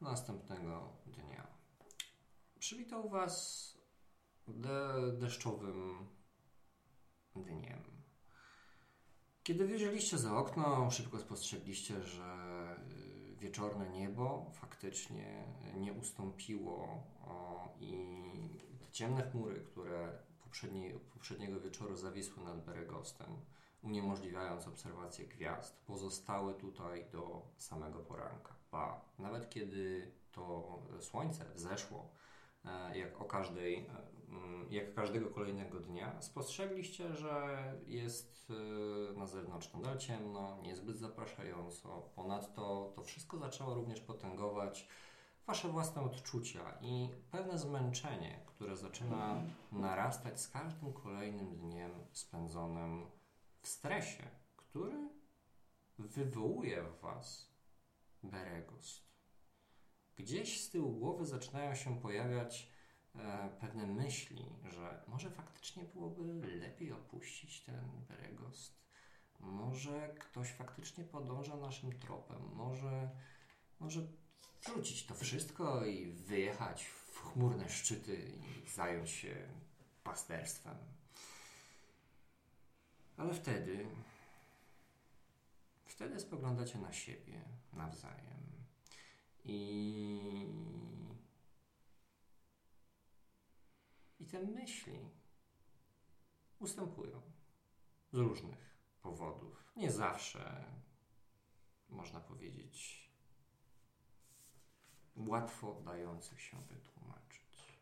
następnego dnia. Przywitał Was de deszczowym dniem. Kiedy wyjrzeliście za okno, szybko spostrzegliście, że wieczorne niebo faktycznie nie ustąpiło i te ciemne chmury, które poprzedni, poprzedniego wieczoru zawisły nad Beregostem, uniemożliwiając obserwację gwiazd, pozostały tutaj do samego poranka. Ba, nawet kiedy to słońce wzeszło, e, jak o każdej, e, mm, jak każdego kolejnego dnia, spostrzegliście, że jest e, na zewnątrz nadal ciemno, niezbyt zapraszająco. Ponadto to wszystko zaczęło również potęgować Wasze własne odczucia i pewne zmęczenie, które zaczyna narastać z każdym kolejnym dniem spędzonym w stresie, który wywołuje w Was Beregost. Gdzieś z tyłu głowy zaczynają się pojawiać e, pewne myśli, że może faktycznie byłoby lepiej opuścić ten Beregost. Może ktoś faktycznie podąża naszym tropem. Może, może wrzucić to wszystko i wyjechać w chmurne szczyty i zająć się pasterstwem. Ale wtedy, wtedy spoglądacie na siebie nawzajem i, i te myśli ustępują z różnych powodów. Nie zawsze można powiedzieć łatwo dających się wytłumaczyć.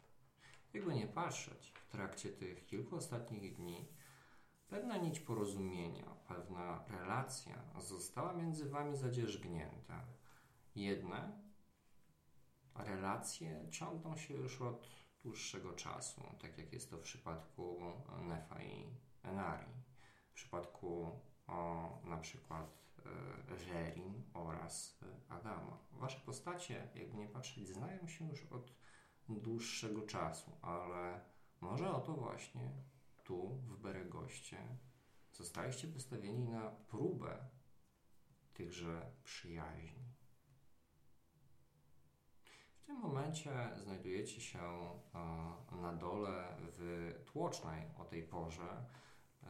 Jakby nie patrzeć, w trakcie tych kilku ostatnich dni pewna nić porozumienia, pewna relacja została między wami zadzierzgnięta. Jedne relacje ciągną się już od dłuższego czasu, tak jak jest to w przypadku Nefa i Enari. W przypadku o, na przykład Rerin oraz e, Adama. Wasze postacie, jakby nie patrzeć, znają się już od dłuższego czasu, ale może oto właśnie tu, w Beregoście, zostaliście wystawieni na próbę tychże przyjaźni. W tym momencie znajdujecie się e, na dole w tłocznej o tej porze e,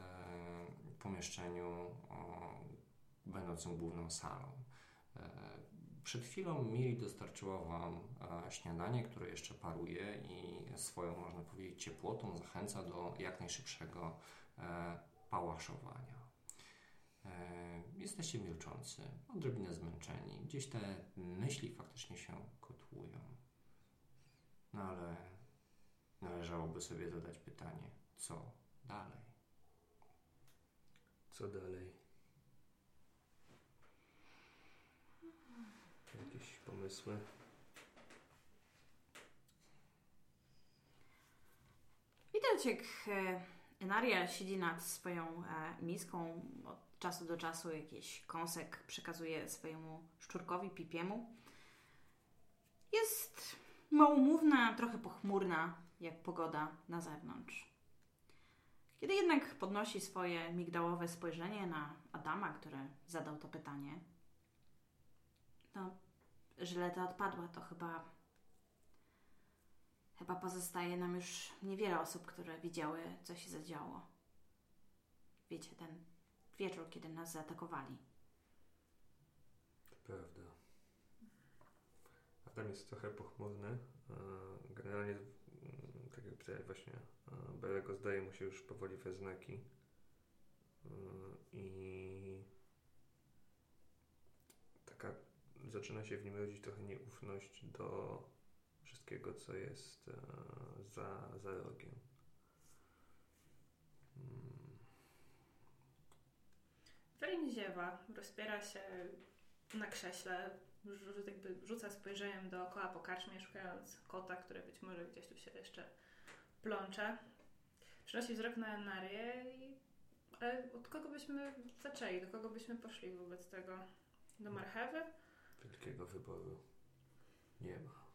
pomieszczeniu będącym główną salą. E, przed chwilą Miri dostarczyła Wam e, śniadanie, które jeszcze paruje i swoją, można powiedzieć, ciepłotą zachęca do jak najszybszego e, pałaszowania. Jesteście milczący, odrobinę zmęczeni. Gdzieś te myśli faktycznie się kotłują. No ale należałoby sobie zadać pytanie, co dalej? Co dalej? Jakieś pomysły? Widać, jak e, Enaria siedzi nad swoją e, miską. Od czasu do czasu jakiś kąsek przekazuje swojemu szczurkowi, pipiemu. Jest małomówna, trochę pochmurna, jak pogoda na zewnątrz. Kiedy jednak podnosi swoje migdałowe spojrzenie na Adama, który zadał to pytanie, no, żyleta odpadła, to chyba. Chyba pozostaje nam już niewiele osób, które widziały, co się zadziało. Wiecie, ten wieczór, kiedy nas zaatakowali. Prawda. A tam jest trochę pochmurny. Generalnie, mm, tak jak powiedziałeś właśnie, Belego zdaje mu się już powoli we znaki. I taka zaczyna się w nim rodzić trochę nieufność do wszystkiego, co jest e, za, za rogiem. Hmm. ziewa, rozpiera się na krześle, jakby rzuca spojrzeniem dookoła po karczmie, szukając kota, który być może gdzieś tu się jeszcze plącze. Przenosi wzrok na Enarię i... Ale od kogo byśmy zaczęli? Do kogo byśmy poszli wobec tego? Do marchewy? Wielkiego wyboru nie ma.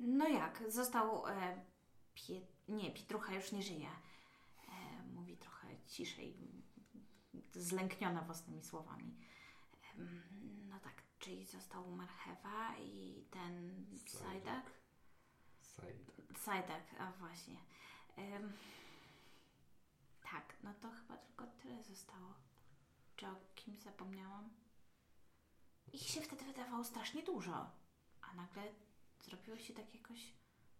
No jak, został. E, pie, nie, Pietrucha już nie żyje. E, mówi trochę ciszej, zlękniona własnymi słowami. Mm, No tak, czyli został marchewa i ten sajdak? Sajdak. Sajdak, a właśnie. Tak, no to chyba tylko tyle zostało. Czy o kimś zapomniałam? Ich się wtedy wydawało strasznie dużo, a nagle zrobiło się tak jakoś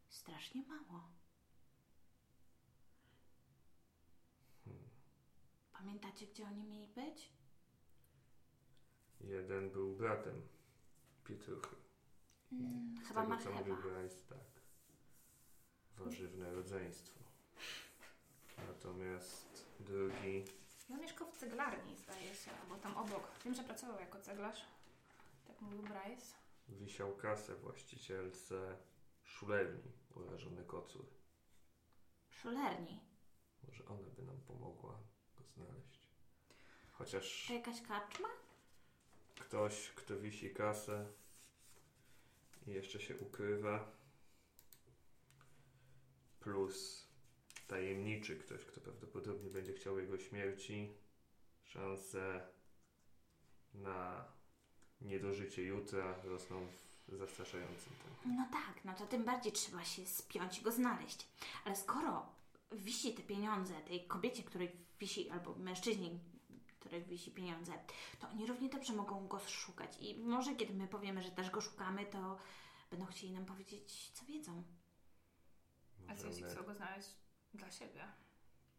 strasznie mało. Pamiętacie, gdzie oni mieli być? Jeden był bratem Pietruchy. Mm, Z chyba tego, co mówił marchewa. Bryce, tak. Warzywne rodzeństwo. Natomiast drugi Ja mieszkał w ceglarni, zdaje się, albo tam obok. Wiem, że pracował jako ceglarz. Mówił Bryce. wisiał kasę właścicielce szulerni urażony kocur. Szulerni. Może ona by nam pomogła go znaleźć. Chociaż To jakaś karczma? ktoś, kto wisi kasę i jeszcze się ukrywa, plus tajemniczy ktoś, kto prawdopodobnie będzie chciał jego śmierci, szanse na niedożycie jutra rosną w zastraszającym tempie. No tak, no to tym bardziej trzeba się spiąć i go znaleźć. Ale skoro wisi te pieniądze tej kobiecie, której wisi, albo mężczyźnie, której wisi pieniądze, to oni równie dobrze mogą go szukać. I może kiedy my powiemy, że też go szukamy, to będą chcieli nam powiedzieć, co wiedzą. A co jeśli chcą go znaleźć dla siebie?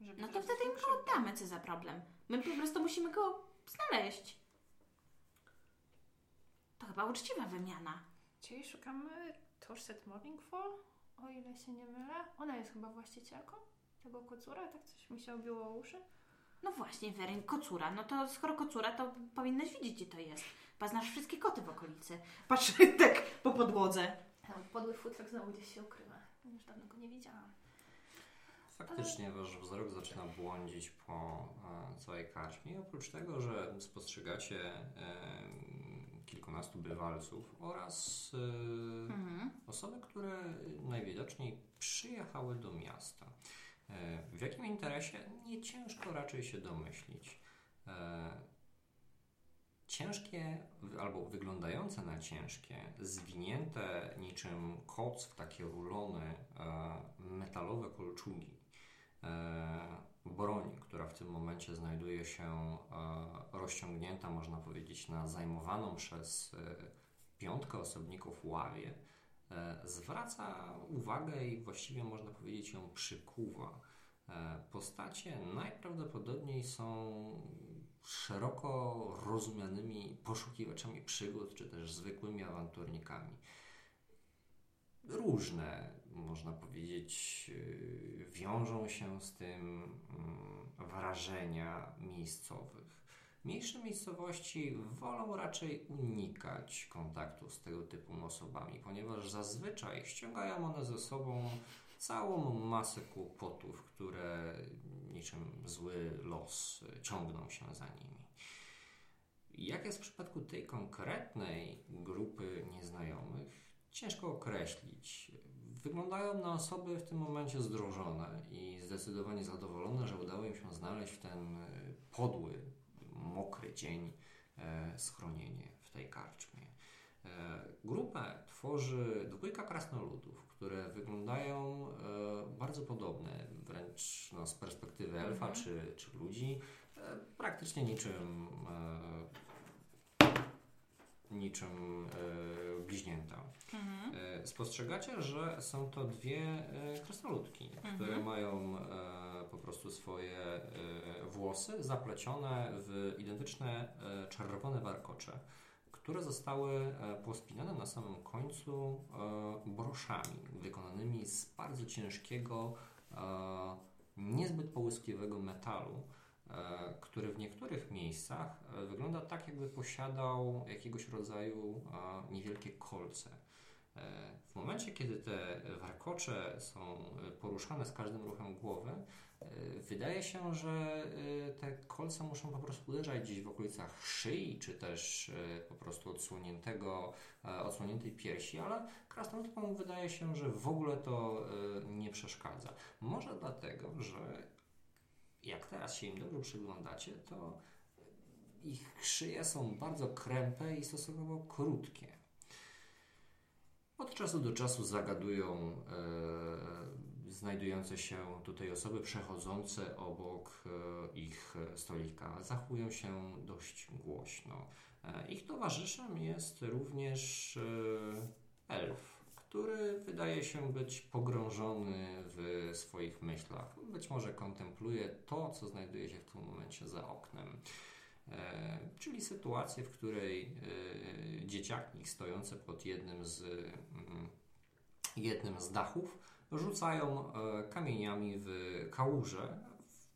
Żeby No to wtedy im go oddamy, co za problem. My po prostu musimy go znaleźć. To chyba uczciwa wymiana. Czyli szukamy Torset Morningfall, o ile się nie mylę. Ona jest chyba właścicielką tego kocura, tak coś mi się obiło o uszy. No właśnie, Weryń, kocura. No to skoro kocura, to powinnaś wiedzieć, gdzie to jest. Chyba znasz wszystkie koty w okolicy. Patrz tak po podłodze. Podły futrek znowu gdzieś się ukrywa. Już dawno go nie widziałam. Faktycznie wasz wzrok zaczyna błądzić po e, całej karczmie. Oprócz tego, że spostrzegacie e, kilkunastu bywalców oraz e, Mhm. osoby, które najwidoczniej przyjechały do miasta. E, W jakim interesie? Nie ciężko raczej się domyślić. E, Ciężkie albo wyglądające na ciężkie, zwinięte niczym koc w takie rulony e, metalowe kolczugi. Broń, która w tym momencie znajduje się e, rozciągnięta, można powiedzieć, na zajmowaną przez e, piątkę osobników ławie, e, zwraca uwagę i właściwie można powiedzieć ją przykuwa. Postacie najprawdopodobniej są szeroko rozumianymi poszukiwaczami przygód, czy też zwykłymi awanturnikami. Różne, można powiedzieć, yy, wiążą się z tym mm, wrażenia miejscowych. Mniejsze miejscowości wolą raczej unikać kontaktu z tego typu osobami, ponieważ zazwyczaj ściągają one ze sobą całą masę kłopotów, które niczym zły los y, ciągną się za nimi. Jak jest w przypadku tej konkretnej grupy nieznajomych, ciężko określić. Wyglądają na osoby w tym momencie zdrożone i zdecydowanie zadowolone, że udało im się znaleźć w ten y, podły, mokry dzień e, schronienie w tej karczmie. E, Grupę tworzy dwójka krasnoludów, które wyglądają e, bardzo podobne, wręcz no, z perspektywy elfa Mhm. czy, czy ludzi, e, praktycznie niczym, e, niczym e, bliźnięta. Mhm. E, Spostrzegacie, że są to dwie e, krasnoludki, które mają e, po prostu swoje e, włosy zaplecione w identyczne e, czerwone warkocze, które zostały e, pospinane na samym końcu e, broszami wykonanymi z bardzo ciężkiego, e, niezbyt połyskliwego metalu, e, który w niektórych miejscach e, wygląda tak, jakby posiadał jakiegoś rodzaju e, niewielkie kolce. E, W momencie, kiedy te warkocze są e, poruszane z każdym ruchem głowy, e, wydaje się, że e, te kolce muszą po prostu uderzać gdzieś w okolicach szyi, czy też e, po prostu odsłoniętego, e, odsłoniętej piersi, ale krasnoludkom wydaje się, że w ogóle to e, nie przeszkadza. Może dlatego, że jak teraz się im dobrze przyglądacie, to ich szyje są bardzo krępe i stosunkowo krótkie. Od czasu do czasu zagadują e, znajdujące się tutaj osoby przechodzące obok e, ich stolika. Zachowują się dość głośno. E, ich towarzyszem jest również e, elf, który wydaje się być pogrążony w swoich myślach. Być może kontempluje to, co znajduje się w tym momencie za oknem. E, czyli sytuację, w której e, dzieciaki stojące pod jednym z, mm, jednym z dachów rzucają e, kamieniami w kałużę, w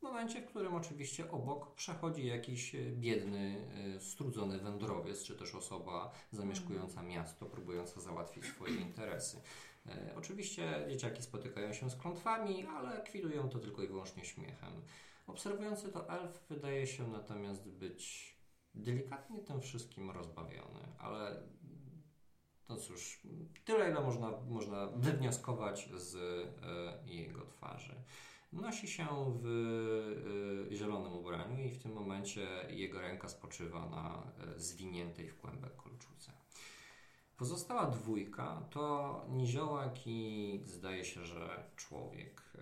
momencie, w którym oczywiście obok przechodzi jakiś e, biedny, e, strudzony wędrowiec, czy też osoba zamieszkująca miasto, próbująca załatwić swoje interesy. E, Oczywiście dzieciaki spotykają się z klątwami, ale kwidują to tylko i wyłącznie śmiechem. Obserwujący to elf wydaje się natomiast być delikatnie tym wszystkim rozbawiony, ale no cóż, tyle ile można, można wywnioskować z jego twarzy. Nosi się w e, zielonym ubraniu i w tym momencie jego ręka spoczywa na e, zwiniętej w kłębek kolczudze. Pozostała dwójka to niziołek i zdaje się, że człowiek, e,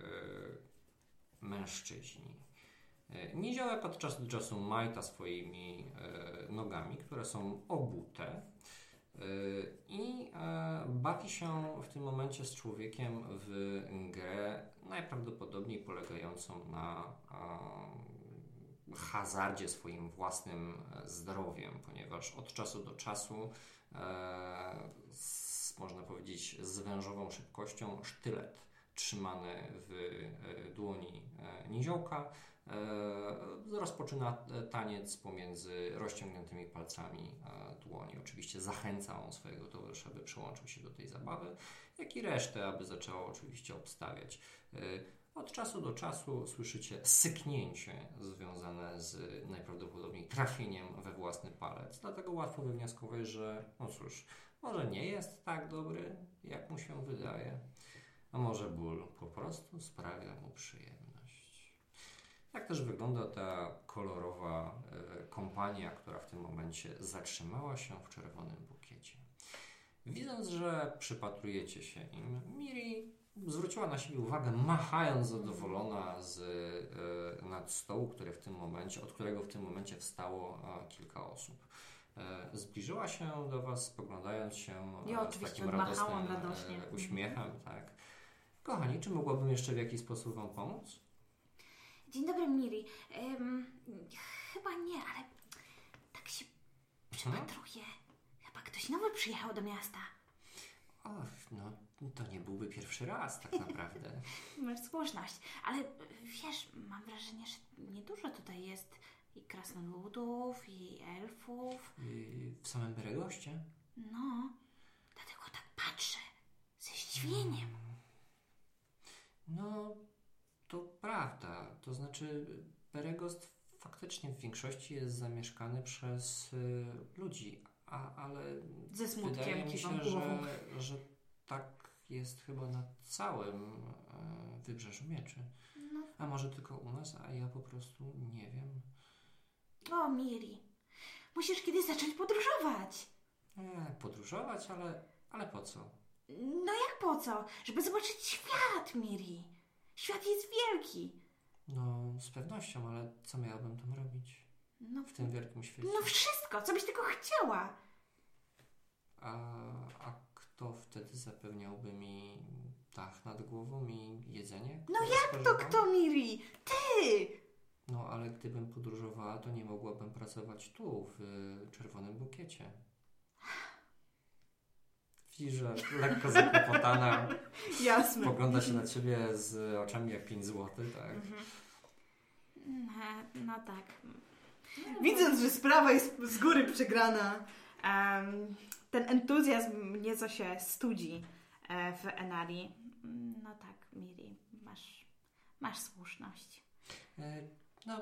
mężczyźni. Niziołek od czasu do czasu majta swoimi nogami, które są obute i e, bawi się w tym momencie z człowiekiem w grę najprawdopodobniej polegającą na hazardzie swoim własnym e, zdrowiem, ponieważ od czasu do czasu e, z, można powiedzieć z wężową szybkością sztylet trzymany w e, dłoni niziołka rozpoczyna e, taniec pomiędzy rozciągniętymi palcami e, dłoni. Oczywiście zachęca on swojego towarzysza, by przyłączył się do tej zabawy, jak i resztę, aby zaczęło oczywiście obstawiać. E, Od czasu do czasu słyszycie syknięcie związane z najprawdopodobniej trafieniem we własny palec. Dlatego łatwo wywnioskować, że no cóż, może nie jest tak dobry, jak mu się wydaje, a może ból po prostu sprawia mu przyjemność. Jak też wygląda ta kolorowa e, kompania, która w tym momencie zatrzymała się w czerwonym bukiecie. Widząc, że przypatrujecie się im, Miri zwróciła na siebie uwagę, machając zadowolona z e, nad stołu, który w tym momencie, od którego w tym momencie wstało e, kilka osób. E, zbliżyła się do Was, spoglądając się Ja z takim radosnym radośnie. uśmiechem, tak. Kochani, czy mogłabym jeszcze w jakiś sposób Wam pomóc? Dzień dobry, Miri. Em, chyba nie, ale tak się Mhm. przypatruję. Chyba ktoś nowy przyjechał do miasta. Och, no to nie byłby pierwszy raz tak naprawdę. Masz słuszność, ale wiesz, mam wrażenie, że niedużo tutaj jest i krasnoludów, i elfów. Yy, w samym Beregoście? No, dlatego tak patrzę ze zdziwieniem. No, to prawda. To znaczy, Beregost faktycznie w większości jest zamieszkany przez y, ludzi, a, ale Ze wydaje smutkiem mi kiwam się, że, że tak jest chyba na całym e, Wybrzeżu Mieczy. No. A może tylko u nas, a ja po prostu nie wiem. O, Miri, musisz kiedyś zacząć podróżować. Nie, podróżować, ale, ale po co? No jak po co? Żeby zobaczyć świat, Miri. Świat jest wielki. No, z pewnością, ale co miałabym tam robić No, w tym wielkim świecie? no wszystko, co byś tylko chciała. A, a kto wtedy zapewniałby mi dach nad głową i jedzenie? No jak to spożywam? kto, Miri? Ty! No, ale gdybym podróżowała, to nie mogłabym pracować tu, w y, czerwonym bukiecie. Widzisz, że lekko zakłopotana, Jasne. spogląda się na ciebie z oczami jak 5 złotych, tak? Mhm. No, no tak. Widząc, że sprawa jest z góry przegrana, ten entuzjazm nieco się studzi e, w Enari. No tak, Miri, masz, masz słuszność. E, no,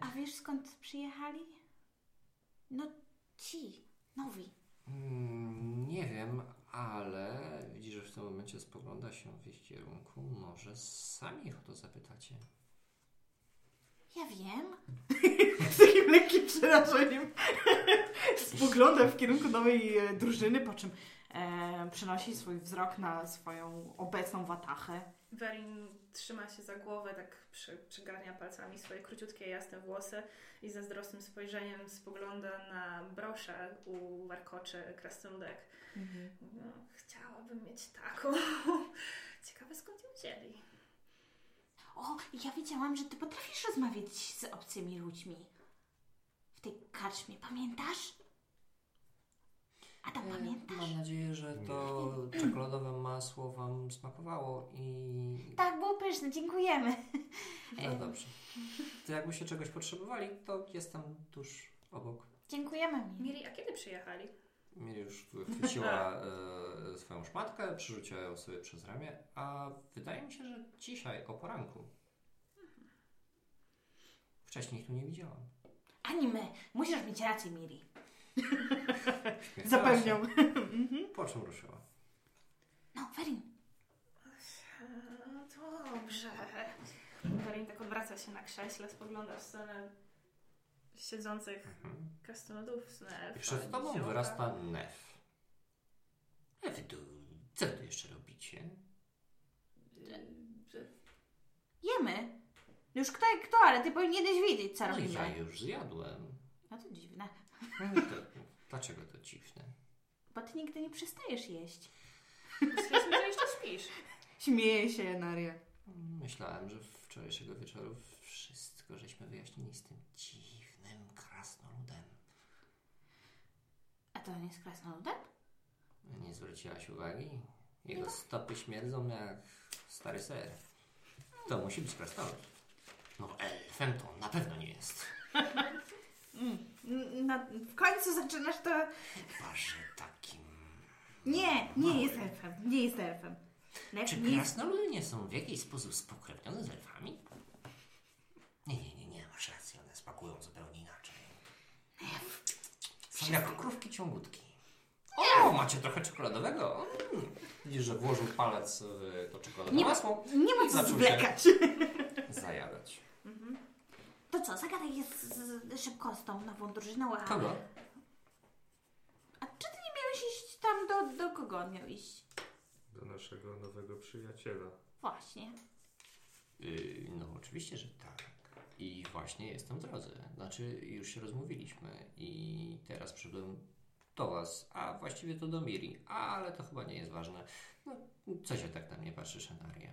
A wiesz skąd przyjechali? No ci, nowi. Mm, nie wiem, ale widzisz, że w tym momencie spogląda się w ich kierunku. Może sami ich o to zapytacie. Ja wiem. Z takim lekkim przerażeniem spogląda w kierunku nowej e, drużyny, po czym e, przenosi swój wzrok na swoją obecną watachę. Werin trzyma się za głowę, tak przy, przygarnia palcami swoje króciutkie, jasne włosy i zazdrosnym spojrzeniem spogląda na broszę u warkoczy krasnoludek. No, chciałabym mieć taką. Ciekawe skąd ją wzięli. O, ja wiedziałam, że ty potrafisz rozmawiać z obcymi ludźmi. W tej karczmie, pamiętasz? A tam pamiętasz? Mam nadzieję, że to czekoladowe masło Wam smakowało i... Tak, było pyszne, dziękujemy. No dobrze. To jakbyście czegoś potrzebowali, to jestem tuż obok. Dziękujemy mi. Miri, a kiedy przyjechali? Miri już chwyciła e, swoją szmatkę, przerzuciła ją sobie przez ramię, a wydaje mi się, że dzisiaj o poranku. Wcześniej ich tu nie widziałam. Ani my. Musisz mieć rację, Miri. Zapewniam. się, Po czym ruszyła? No, Werin. E, Dobrze. Werin tak odwraca się na krześle, spogląda w stronę siedzących Mhm. krasnoludów, stronę elfa. I przed tobą niziołka. wyrasta Nef. Wy tu, co wy tu jeszcze robicie? Jemy. Już kto jak kto, ale ty powinieneś wiedzieć, co No robimy. ja już zjadłem. No to dziwne. No to, dlaczego to dziwne? Bo ty nigdy nie przestajesz jeść. Myśleliśmy, że jeszcze śpisz. Śmieje się Naria. Myślałem, że wczorajszego wieczoru wszystko żeśmy wyjaśnili z tym dziwnym krasnoludem. A to on jest krasnoludem? Nie zwróciłaś uwagi? Jego stopy śmierdzą jak stary ser. To musi być krasnolud. No elfem to na pewno nie jest. Mm, Na, w końcu zaczynasz to... Chyba, że takim... Nie, nie jest elfem. Nie jest elfem. Nef Czy nie jest... krasnoludy nie są w jakiś sposób spokrewnione z elfami? Nie, nie, nie, nie, masz rację, one smakują zupełnie inaczej. Są jak krówki ciągutki. O, macie trochę czekoladowego? Mm. Widzisz, że włożył palec w to czekoladowe masło Nie ma co zwlekać. zajadać. To co, zagadaj jest z, z, szybko z tą nową drużyną, a... Kogo? A czy ty nie miałeś iść tam do... Do kogo on miał iść? Do naszego nowego przyjaciela. Właśnie. Yy, no oczywiście, że tak. I właśnie jestem w drodze. Znaczy, już się rozmówiliśmy i teraz przybyłem do Was, a właściwie to do Miri, ale to chyba nie jest ważne. No, co się tak na mnie patrzy, Szenaria?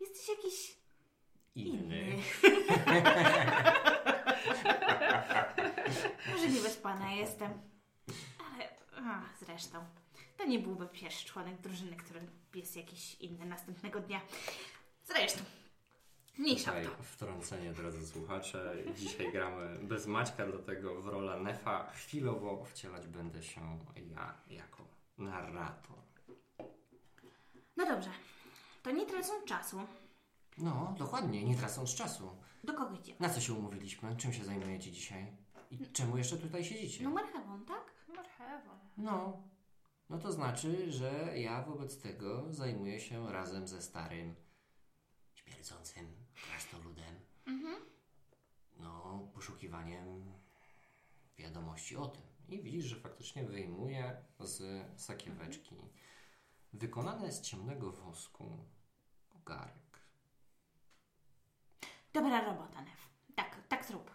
Jesteś jakiś... Inny. Może nie wyspana jestem. Ale... A, zresztą. To nie byłby pierwszy członek drużyny, który jest jakiś inny następnego dnia. Zresztą. Mniejsza Tutaj to. wtrącenie, drodzy słuchacze. Dzisiaj gramy bez Maćka, dlatego w rolę Nefa chwilowo wcielać będę się ja jako narrator. No dobrze. To nie tracąc czasu. No, dokładnie, nie tracąc czasu. Do kogo idziemy? Na co się umówiliśmy? Czym się zajmujecie dzisiaj? I czemu jeszcze tutaj siedzicie? No marchewą, tak? Marchewą. No, no to znaczy, że ja wobec tego zajmuję się razem ze starym, śmierdzącym krasnoludem. No, poszukiwaniem wiadomości o tym. I widzisz, że faktycznie wyjmuje z sakieweczki wykonane z ciemnego wosku ogarek. Dobra robota, Nef. Tak, tak zrób.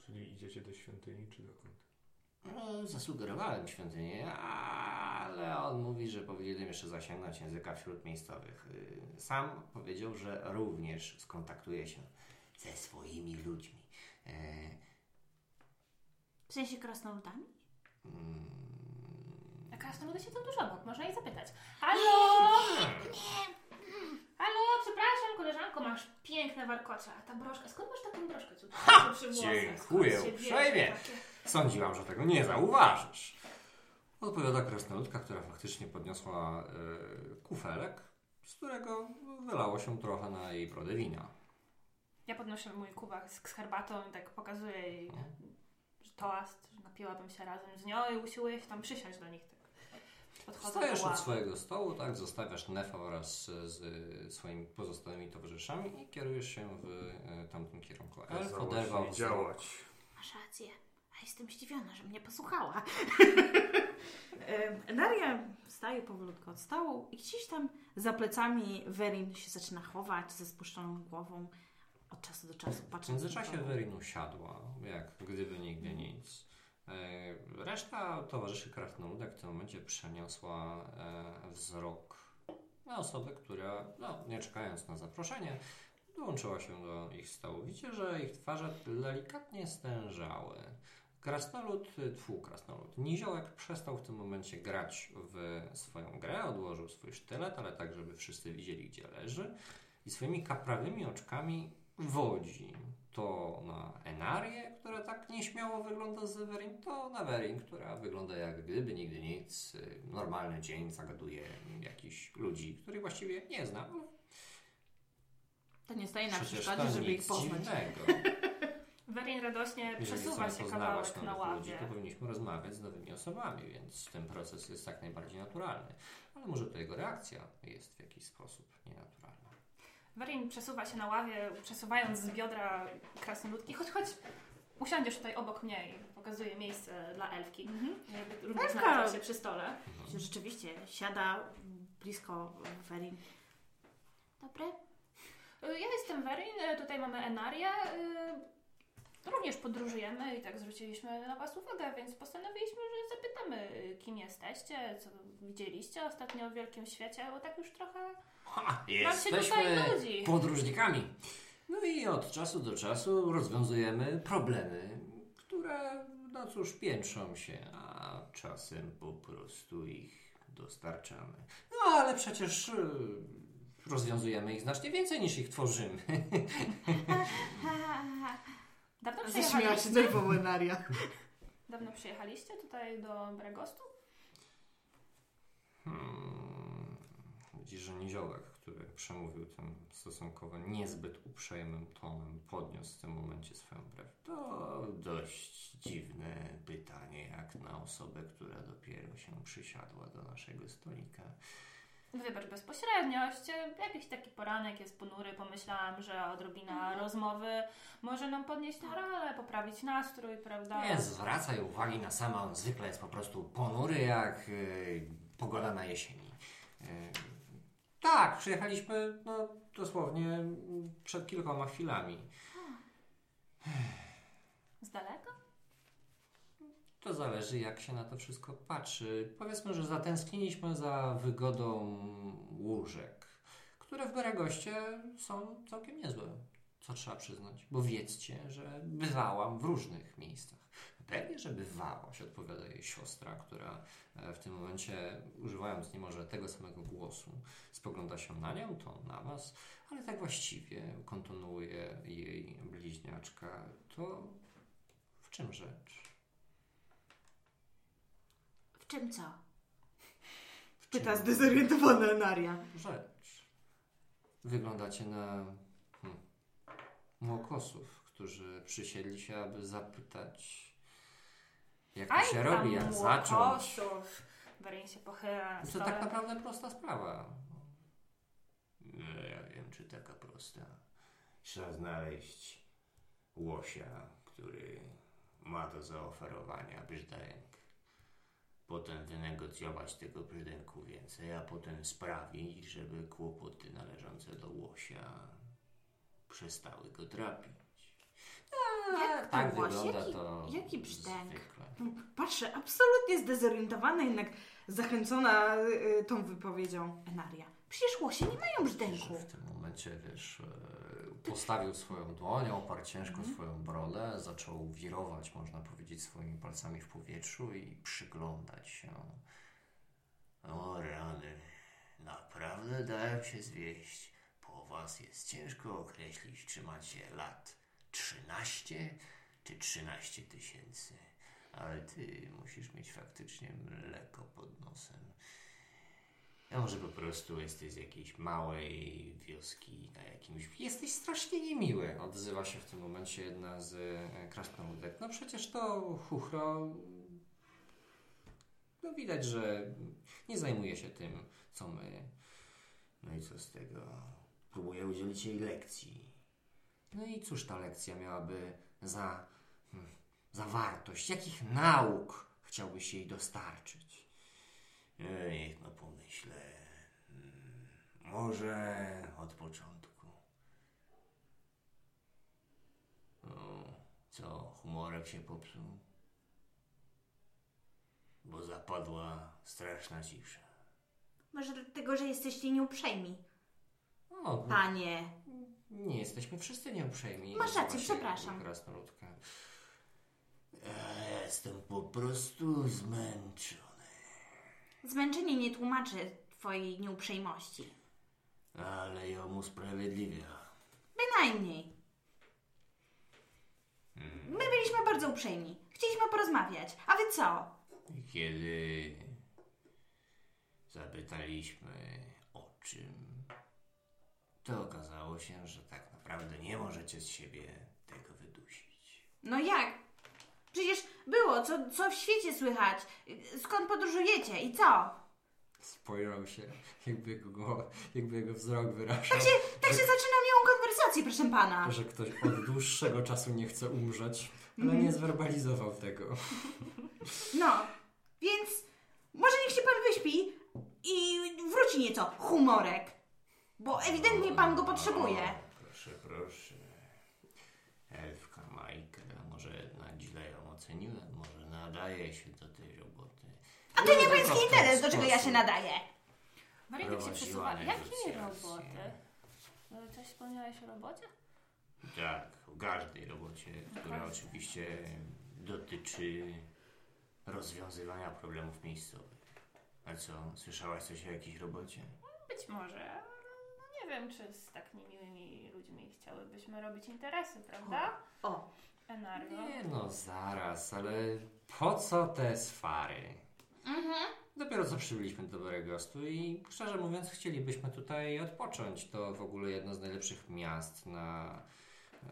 Czyli idziecie do świątyni, czy dokąd? No, zasugerowałem świątynię, ale on mówi, że powinienem jeszcze zasięgnąć języka wśród miejscowych. Y, Sam powiedział, że również skontaktuje się ze swoimi ludźmi. E, W sensie krasnoludami? mm, A krasnoludy siedzą tuż obok, można jej zapytać. Halo! Halo, przepraszam, koleżanko, masz piękne warkocze. A ta broszka, skąd masz taką broszkę? Przy włosach? dziękuję Skąd się bierze uprzejmie. takie? Sądziłam, że tego nie zauważysz. Odpowiada krasnoludka, która faktycznie podniosła e, kufelek, z którego wylało się trochę na jej brodę wina. Ja podnoszę mój kubek z, z herbatą i tak pokazuję jej że toast, że napiłabym się razem z nią i usiłuję się tam przysiąść do nich. Podchodzę Wstajesz do od swojego stołu, tak, zostawiasz Nefa wraz z, z swoimi pozostałymi towarzyszami i kierujesz się w e, tamtym kierunku. Elf oderwał działać. Masz rację. A jestem zdziwiona, że mnie posłuchała. Daria wstaje powolutku od stołu i gdzieś tam za plecami Werin się zaczyna chować ze spuszczoną głową. Od czasu do czasu W patrząc międzyczasie na to. Werin usiadła, jak gdyby nigdy nic. E, Reszta towarzyszy krasnoludek w tym momencie przeniosła e, wzrok na osobę, która, no, nie czekając na zaproszenie, dołączyła się do ich stołu. Widzicie, że ich twarze delikatnie stężały. Krasnolud, tfu, krasnolud, niziołek przestał w tym momencie grać w swoją grę, odłożył swój sztylet, ale tak, żeby wszyscy widzieli, gdzie leży i swoimi kaprawymi oczkami wodzi to na Enarię, która tak nieśmiało wygląda z Werin, to na Werin, która wygląda jak gdyby nigdy nic, normalny dzień, zagaduje jakichś ludzi, których właściwie nie zna. No, To nie staje na przeszkodzie, żeby ich poznać. Werin radośnie Jeżeli przesuwa się kawałek na nowych ludzi, ławie. to powinniśmy rozmawiać z nowymi osobami, więc ten proces jest jak najbardziej naturalny. Ale może to jego reakcja jest w jakiś sposób nienaturalna. Werin przesuwa się na ławie, przesuwając z biodra krasnoludki. Chodź, chodź, usiądziesz tutaj obok mnie i pokazuję miejsce dla elfki. Mhm. Również znalazła się przy stole. Rzeczywiście, siada blisko Werin. Dobre? Y, Ja jestem Werin, y, tutaj mamy Enarię. Również podróżujemy i tak zwróciliśmy na Was uwagę, więc postanowiliśmy, że zapytamy, kim jesteście, co widzieliście ostatnio w Wielkim Świecie, bo tak już trochę Ha, nam się tutaj jesteśmy nudzi. podróżnikami. No i od czasu do czasu rozwiązujemy problemy, które, no cóż, piętrzą się, a czasem po prostu ich dostarczamy. No ale przecież y, rozwiązujemy ich znacznie więcej niż ich tworzymy. Dawno Zaśmiała się Naria. Dawno przyjechaliście tutaj do Bregostu? Hmm. Widzisz, że niziołek, który przemówił tym stosunkowo niezbyt uprzejmym tonem, podniósł w tym momencie swoją brew. To dość dziwne pytanie, jak na osobę, która dopiero się przysiadła do naszego stolika. Wybacz bezpośredniość. Jakiś taki poranek jest ponury. Pomyślałam, że odrobina rozmowy może nam podnieść morale, poprawić nastrój, prawda? Nie zwracaj uwagi na sama, on zwykle jest po prostu ponury jak y, pogoda na jesieni. Y, tak, przyjechaliśmy no, dosłownie przed kilkoma chwilami. Z daleka? To zależy, jak się na to wszystko patrzy. Powiedzmy, że zatęskniliśmy za wygodą łóżek, które w Beregoście są całkiem niezłe, co trzeba przyznać. Bo wiedzcie, że bywałam w różnych miejscach. Pewnie, że bywałaś, odpowiada jej siostra, która e, w tym momencie, używając nie może tego samego głosu, spogląda się na nią, to na was, ale tak właściwie kontynuuje jej bliźniaczka. To w czym rzecz? W czym co? W czym Pyta zdezorientowana Naria. rzecz? Wyglądacie na hmm, młokosów, którzy przysiedli się, aby zapytać, jak to Aj, się tam robi, jak zacząć. młokosów. Werin się pochyla To stole. tak naprawdę prosta sprawa. Nie, ja wiem, czy taka prosta. Trzeba znaleźć łosia, który ma do zaoferowania brzdęk. Potem wynegocjować tego brzdęku więcej, a potem sprawić, żeby kłopoty należące do łosia przestały go trapić. A, Jak tak łoś? wygląda Jaki- to jaki brzdęk? zwykle. Patrzę, absolutnie zdezorientowana, jednak zachęcona y, tą wypowiedzią Enaria. Przecież łosie nie mają brzdęku. w tym momencie, wiesz, e, postawił swoją dłoń, oparł ciężko Mhm. swoją brodę, zaczął wirować, można powiedzieć, swoimi palcami w powietrzu i przyglądać się. O rany, naprawdę dałem się zwieść. Po was jest ciężko określić, czy macie lat 13 czy 13 tysięcy. Ale ty musisz mieć faktycznie mleko pod nosem. A może po prostu jesteś z jakiejś małej wioski na jakimś... Jesteś strasznie niemiły, odzywa się w tym momencie jedna z e, krasnoludek. No przecież to chuchro... No, widać, że nie zajmuje się tym, co my. No i co z tego? Próbuję udzielić jej lekcji. No i cóż ta lekcja miałaby za, hmm, za wartość? Jakich nauk chciałbyś jej dostarczyć? Niech no pomyślę. Hmm, Może od początku. O, co, humorek się popsuł? Bo zapadła straszna cisza. Może dlatego, że jesteście nieuprzejmi. O, Panie. nie jesteśmy wszyscy nieuprzejmi. Masz rację, Właśnie, przepraszam. Krasnoludka. Ja jestem po prostu zmęczony. Zmęczenie nie tłumaczy twojej nieuprzejmości. Ale ją usprawiedliwia. Bynajmniej. My byliśmy bardzo uprzejmi. Chcieliśmy porozmawiać. A wy co? I Kiedy zapytaliśmy o czym, to okazało się, że tak naprawdę nie możecie z siebie tego wydusić. No jak? Przecież było, co, co w świecie słychać? Skąd podróżujecie i co? Spojrzał się, jakby go, jakby jego wzrok wyrażał, Tak się zaczyna miłą konwersację, proszę pana. że ktoś od dłuższego czasu nie chce umrzeć, ale nie zwerbalizował tego. No, więc może niech się pan wyśpi i wróci nieco humorek. Bo ewidentnie pan go potrzebuje. O, proszę, proszę. Elfka Majka, może jednak źle ją oceniłem, może nadaje się do tej roboty. A to nie tylko pański ten interes, do czego ja się nadaję. Marinek się przesuwa. Jakiej roboty? No, Coś wspomniałeś o robocie? Tak, o każdej robocie, która każdej. oczywiście dotyczy rozwiązywania problemów miejscowych. A co, słyszałaś coś o jakiejś robocie? Być może. ale No nie wiem, czy z tak niemiłymi ludźmi chciałybyśmy robić interesy, prawda? O, Enargo. Nie no, zaraz, ale po co te swary? Dopiero co przybyliśmy do Beregostu i szczerze mówiąc chcielibyśmy tutaj odpocząć. To w ogóle jedno z najlepszych miast na, e,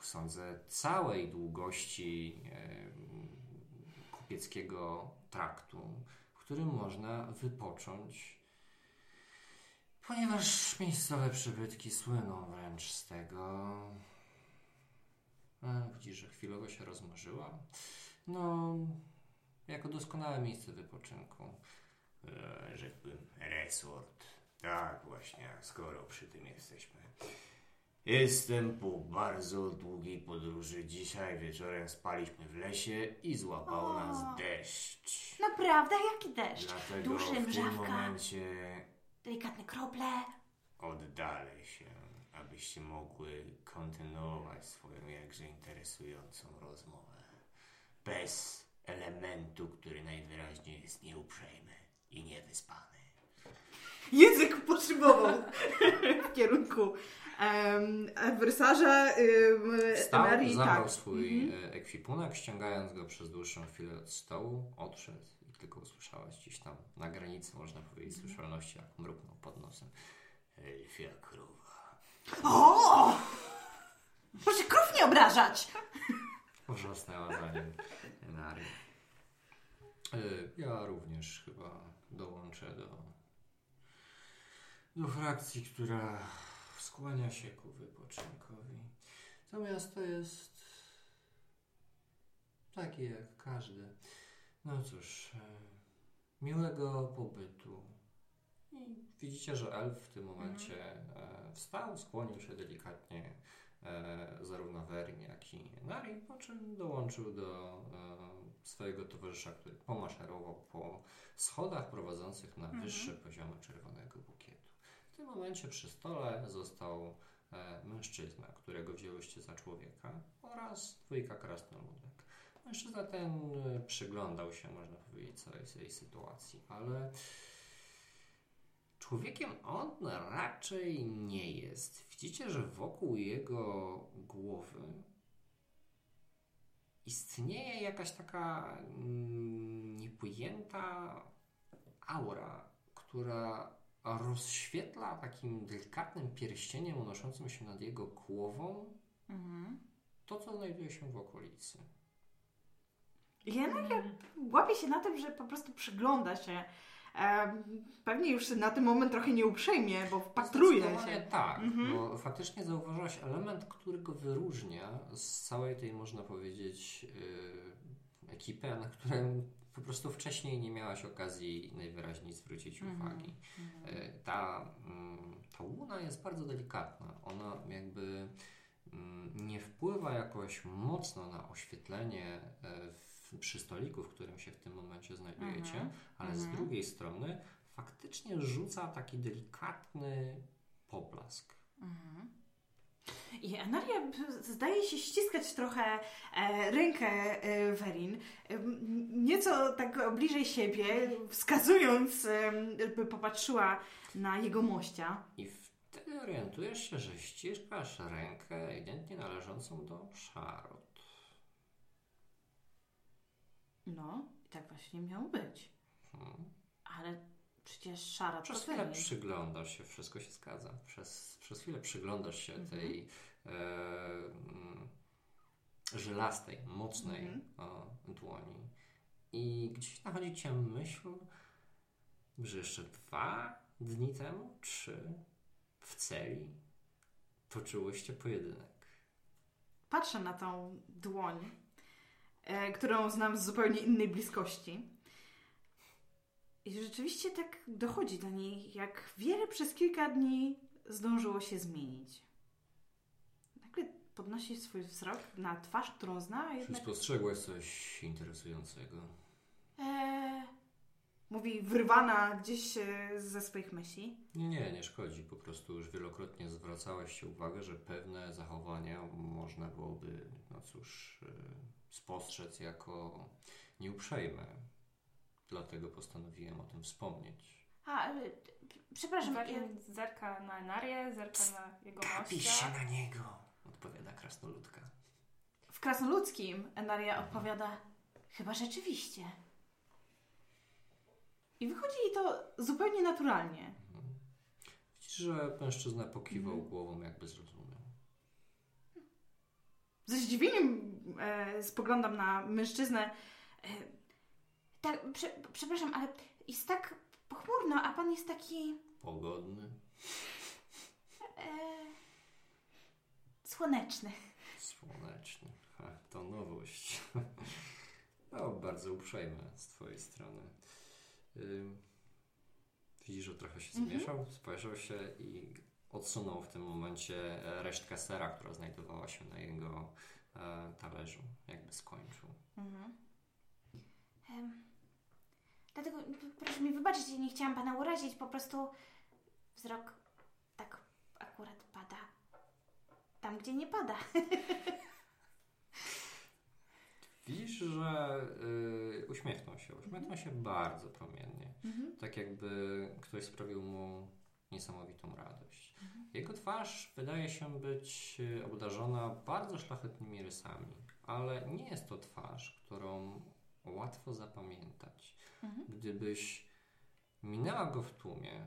sądzę, całej długości e, kupieckiego traktu, w którym można wypocząć, ponieważ miejscowe przybytki słyną wręcz z tego. A, widzisz, że chwilowo się rozmarzyła. No, jako doskonałe miejsce wypoczynku. E, rzekłbym, resort. Tak, właśnie, skoro przy tym jesteśmy. Jestem po bardzo długiej podróży. Dzisiaj wieczorem spaliśmy w lesie i złapał O. nas deszcz. naprawdę? Jaki deszcz? Dlatego Duszy, w tym mrzawka, momencie delikatne krople. oddalę się, abyście mogły kontynuować swoją jakże interesującą rozmowę. Bez elementu, który najwyraźniej jest nieuprzejmy i niewyspany. Język potrzebował w kierunku um, adwersarza. Um, Wstał, Emery, zabrał tak. swój e, ekwipunek, ściągając go przez dłuższą chwilę od stołu, odszedł i tylko usłyszałaś gdzieś tam na granicy, można powiedzieć, słyszalności, jak mruknął pod nosem. Elfia krówa. O! Proszę krów nie obrażać! Wrzasnęła za nim Nary. E, Ja również chyba dołączę do, do frakcji, która skłania się ku wypoczynkowi. To miasto jest takie jak każde. No cóż, e, miłego pobytu. I widzicie, że elf w tym momencie e, wstał, skłonił się delikatnie zarówno Werin, jak i Nari, po czym dołączył do e, swojego towarzysza, który pomaszerował po schodach prowadzących na wyższe poziomy czerwonego bukietu. W tym momencie przy stole został e, mężczyzna, którego wzięłyście za człowieka oraz dwójka krasnoludek. Mężczyzna ten e, przyglądał się, można powiedzieć, całej tej sytuacji, ale człowiekiem on raczej nie jest. Widzicie, że wokół jego głowy istnieje jakaś taka mm, niepojęta aura, która rozświetla takim delikatnym pierścieniem unoszącym się nad jego głową Mhm. to, co znajduje się w okolicy. I Enaria łapie się na tym, że po prostu przygląda się. Pewnie już na ten moment trochę nieuprzejmie, bo wpatruje się. Tak, Mhm. bo faktycznie zauważyłaś element, który go wyróżnia z całej tej, można powiedzieć, yy, ekipy, na którym po prostu wcześniej nie miałaś okazji najwyraźniej zwrócić Mhm. uwagi. Yy, Ta, mm, ta łuna jest bardzo delikatna. Ona jakby mm, nie wpływa jakoś mocno na oświetlenie e, w, przy stoliku, w którym się w tym momencie znajdujecie, Mhm. ale z Mhm. drugiej strony faktycznie rzuca taki delikatny poblask. Mhm. I Enaria p- zdaje się ściskać trochę e, rękę e, Werin, e, nieco tak bliżej siebie, wskazując, by popatrzyła na jego mościa. I wtedy orientujesz się, że ściskasz rękę ewidentnie należącą do Charlotte. No, i tak właśnie miało być. Hmm. Ale przecież szara to Przez chwilę Werin. przyglądasz się, wszystko się zgadza. Przez, przez chwilę przyglądasz się Mhm. tej e, mm, żelastej, mocnej Mhm. e, dłoni. I gdzieś nachodzi cię myśl, że jeszcze dwa dni temu, trzy, w celi toczyłyście pojedynek. Patrzę na tą dłoń, którą znam z zupełnie innej bliskości. I rzeczywiście tak dochodzi do niej, jak wiele przez kilka dni zdążyło się zmienić. Nagle podnosi swój wzrok na twarz, którą zna, a Czy jednak spostrzegłeś coś interesującego? e, mówi wyrwana gdzieś e, ze swoich myśli. Nie, nie, nie szkodzi. Po prostu już wielokrotnie zwracałeś się uwagę, że pewne zachowania można byłoby, no cóż, y, spostrzec jako nieuprzejme. Dlatego postanowiłem o tym wspomnieć. A, e, przepraszam, ja, Werin zerka na Enarię, zerka na jego Kapisz mościa. się na niego, odpowiada krasnoludka. W krasnoludzkim Enaria Mhm. odpowiada chyba rzeczywiście. I wychodzi jej to zupełnie naturalnie. Widzisz, że mężczyzna pokiwał Mhm. głową, jakby zrozumiał. Ze zdziwieniem e, spoglądam na mężczyznę. E, tak, prze, przepraszam, ale jest tak pochmurno, a pan jest taki Pogodny, e, słoneczny. słoneczny. Ha, to nowość. No, bardzo uprzejme z twojej strony. Widzisz, że trochę się Mhm. zmieszał, spojrzał się i odsunął w tym momencie e, resztkę sera, która znajdowała się na jego e, talerzu. Jakby skończył. Mhm. Dlatego proszę mi wybaczyć, nie chciałam pana urazić, po prostu wzrok tak akurat pada tam, gdzie nie pada. Widzisz, że y, uśmiechnął się. Uśmiechnął się bardzo promiennie. Mhm. Tak jakby ktoś sprawił mu niesamowitą radość. Mhm. Jego twarz wydaje się być y, obdarzona bardzo szlachetnymi rysami, ale nie jest to twarz, którą łatwo zapamiętać. Mhm. Gdybyś minęła go w tłumie,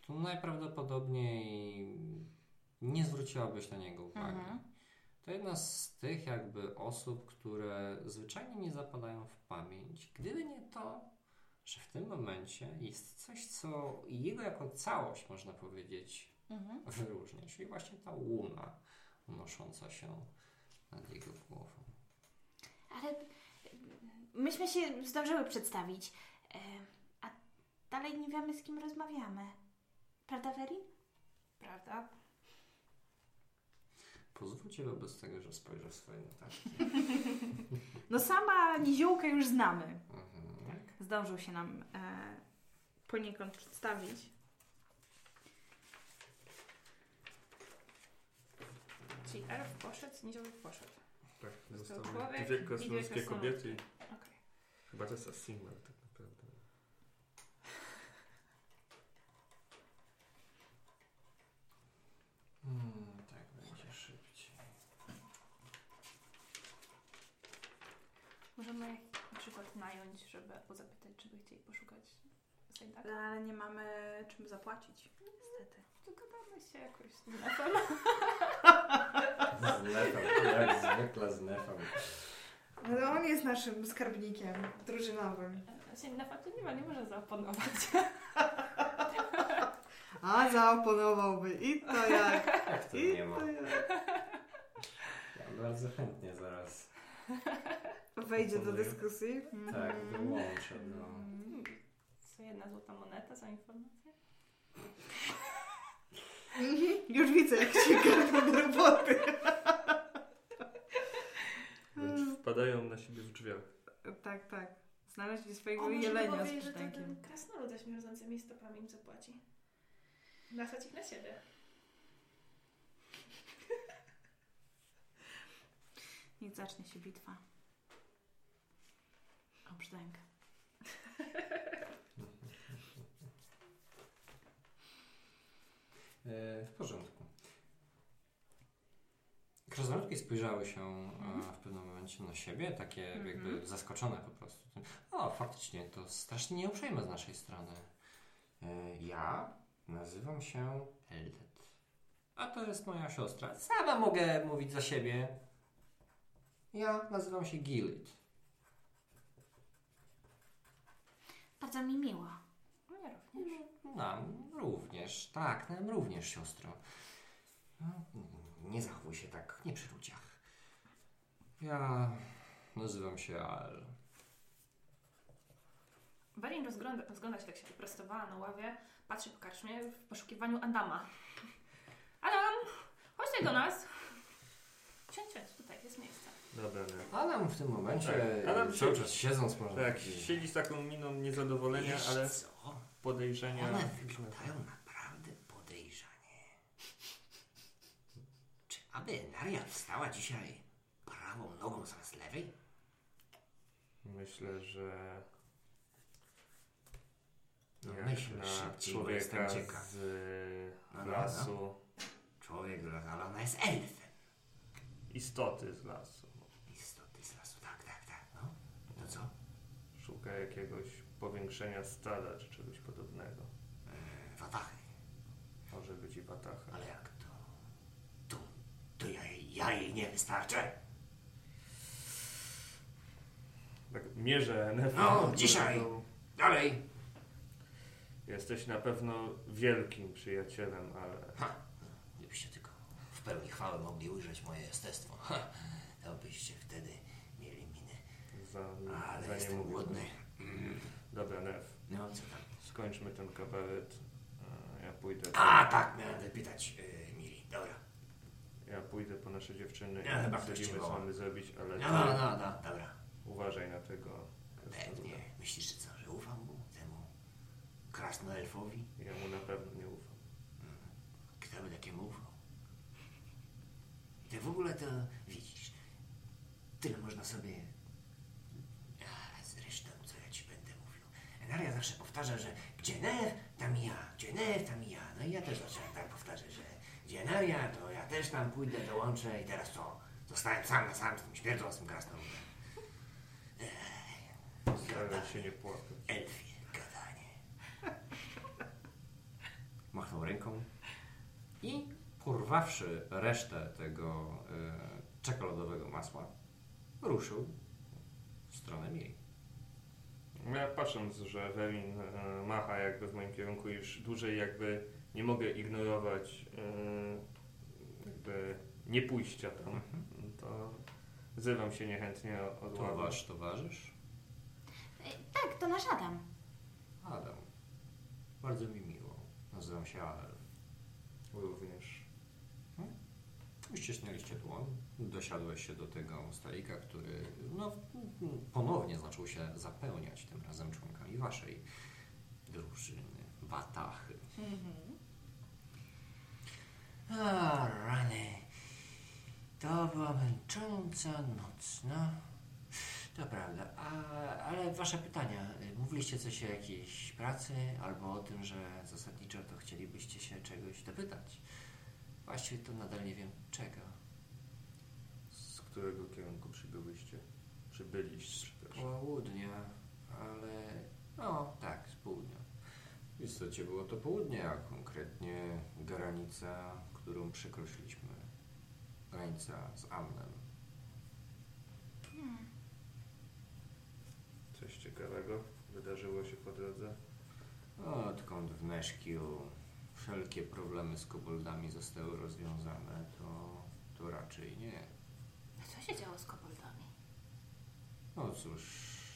to najprawdopodobniej nie zwróciłabyś na niego uwagi. To jedna z tych jakby osób, które zwyczajnie nie zapadają w pamięć, gdyby nie to, że w tym momencie jest coś, co jego jako całość, można powiedzieć, Mhm. wyróżnia, czyli właśnie ta łuna unosząca się nad jego głową. Ale myśmy się zdążyły przedstawić, e, a dalej nie wiemy, z kim rozmawiamy. Prawda, Werin? Prawda? Pozwólcie wobec tego, że spojrzę w swoje notatki. No sama niziołkę już znamy. Mhm. Zdążył się nam e, poniekąd przedstawić. Czyli elf poszedł, niziołek poszedł. Tak, Został zostały dwie krasnoludki. kobiety. i Okej. Chyba to jest Asimel tak naprawdę. Mm, tak będzie szybciej. Możemy na przykład nająć, żeby zapytać, czy by chcieli poszukać Sajdaka. Ale nie mamy czym zapłacić. Niestety. Dogadamy się jakoś z Nefem. Z nefem, jak zwykle z nefem. Ale on jest naszym skarbnikiem drużynowym. Znaczy, na fakcie nie ma, nie może zaoponować. A zaoponowałby. I to jak. Jak to I nie ma? to jak. Ja bardzo chętnie zaraz Wejdzie do dyskusji. tak Mhm. dołączę do... Hmm. Co jedna złota moneta za informację? Mhm. Już widzę, jak ci garną do roboty. Wręcz wpadają na siebie w drzwiach. Tak, tak. Znaleźli swojego O, jelenia z to przystankiem. ten krasnolud ze śmierdzącymi stopami im zapłaci. Nasać ich na siebie. Niech zacznie się bitwa. O brzdęk. E, W porządku. Krasnoludki spojrzały się e, w pewnym momencie na siebie, takie Mhm. jakby zaskoczone po prostu. O, faktycznie, to strasznie nieuprzejme z naszej strony. E, Ja nazywam się Eldet. A to jest moja siostra. Sama mogę mówić za siebie. Ja nazywam się Gilid. Bardzo mi miło. Mnie również. Nam również, tak, nam również, siostro. No, nie zachowuj się tak, nie przy ludziach. Ja nazywam się Al. Warin rozgląda, rozgląda się, tak się wyprostowała na ławie, patrzy po karczmie w poszukiwaniu Adama. Adam, chodź tutaj do nas. Siądź, siądź, tutaj jest nie. Adam w tym momencie, Tak, Adam cały czas siedząc, można Tak, siedzi z taką miną niezadowolenia, Wiesz ale co? podejrzenia. One wyglądają naprawdę podejrzanie. Czy aby Naria wstała dzisiaj prawą nogą zamiast lewej? Myślę, że No jak myśl na szybciej, bo jestem człowieka ciekaw. z y, No, no, lasu, Człowiek, ale ona jest elfem. istoty z lasu. Istoty z lasu, tak, tak, tak. No, to co? Szuka jakiegoś powiększenia stada czy czegoś podobnego. E, Watachy. Może być i watacha. Ale jak to? To, to ja, jej- ja jej nie wystarczę? Tak mierzę Nefa. No, dzisiaj. Dalej. Jesteś na pewno wielkim przyjacielem, ale Ha, gdybyście tylko w pełni chwały mogli ujrzeć moje jestestwo, ha, to byście wtedy. Za, Ale za jestem głodny. Mm. Dobra, Nef, No, co tam? skończmy ten kabaret. E, Ja pójdę. A, tak, miałem wypytać yy, Miri. Dobra. Ja pójdę po nasze dziewczyny Ja chyba i cię co mamy zrobić, ale No, no, no, no, dobra. uważaj na tego. Pewnie. Myślisz, że co, że ufam mu, temu krasnoelfowi? Ja mu na pewno nie ufam. Kto by takiemu ufał? Tak w ogóle to widzisz, tyle można sobie... A, zresztą, co ja ci będę mówił. Enaria zawsze powtarza, że gdzie Nef, tam ja, gdzie Nef, tam ja. No i ja też zacząłem tak powtarzać, że gdzie Enaria, to ja też tam pójdę, dołączę i teraz to zostałem sam na sam z tym śmierdzącym krasnoludem. Staraj się nie płakać. Elfie gadanie. machnął ręką i porwawszy resztę tego y, czekoladowego masła, ruszył w stronę Miri. Ja patrząc, że Werin e, macha jakby w moim kierunku już dłużej jakby nie mogę ignorować e, jakby nie pójścia tam, to zrywam się niechętnie od To ławy. wasz towarzysz? Tak, to nasz Adam. Adam. Bardzo mi miło. Nazywam się Al. Również. Uściśniliście dłoń, dosiadłeś się do tego stolika, który no, ponownie zaczął się zapełniać tym razem członkami waszej drużyny, Watachy. A, rany. To była męcząca noc, no. To prawda. A, ale wasze pytania. Mówiliście coś o jakiejś pracy albo o tym, że zasadniczo to chcielibyście się czegoś dopytać. Właściwie to nadal nie wiem czego. Z którego kierunku przybyłyście? Przybyliście, przepraszam. Południa, ale... No, tak, z południa. W istocie było to południe, a konkretnie granica, którą przekroczyliśmy. Granica z Amnem. ciekawego wydarzyło się po drodze? Odkąd w Neszkiu wszelkie problemy z koboldami zostały rozwiązane, to, to raczej nie. Się działo z koboldami? No cóż,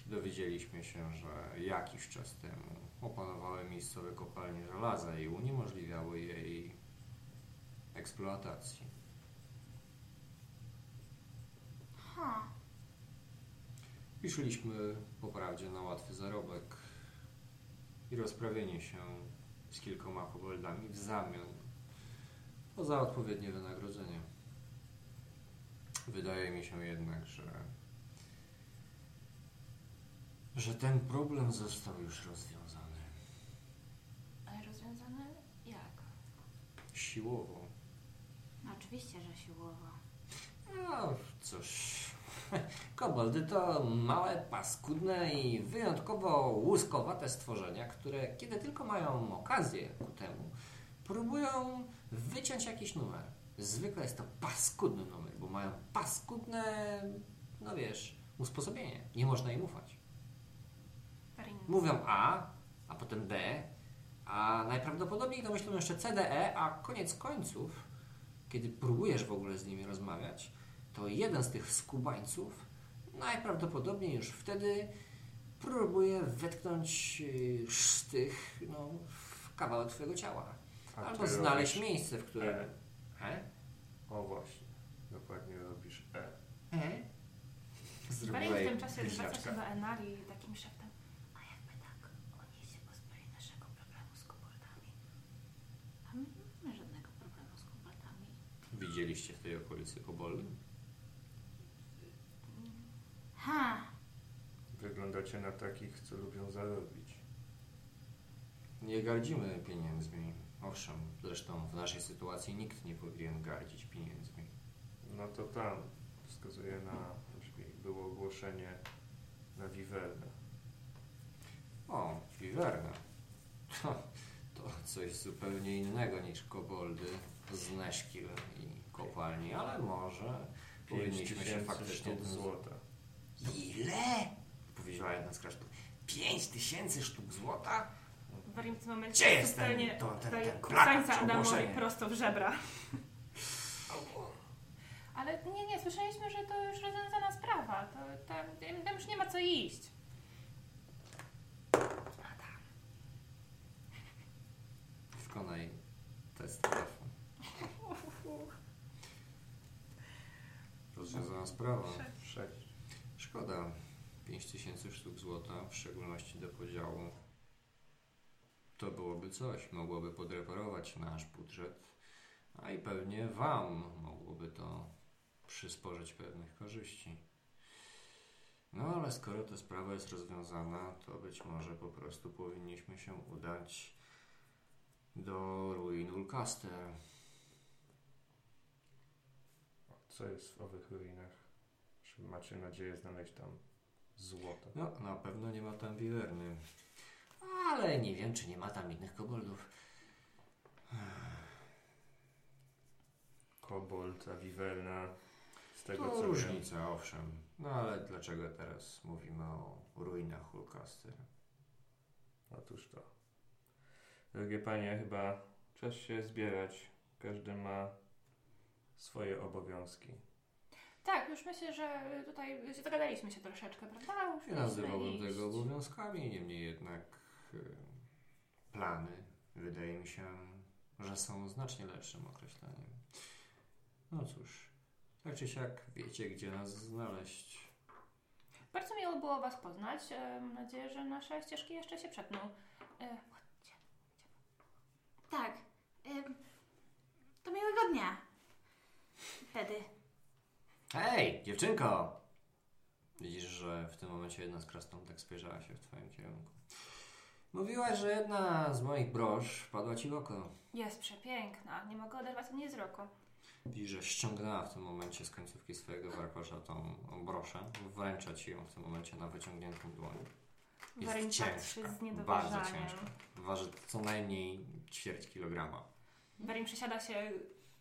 dowiedzieliśmy się, że jakiś czas temu opanowały miejscowe kopalnie żelaza i uniemożliwiały jej eksploatacji. Ha. I szliśmy po prawdzie na łatwy zarobek i rozprawienie się z kilkoma koboldami w zamian za odpowiednie wynagrodzenie. Wydaje mi się jednak, że że ten problem został już rozwiązany Ale rozwiązane jak? siłowo. No oczywiście, że siłowo. No cóż, koboldy to małe, paskudne i wyjątkowo łuskowate stworzenia, które kiedy tylko mają okazję ku temu, próbują wyciąć jakiś numer. Zwykle jest to paskudny numer, bo mają paskudne, no wiesz, usposobienie. Nie można im ufać. Mówią A, a potem D, a najprawdopodobniej to myślą jeszcze C, D, E, a koniec końców, kiedy próbujesz w ogóle z nimi rozmawiać, to jeden z tych skubańców najprawdopodobniej już wtedy próbuje wetknąć yy, sztych no, w kawałek twojego ciała. A Albo ty znaleźć robisz miejsce, w którym... E. He? O właśnie, dokładnie robisz E. He? Perin w tym czasie zwraca się do Enali takim szeptem. A jakby tak, oni się pozbyli naszego problemu z koboldami. A my nie mamy żadnego problemu z koboldami. Widzieliście w tej okolicy koboldy? Ha. Wyglądacie na takich, co lubią zarobić. Nie gardzimy pieniędzmi. Owszem, zresztą w naszej sytuacji nikt nie powinien gardzić pieniędzmi. No to tam wskazuje na drzwi. Było ogłoszenie na Viverne. O, wiwerna. To, coś zupełnie innego niż koboldy z Neszkil i kopalni, ale może powinniśmy się faktycznie sztuk złota. Ile? Powiedziała jedna z krasztów. Pięć tysięcy sztuk złota? Warim w tym momencie Gdzie jest ten- to- ten- ten plakat czy Adamowi prosto w żebra. Ale nie, nie, słyszeliśmy, że to już rozwiązana sprawa. To, tam, tam już nie ma co iść. Wykonaj test telefon. Rozwiązana sprawa. Sześć. Szkoda. 5000 sztuk złota, w szczególności do podziału. To byłoby coś, mogłoby podreperować nasz budżet, a i pewnie Wam mogłoby to przysporzyć pewnych korzyści. No ale skoro ta sprawa jest rozwiązana, to być może po prostu powinniśmy się udać do ruin Ulcaster. Co jest w owych ruinach? Czy macie nadzieję znaleźć tam złoto? No, na pewno nie ma tam wiwerny. Ale nie wiem, czy nie ma tam innych koboldów. Kobold, a Viverna. Z tego To co wiem. różnica, owszem. No ale dlaczego teraz mówimy o ruinach Hulcaster? Otóż to. Drogie panie, chyba czas się zbierać. Każdy ma swoje obowiązki. Tak, już myślę, że tutaj zagadaliśmy się troszeczkę, prawda? Już Nie nazywałbym tego obowiązkami, niemniej jednak plany wydaje mi się, że są znacznie lepszym określeniem. No cóż, tak czy siak wiecie, gdzie nas znaleźć. Bardzo miło było Was poznać. E, Mam nadzieję, że nasze ścieżki jeszcze się przetną. E, Tak. Ym, to miłego dnia. Wtedy. Hej, dziewczynko! Widzisz, że w tym momencie jedna z krasnątek spojrzała się w twoim kierunku. Mówiłaś, że jedna z moich brosz padła ci w oko. Jest przepiękna. Nie mogę oderwać od niej wzroku. Widzisz, że ściągnęła w tym momencie z końcówki swojego warkosza tą broszę. Wręcza ci ją w tym momencie na wyciągniętą dłoń. Jest ciężka, z bardzo ciężka. Waży co najmniej ćwierć kilograma. Warin przesiada się,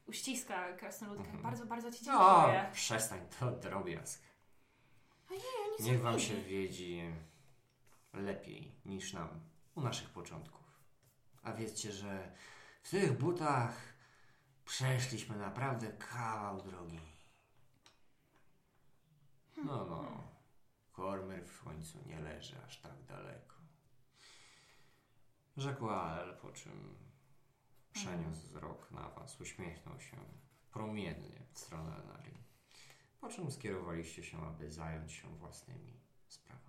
uściska krasnoludkę. Mhm. Bardzo, bardzo Ci O, dziękuję. przestań, to drobiazg. Ojej, oni Niech wam się wiedzi. lepiej niż nam u naszych początków. A wiecie, że w tych butach przeszliśmy naprawdę kawał drogi. No, no. Kormer w końcu nie leży aż tak daleko. Rzekła Al, po czym przeniósł wzrok na was, uśmiechnął się promiennie w stronę Enarii. Po czym skierowaliście się, aby zająć się własnymi sprawami.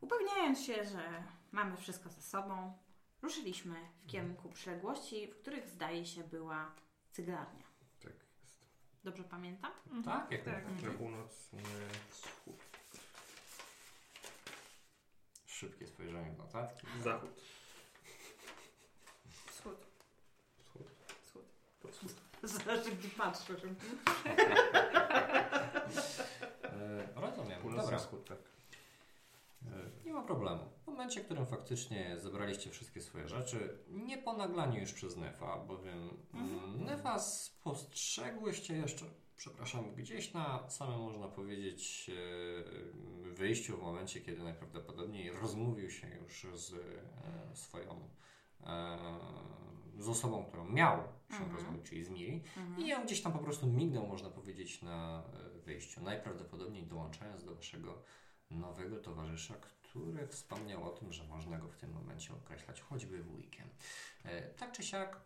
Upewniając się, że mamy wszystko ze sobą, ruszyliśmy w kierunku przyległości, w których zdaje się była cyglarnia. Tak jest. Dobrze pamiętam? Tak, jak Tak. Na północny wschód. Szybkie spojrzenie w notatki. Zachód. Wschód. Wschód. Wschód. Wschód. Zależy, gdzie patrzysz. E, rozumiem. Północny Dobra. wschód, tak. E, Nie ma problemu. W momencie, w którym faktycznie zebraliście wszystkie swoje rzeczy, nie ponaglanie już przez Nefa, bowiem mm, Nefa spostrzegłyście jeszcze, przepraszam, gdzieś na samym, można powiedzieć, e, wyjściu, w momencie, kiedy najprawdopodobniej rozmówił się już z e, swoją z osobą, którą miał się Mhm. rozmówić, czyli z Miri. Mhm. I on gdzieś tam po prostu mignął, można powiedzieć, na wyjściu. Najprawdopodobniej dołączając do waszego nowego towarzysza, który wspomniał o tym, że można go w tym momencie określać choćby wujkiem. E, Tak czy siak,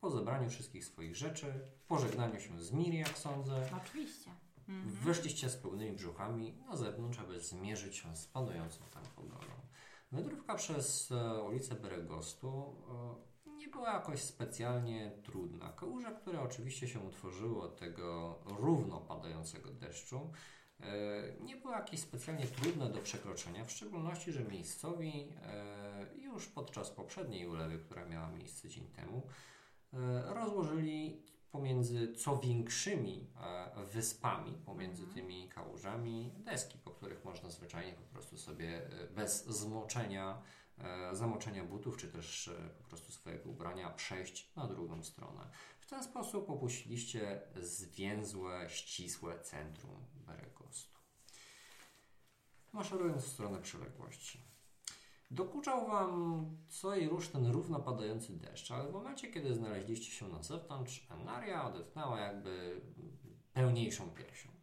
po zebraniu wszystkich swoich rzeczy, pożegnaniu się z Miri, jak sądzę, Oczywiście. Mhm. wyszliście z pełnymi brzuchami na zewnątrz, aby zmierzyć się z panującą tam pogodą. Wędrówka przez e, ulicę Beregostu e, nie była jakoś specjalnie trudna. Kałuże, które oczywiście się utworzyły od tego równo padającego deszczu, nie były jakieś specjalnie trudne do przekroczenia, w szczególności, że miejscowi e, już podczas poprzedniej ulewy, która miała miejsce dzień temu, e, rozłożyli pomiędzy co większymi e, wyspami, pomiędzy Mhm. tymi kałużami, deski, po których można zwyczajnie po prostu sobie e, bez zmoczenia, e, zamoczenia butów, czy też e, po prostu swojego ubrania przejść na drugą stronę. W ten sposób opuściliście zwięzłe, ścisłe centrum Beregostu. Maszerując w stronę przyległości. Dokuczał Wam co i rusz ten równo padający deszcz, ale w momencie, kiedy znaleźliście się na zewnątrz, Enaria odetchnęła jakby pełniejszą piersią.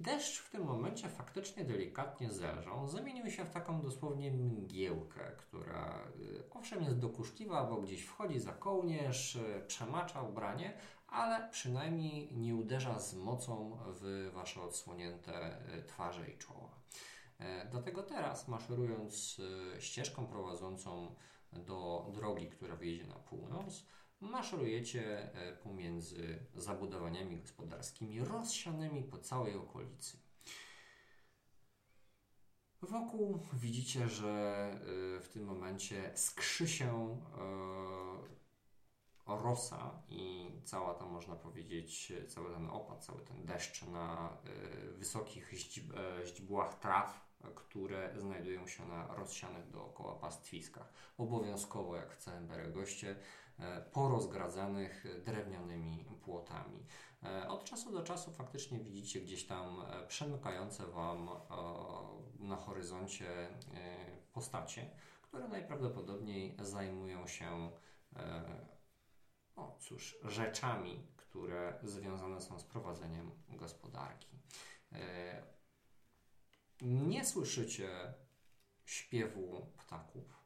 Deszcz w tym momencie faktycznie delikatnie zelżał, zamienił się w taką dosłownie mgiełkę, która y, owszem jest dokuczliwa, bo gdzieś wchodzi za kołnierz, y, przemacza ubranie, ale przynajmniej nie uderza z mocą w Wasze odsłonięte y, twarze i czoła. E, Dlatego teraz, maszerując ścieżką prowadzącą do drogi, która wyjedzie na północ, maszerujecie e, pomiędzy zabudowaniami gospodarskimi rozsianymi po całej okolicy. Wokół widzicie, że e, w tym momencie skrzy się e, rosa i cała ta, można powiedzieć, cały ten opad, cały ten deszcz na wysokich źdźb, źdźbłach traw, które znajdują się na rozsianych dookoła pastwiskach. Obowiązkowo, jak w całym Beregoście, porozgradzanych e, drewnianymi płotami. E, Od czasu do czasu faktycznie widzicie gdzieś tam e, przemykające Wam e, na horyzoncie e, postacie, które najprawdopodobniej zajmują się e, o cóż, rzeczami, które związane są z prowadzeniem gospodarki. E, Nie słyszycie śpiewu ptaków,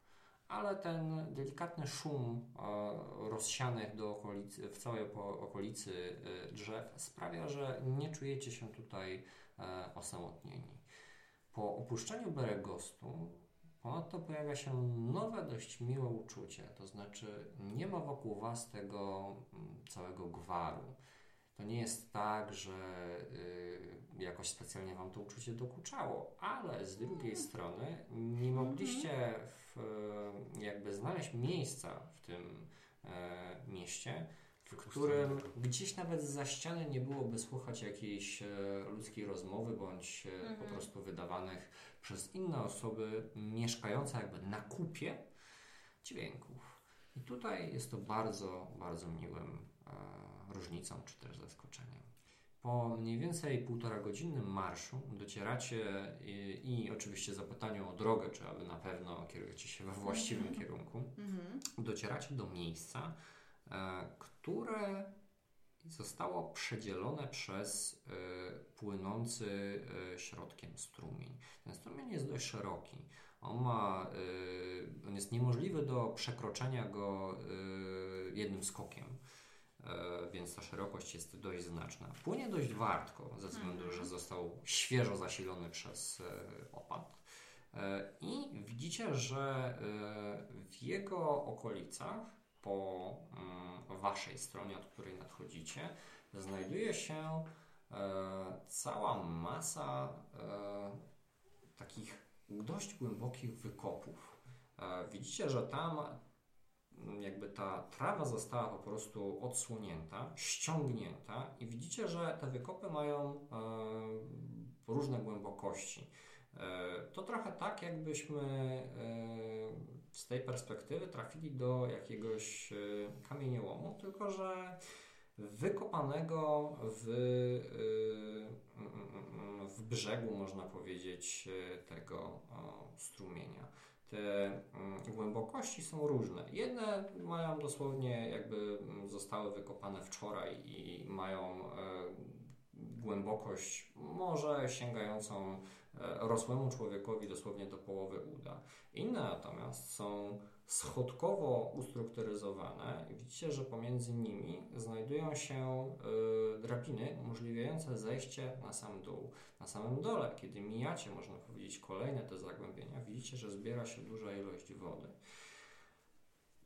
ale ten delikatny szum e, rozsianych do okolicy, w całej okolicy e, drzew sprawia, że nie czujecie się tutaj e, osamotnieni. Po opuszczeniu Beregostu Ponadto pojawia się nowe, dość miłe uczucie, to znaczy nie ma wokół Was tego mm, całego gwaru. To nie jest tak, że y, jakoś specjalnie Wam to uczucie dokuczało, ale z drugiej strony nie mogliście w, y, jakby znaleźć miejsca w tym e, mieście, w którym gdzieś nawet za ściany nie byłoby słuchać jakiejś e, ludzkiej rozmowy bądź e, po Mhm. prostu wydawanych przez inne osoby mieszkające jakby na kupie dźwięków. I tutaj jest to bardzo, bardzo miłym e, różnicą czy też zaskoczeniem. Po mniej więcej półtora godzinnym marszu docieracie i, i oczywiście zapytaniu o drogę, czy aby na pewno kierujecie się we właściwym kierunku, Mhm. docieracie do miejsca, e, które zostało przedzielone przez e, płynący e, środkiem strumień. Ten strumień jest dość szeroki. On, ma, on jest niemożliwy do przekroczenia go jednym skokiem. E, Więc ta szerokość jest dość znaczna. Płynie dość wartko, ze względu, że został świeżo zasilony przez e, opad. E, I widzicie, że w jego okolicach, po mm, waszej stronie, od której nadchodzicie, znajduje się cała masa takich dość głębokich wykopów. Widzicie, że tam jakby ta trawa została po prostu odsłonięta, ściągnięta i widzicie, że te wykopy mają e, różne głębokości. E, To trochę tak, jakbyśmy e, z tej perspektywy trafili do jakiegoś kamieniołomu, tylko że wykopanego w, w brzegu, można powiedzieć, tego strumienia. Te mm, głębokości są różne. Jedne mają dosłownie jakby mm, zostały wykopane wczoraj i mają e, głębokość może sięgającą e, rosłemu człowiekowi dosłownie do połowy uda. Inne natomiast są schodkowo ustrukturyzowane widzicie, że pomiędzy nimi znajdują się y, drabiny umożliwiające zejście na sam dół. Na samym dole, kiedy mijacie, można powiedzieć, kolejne te zagłębienia, widzicie, że zbiera się duża ilość wody.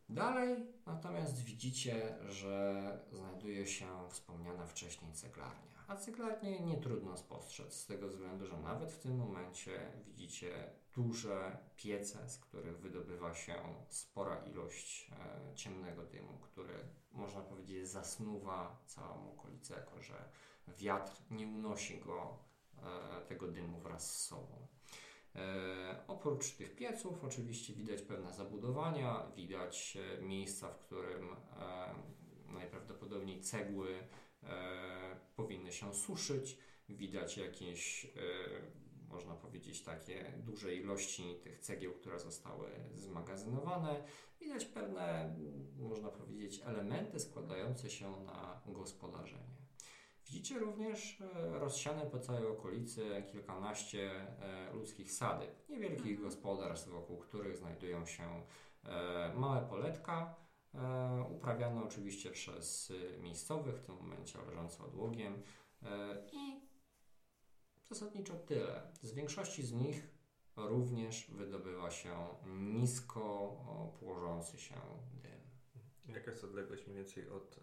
Dalej natomiast widzicie, że znajduje się wspomniana wcześniej ceglarnia. A ceglarnię nie trudno spostrzec z tego względu, że nawet w tym momencie widzicie duże piece, z których wydobywa się spora ilość e, ciemnego dymu, który można powiedzieć zasnuwa całą okolicę, jako że wiatr nie unosi go, e, tego dymu wraz z sobą. E, oprócz tych pieców oczywiście widać pewne zabudowania, widać miejsca, w którym najprawdopodobniej cegły powinny się suszyć, widać jakieś, można powiedzieć, takie duże ilości tych cegieł, które zostały zmagazynowane, widać pewne, można powiedzieć, elementy składające się na gospodarzenie. Widzicie również e, rozsiane po całej okolicy kilkanaście e, ludzkich sadek, niewielkich gospodarstw, wokół których znajdują się e, małe poletka, uprawiane oczywiście przez miejscowych, w tym momencie leżące odłogiem i zasadniczo tyle. Z większości z nich również wydobywa się nisko o, położący się dym. Jaka jest odległość mniej więcej od e,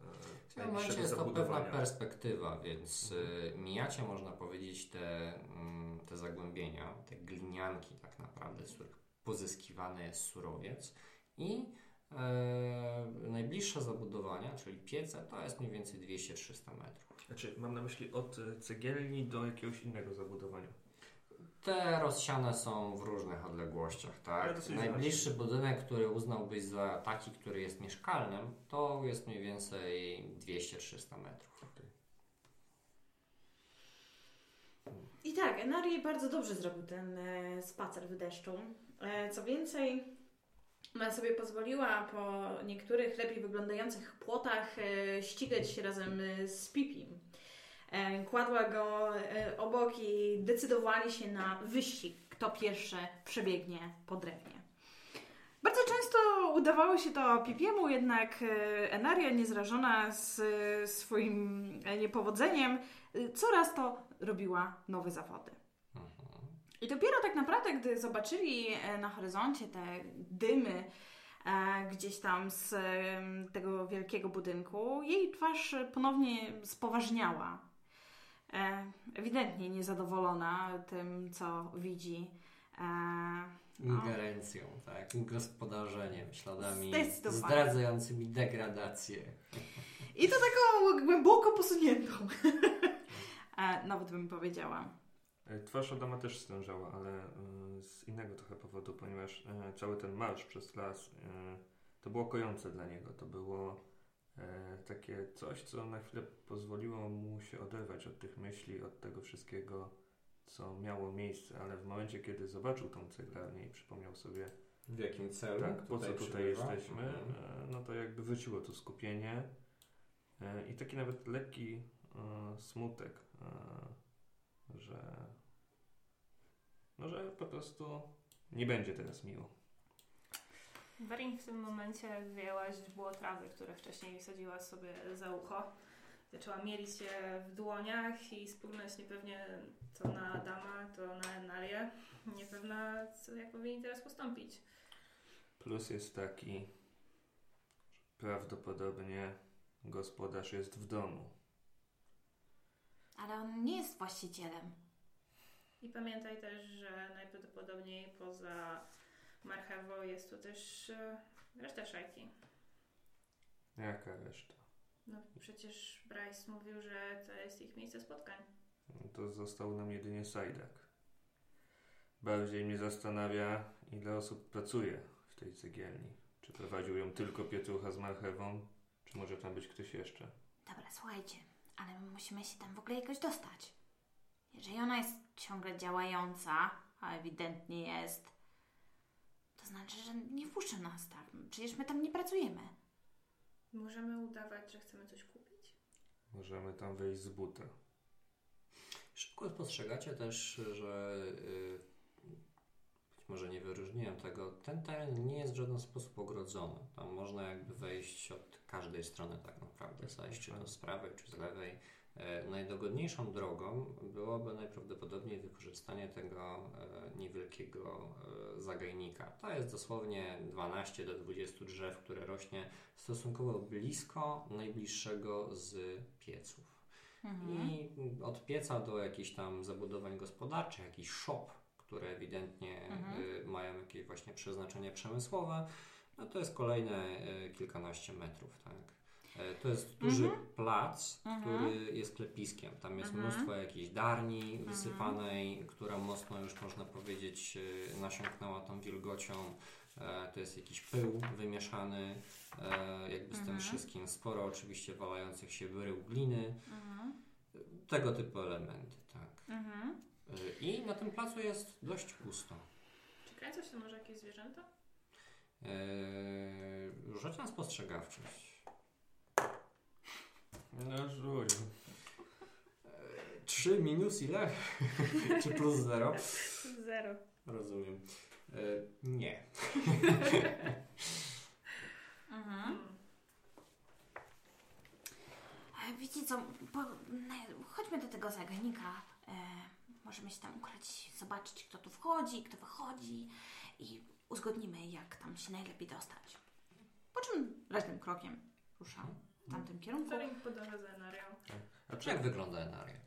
W tym momencie jest to pewna perspektywa, więc y, mijacie, można powiedzieć, te, mm, te zagłębienia, te glinianki tak naprawdę, z których pozyskiwany jest surowiec i e, najbliższe zabudowania, czyli piece, to jest mniej więcej 200-300 metrów. Znaczy, mam na myśli od e, cegielni do jakiegoś innego zabudowania. Te rozsiane są w różnych odległościach, tak? Najbliższy budynek, który uznałbyś za taki, który jest mieszkalnym, to jest mniej więcej 200-300 metrów. I tak, Enari bardzo dobrze zrobił ten e, spacer w deszczu. E, co więcej, ona sobie pozwoliła po niektórych lepiej wyglądających płotach e, ścigać się razem e, z Pipim. E, kładła go obok i decydowali się na wyścig, kto pierwszy przebiegnie po drewnie. Bardzo często udawało się to Pipiemu, jednak Enaria, niezrażona z swoim niepowodzeniem, coraz to robiła nowe zawody. I dopiero tak naprawdę, gdy zobaczyli e, na horyzoncie te dymy e, gdzieś tam z tego wielkiego budynku, jej twarz ponownie spoważniała. E, ewidentnie niezadowolona tym, co widzi. No. Ingerencją, tak? Gospodarzeniem, śladami zdradzającymi degradację. I to taką głęboko posuniętą. nawet bym powiedziała. E, Twarz Adama też stężała, ale e, z innego trochę powodu, ponieważ e, cały ten marsz przez las to było kojące dla niego. To było takie coś, co na chwilę pozwoliło mu się oderwać od tych myśli, od tego wszystkiego, co miało miejsce, ale w momencie, kiedy zobaczył tą ceglarnię i przypomniał sobie, W jakim celu? tak, po co tutaj przybywa? jesteśmy, Mhm. no to jakby wróciło to skupienie i taki nawet lekki smutek, że no, że po prostu nie będzie teraz miło. Werin w tym momencie wyjęła źdźbło trawy, które wcześniej wsadziła sobie za ucho. Zaczęła mielić je w dłoniach i spoglądać niepewnie to na Adama, to na Enalię. Niepewna, co, jak powinni teraz postąpić. Plus jest taki, że prawdopodobnie gospodarz jest w domu. Ale on nie jest właścicielem. I pamiętaj też, że najprawdopodobniej poza marchewą jest tu też e, reszta szajki. Jaka reszta? No przecież Bryce mówił, że to jest ich miejsce spotkań. No To został nam jedynie Sajdak. Bardziej mnie zastanawia, ile osób pracuje w tej cegielni. Czy prowadził ją tylko Pietrucha z marchewą, czy może tam być ktoś jeszcze? Dobra, słuchajcie, ale my musimy się tam w ogóle jakoś dostać. Jeżeli ona jest ciągle działająca, a ewidentnie jest, to znaczy, że nie wpuszczą nas tak. Przecież my tam nie pracujemy. Możemy udawać, że chcemy coś kupić? Możemy tam wejść z buta. Szybko spostrzegacie też, że y, być może nie wyróżniłem tego, ten teren nie jest w żaden sposób ogrodzony. Tam można jakby wejść od każdej strony tak naprawdę, zajść czy to z prawej, czy z lewej. E, Najdogodniejszą drogą byłoby najprawdopodobniej wykorzystanie tego e, niewielkiego e, zagajnika. To jest dosłownie 12 do 20 drzew, które rośnie stosunkowo blisko najbliższego z pieców. I od pieca do jakichś tam zabudowań gospodarczych, jakiś shop, które ewidentnie Mhm. mają jakieś właśnie przeznaczenie przemysłowe, no to jest kolejne y, kilkanaście metrów, tak. E, To jest duży Mhm. plac, Mhm. który jest klepiskiem. Tam jest Mhm. mnóstwo jakiejś darni wysypanej, która mocno już można powiedzieć y, nasiąknęła tą wilgocią. E, To jest jakiś pył wymieszany e, jakby z tym Mhm. wszystkim. Sporo oczywiście walających się brył gliny. Mhm. Tego typu elementy, tak. Mhm. I na tym placu jest dość pusto. Czy kręcą się może jakieś zwierzęta? Yy, Rzuć na spostrzegawczość. No rzuć. 3 minus ile? Czy plus 0? Zero. Rozumiem. Yy, Nie. Mhm. E, Wiecie co, po, ne, chodźmy do tego zagajnika. E, możemy się tam ukryć, zobaczyć kto tu wchodzi, kto wychodzi i uzgodnimy jak tam się najlepiej dostać. Po czym leśnym krokiem rusza w tamtym kierunku. Ferin podąża za Enarią. A czy jak wygląda Enaria?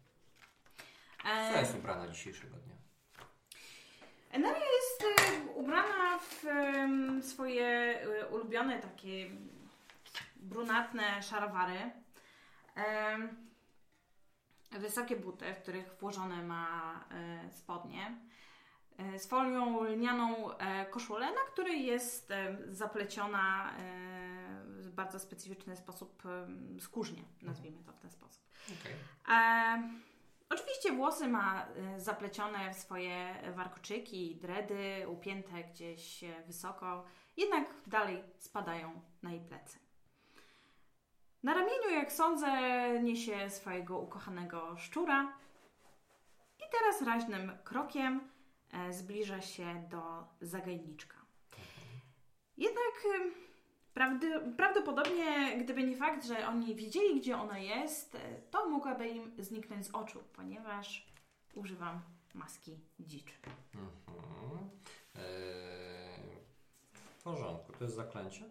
Co E, jest ubrana dzisiejszego dnia? Enaria jest e, ubrana w swoje e, ulubione takie brunatne szarwary. Wysokie buty, w których włożone ma spodnie. E, z folią lnianą e, koszulę, na której jest e, zapleciona w bardzo specyficzny sposób skórznie, nazwijmy to w ten sposób. E, oczywiście włosy ma zaplecione w swoje warkoczyki, dredy, upięte gdzieś wysoko, jednak dalej spadają na jej plecy. Na ramieniu, jak sądzę, niesie swojego ukochanego szczura i teraz raźnym krokiem zbliża się do zagajniczka. Jednak e, prawdy, prawdopodobnie, gdyby nie fakt, że oni wiedzieli, gdzie ona jest, e, to mogłaby im zniknąć z oczu, ponieważ używam maski dziczy. Mhm. Yy, W porządku. To jest zaklęcie?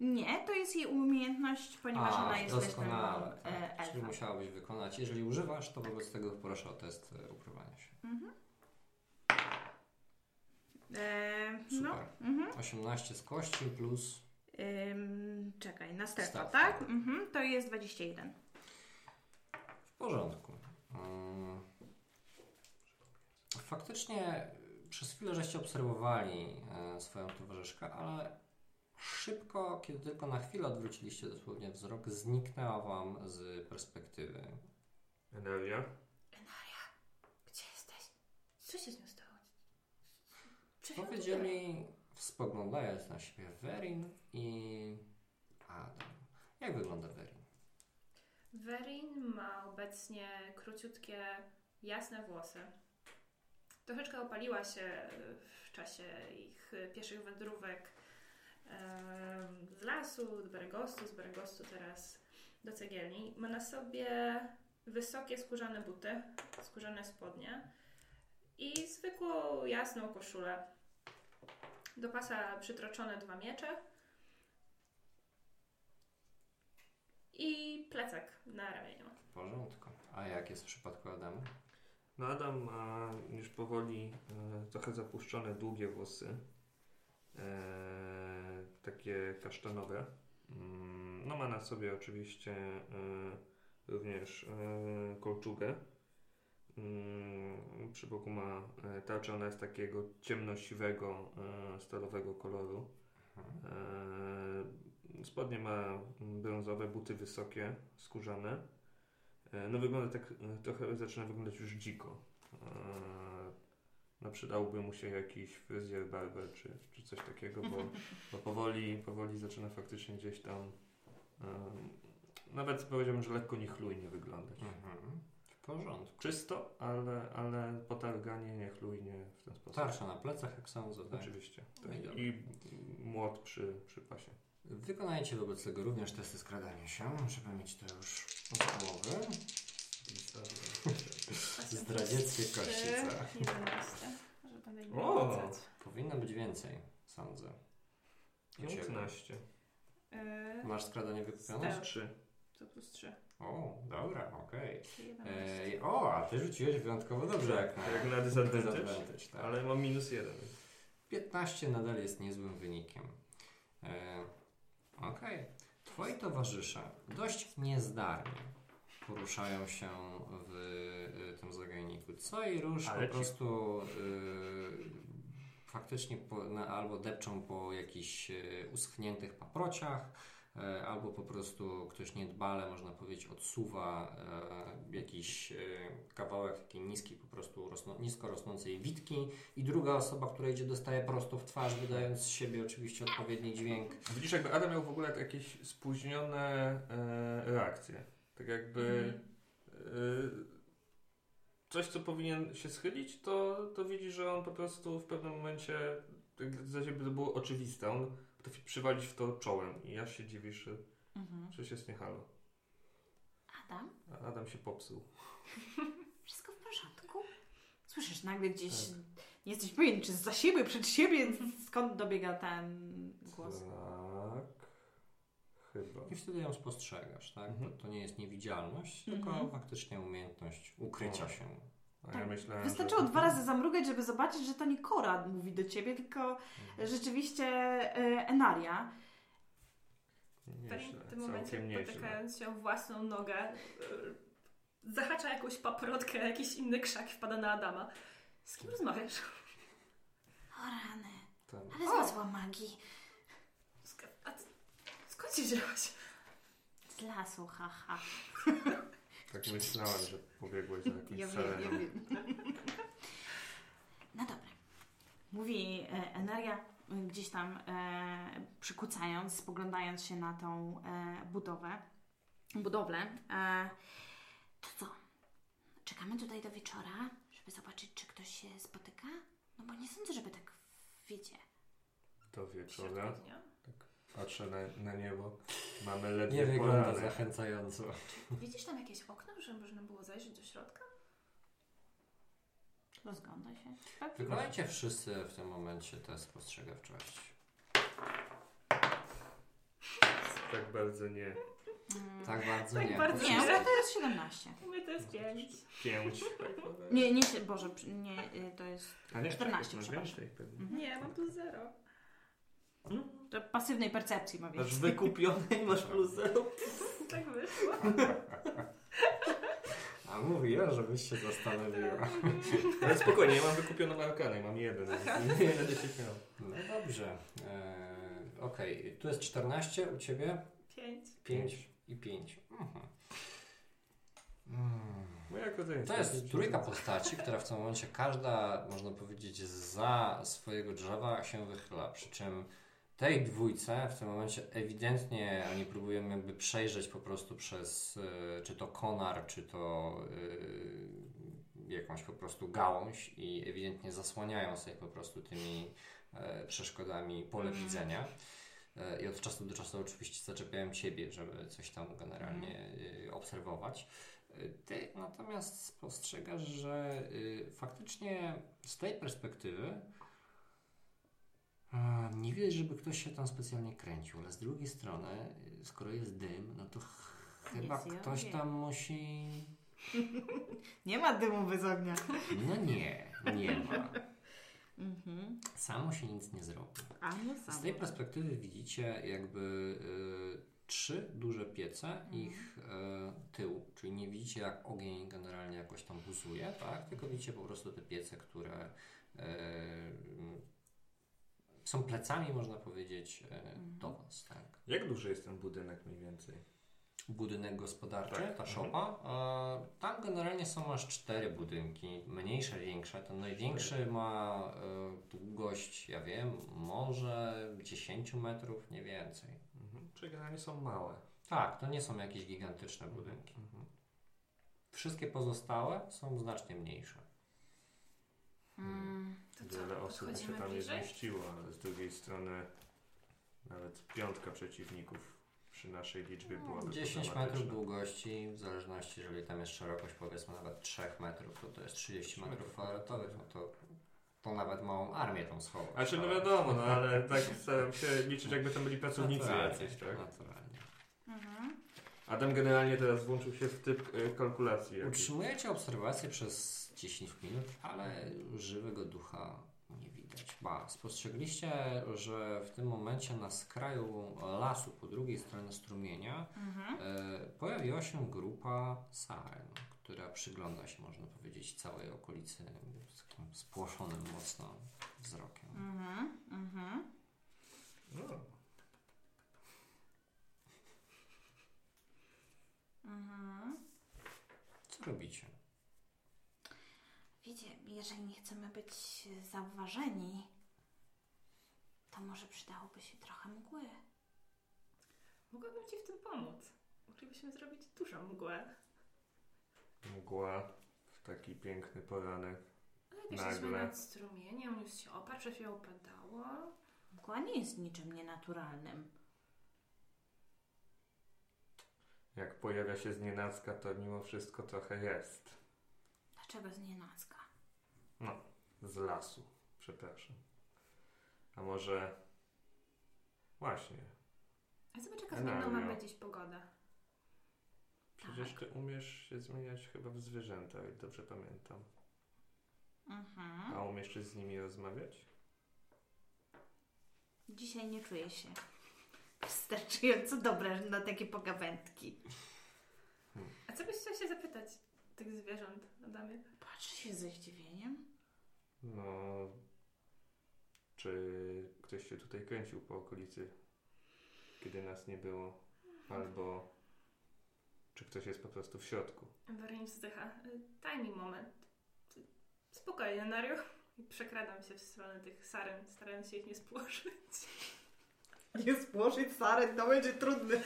Nie, to jest jej umiejętność, ponieważ A, ona jest leśnym doskonale. e, Tak. Czyli musiałabyś wykonać. Jeżeli używasz, to wobec tego proszę o test e, ukrywania się. Mhm. E, Super. no, mhm. 18 z kości plus Ym, czekaj, na Stefa. tak? Mhm, to jest 21. W porządku. Mm. Faktycznie przez chwilę żeście obserwowali e, swoją towarzyszkę, ale szybko, kiedy tylko na chwilę odwróciliście dosłownie wzrok, zniknęła wam z perspektywy. Energia. Enaria, gdzie jesteś? Co się z nią stało? Powiedzieli, spoglądając na siebie, Werin i Adam. Jak wygląda Werin? Werin ma obecnie króciutkie, jasne włosy. Troszeczkę opaliła się w czasie ich pieszych wędrówek z lasu, do Beregostu, z Beregostu teraz do cegielni. Ma na sobie wysokie skórzane buty, skórzane spodnie i zwykłą jasną koszulę. Do pasa przytroczone dwa miecze i plecak na ramieniu. W porządku. A jak jest w przypadku Adama? No Adam ma już powoli e, trochę zapuszczone długie włosy. E, takie kasztanowe. Mm, no ma na sobie oczywiście e, również e, kolczugę. Mm, przy boku ma e, tarczę, ona jest takiego ciemnosiwego, e, stalowego koloru. E, spodnie ma brązowe, buty wysokie, skórzane. No wygląda tak, trochę zaczyna wyglądać już dziko. No przydałby mu się jakiś fryzjer, barber czy, czy coś takiego, bo, bo powoli, powoli zaczyna faktycznie gdzieś tam nawet powiedziałbym, że lekko niechlujnie wyglądać. Mhm. Porządku. Czysto, ale, ale potarganie niechlujnie w ten sposób. Tarcza na plecach, jak sądzę. Tak? Oczywiście. No i młot przy, przy pasie. Wykonajcie wobec tego również testy skradania się, żeby mieć to już z głowy. Zdradzieckie kości, co? 11. Może będę nie O! Powinno być więcej, sądzę. U ciebie. 15. Yy, Masz skradanie wykupione? Tak. 3. to plus 3. O, dobra, okej. Czyli 11. Ej, O, a ty rzuciłeś wyjątkowo dobrze jak na, Jak na disadvantage, disadvantage, tak. ale mam minus 1. 15 nadal jest niezłym wynikiem. E, Okej. Twoi towarzysze dość niezdarnie poruszają się w y, tym zagajniku. Co i rusz Ale po ci- prostu y, faktycznie po, na, albo depczą po jakichś y, uschniętych paprociach, e, albo po prostu ktoś niedbale, można powiedzieć, odsuwa e, jakiś e, kawałek takiej niskiej, po prostu rosną, nisko rosnącej witki i druga osoba, która idzie, dostaje prosto w twarz, wydając z siebie oczywiście odpowiedni dźwięk. Widzisz, jakby Adam miał w ogóle jakieś spóźnione e, reakcje. Tak jakby e, coś, co powinien się schylić, to, to widzi, że on po prostu w pewnym momencie, za siebie to było oczywiste, on potrafi przywalić w to czołem i ja się dziwisz, że, Mhm. halo. Adam, A Adam się popsuł. wszystko w porządku? Słyszysz nagle gdzieś, nie jesteś pewien, czy za siebie, przed siebie, skąd dobiega ten głos. Tak. Chyba. I wtedy ją spostrzegasz, tak? Mhm. To, to nie jest niewidzialność, Mhm. tylko faktycznie umiejętność ukrycia O. się. A ja myślałem, Wystarczyło że... dwa razy zamrugać, żeby zobaczyć, że to nie Kora mówi do ciebie, tylko rzeczywiście e, Enaria. Nieźle, w tym momencie potykając się o własną nogę, yy, zahacza jakąś paprotkę, jakiś inny krzak wpada na Adama. Z kim rozmawiasz? O rany, Tam. ale zła magii. Sk- A skąd się wzięłaś? Z lasu, haha. Tak myślałem, że pobiegłeś za jakimś Ja wiem, ja wiem. No dobra. Mówi e, Enaria e, gdzieś tam e, przykucając, spoglądając się na tą e, budowę, budowlę. E, To co? Czekamy tutaj do wieczora, żeby zobaczyć, czy ktoś się spotyka? No bo nie sądzę, żeby tak wiecie. Do wieczora. Patrzę na, na niebo. Mamy ledwie Nie wygląda poranek. zachęcająco. Widzisz tam jakieś okno, że można było zajrzeć do środka? rozgląda się. Wykonajcie wszyscy w tym momencie test spostrzegawczości. Tak bardzo nie. Mm. Tak bardzo Tak nie. bardzo Nie, ale to jest 17. U mnie to jest pięć. Pięć. Nie, nie, się- Boże, przy- nie, y, to jest A nie, 14, masz przepraszam. więcej pewnie. Nie, mam plus zero. To pasywnej percepcji ma Masz więcej. wykupione i masz plus zero. Tak wyszło. A mówiłem, żebyś się zastanowiła. Ale spokojnie, ja mam wykupioną arkanę, mam jeden. Nie będę się śmiał. No dobrze. Eee, Okej, tu jest 14, u ciebie Pięć. 5 i 5. Mhm. Mm. To jest trójka postaci, która w tym momencie każda, można powiedzieć, za swojego drzewa się wychyla. Przy czym tej dwójce w tym momencie ewidentnie oni próbują jakby przejrzeć po prostu przez y, czy to konar, czy to y, jakąś po prostu gałąź i ewidentnie zasłaniają sobie po prostu tymi e, przeszkodami pole Mhm. widzenia. E, I od czasu do czasu oczywiście zaczepiałem Ciebie, żeby coś tam generalnie y, obserwować. Ty natomiast spostrzegasz, że faktycznie z tej perspektywy nie widać, żeby ktoś się tam specjalnie kręcił, ale z drugiej strony, skoro jest dym, no to ch- chyba Jest ktoś ogień. tam musi. Nie ma dymu bez ognia. No nie, nie ma. Mhm. Samo się nic nie zrobi. A Z samo. tej perspektywy widzicie jakby y, trzy duże piece, ich y, tył, czyli nie widzicie jak ogień generalnie jakoś tam buzuje, tak? tylko widzicie po prostu te piece, które y, są plecami, można powiedzieć, y, do Was. Tak? Jak duży jest ten budynek mniej więcej? Budynek gospodarczy, Tak. ta Mhm. szopa, y, tam generalnie są aż cztery budynki, mniejsze, większe. Ten największy ma y, długość, ja wiem, może 10 metrów, nie więcej. Mhm. Czyli generalnie są małe. Tak, to nie są jakieś gigantyczne budynki. Mhm. Wszystkie pozostałe są znacznie mniejsze. Mm. To co, Wiele osób by się tam nie bliżej? zmieściło, ale z drugiej strony nawet piątka przeciwników przy naszej liczbie byłaby 10 metrów długości, w zależności, jeżeli tam jest szerokość powiedzmy nawet 3 metrów, to to jest 30 metrów kwadratowych, no to, to nawet małą armię tam schować. A czy no wiadomo, no ale tak staram się liczyć jakby tam byli pracownicy Naturalnie, jacyś, tak? Naturalnie. Mhm. Adam generalnie teraz włączył się w typ y, kalkulacji. Utrzymujecie obserwację przez 10 minut, ale żywego ducha nie widać. Ba, spostrzegliście, że w tym momencie na skraju lasu, po drugiej stronie strumienia, Mhm. e, pojawiła się grupa saren, która przygląda się, można powiedzieć, całej okolicy z takim spłoszonym mocno wzrokiem. Mhm. Mhm. No, Mhm. Co robicie? Wiecie, jeżeli nie chcemy być zauważeni, to może przydałoby się trochę mgły. Mogłabym Ci w tym pomóc. Moglibyśmy zrobić dużą mgłę. mgła w taki piękny poranek. Ale jesteśmy Nagle. nad strumieniem, już się oparł, przed chwilą padało. Mgła nie jest niczym nienaturalnym. Jak pojawia się znienacka, to mimo wszystko trochę jest. Dlaczego z nienacka? Z lasu, przepraszam. A może... Właśnie. A zobacz, jaka Scenario. zmienna ma być dziś pogoda. Przecież Tak. ty umiesz się zmieniać chyba w zwierzęta, jak dobrze pamiętam. Mhm. A umiesz też z nimi rozmawiać? Dzisiaj nie czuję się wystarczająco dobra na takie pogawędki. A co byś chciał się zapytać tych zwierząt, Adamie? Patrzy się ze zdziwieniem. No... Czy ktoś się tutaj kręcił po okolicy, kiedy nas nie było? Albo... Czy ktoś jest po prostu w środku? Werin wzdycha. Y, Daj mi moment. Spokojnie, Nario. I przekradam się w stronę tych saren, starając się ich nie spłoszyć. Nie spłoszyć Saren, to będzie trudne.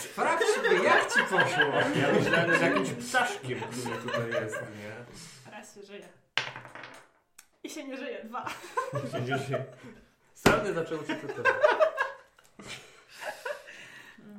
Sprawdź sobie, jak ci poszło! Ja myślałem, że jakimś ptaszkiem, który tutaj jest, nie? Raz się żyje. I się nie żyje. Dwa. Się... Sarny zaczęły się cytować.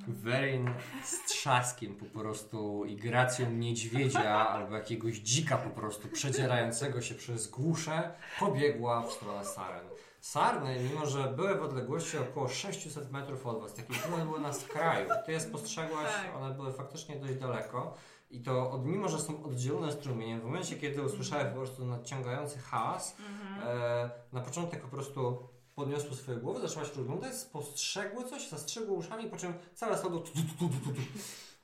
Werin z trzaskiem po prostu i gracją niedźwiedzia albo jakiegoś dzika po prostu przedzierającego się przez głusze pobiegła w stronę saren. Sarny, mimo że były w odległości około 600 metrów od was, takie one były na skraju. Ty je spostrzegłaś, Tak. one były faktycznie dość daleko. I to od, mimo, że są oddzielone strumieniem, w momencie kiedy usłyszałeś po prostu nadciągający hałas, e, na początek po prostu podniosły swoje głowy, zaczęłaś rozglądać, spostrzegły coś, zastrzegły uszami, po czym całe stado tu, tu, tu, tu, tu, tu,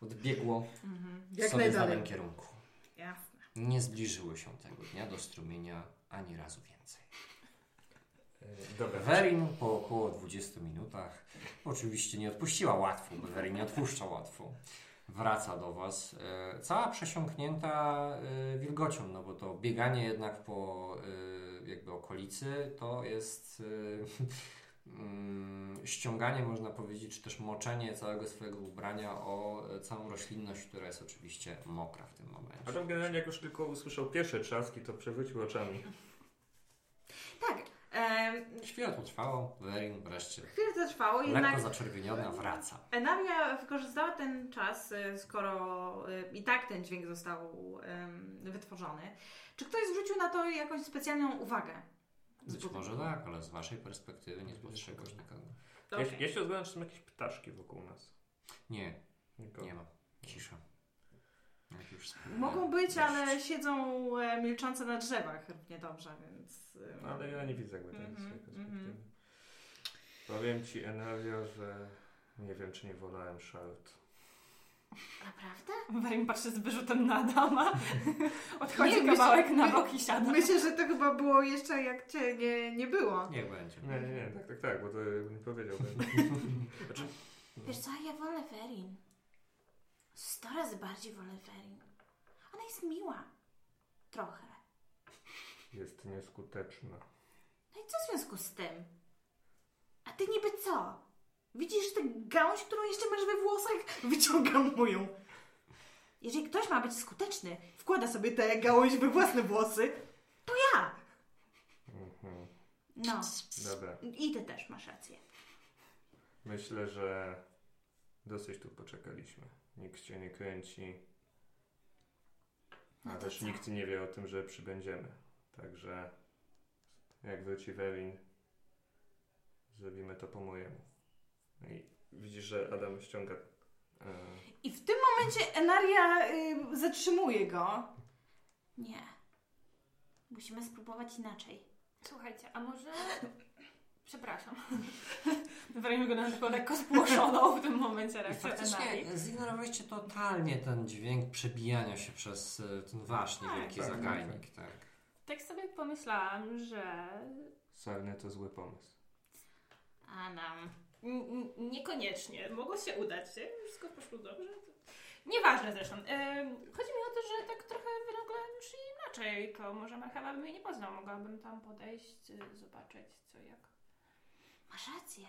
odbiegło Mhm. Jak sobie w danym kierunku. Jasne. Nie zbliżyły się tego dnia do strumienia ani razu więcej. E, Dobra. Werin po około 20 minutach, oczywiście nie odpuściła łatwo, bo Werin nie odpuszcza łatwo, wraca do Was, e, cała przesiąknięta e, wilgocią, no bo to bieganie jednak po e, jakby okolicy to jest mm, ściąganie, można powiedzieć, czy też moczenie całego swojego ubrania o całą roślinność, która jest oczywiście mokra w tym momencie. Adam generalnie jak już tylko usłyszał pierwsze trzaski, to przewrócił oczami. Tak. Em, Chwilę to trwało, Werin wreszcie chwilę to trwało, jednak lekko zaczerwieniona wraca. Enaria wykorzystała ten czas, y, skoro y, i tak ten dźwięk został wytworzony. Czy ktoś zwrócił na to jakąś specjalną uwagę? Być może tak, ale z waszej perspektywy nie spostrzegłeś nikogo. Ja, Okej. ja się rozglądam, czy są jakieś ptaszki wokół nas. Nie, Nikogo. nie ma. Cisza. Mogą być, deszcz. ale siedzą e, milczące na drzewach równie dobrze, więc... em, No, ale ja nie widzę jakby tej Mhm, swojej perspektywy. mhm. Powiem ci, Enaria, że nie wiem, czy nie wolałem Charlotte. Naprawdę? Werin patrzy z wyrzutem na Adama. Odchodzi Nie, myślę- kawałek na bok i siada. Myślę, że to chyba było jeszcze jak cię nie, nie było. Niech będzie. Nie, nie, nie, tak, tak, tak, bo to nie powiedziałbym. Znaczy, Wiesz co, ja wolę Werin. Sto razy bardziej wolę Werin. Ona jest miła. Trochę. jest nieskuteczna. No i co w związku z tym? A ty niby co? Widzisz tę gałąź, którą jeszcze masz we włosach? Wyciągam moją. Jeżeli ktoś ma być skuteczny, Wkłada sobie tę gałąź we własne włosy. to ja. Mhm. No. Dobra. I ty też masz rację. Myślę, że dosyć tu poczekaliśmy. Nikt się nie kręci. A No też co? nikt nie wie o tym, że przybędziemy. Także jak wróci Werin, zrobimy to po mojemu. I widzisz, że Adam ściąga. E, I w tym momencie Enaria y, zatrzymuje go. Nie. Musimy spróbować inaczej. Słuchajcie, a może... Przepraszam. Werin wygląda na taką lekko spłoszoną w tym momencie Enarii. faktycznie zignorowaliście totalnie ten dźwięk przebijania się przez e, ten wasz Tak, niewielki tak, zagajnik. Tak. Tak sobie pomyślałam, że Sarny to zły pomysł. Anam. N- n- niekoniecznie. Mogło się udać. Nie? Wszystko poszło dobrze. Nieważne zresztą. Em, chodzi mi o to, że tak trochę wyglądam już inaczej. To może marchewa by mnie nie poznał. Mogłabym tam podejść, y, zobaczyć co jak. Masz rację.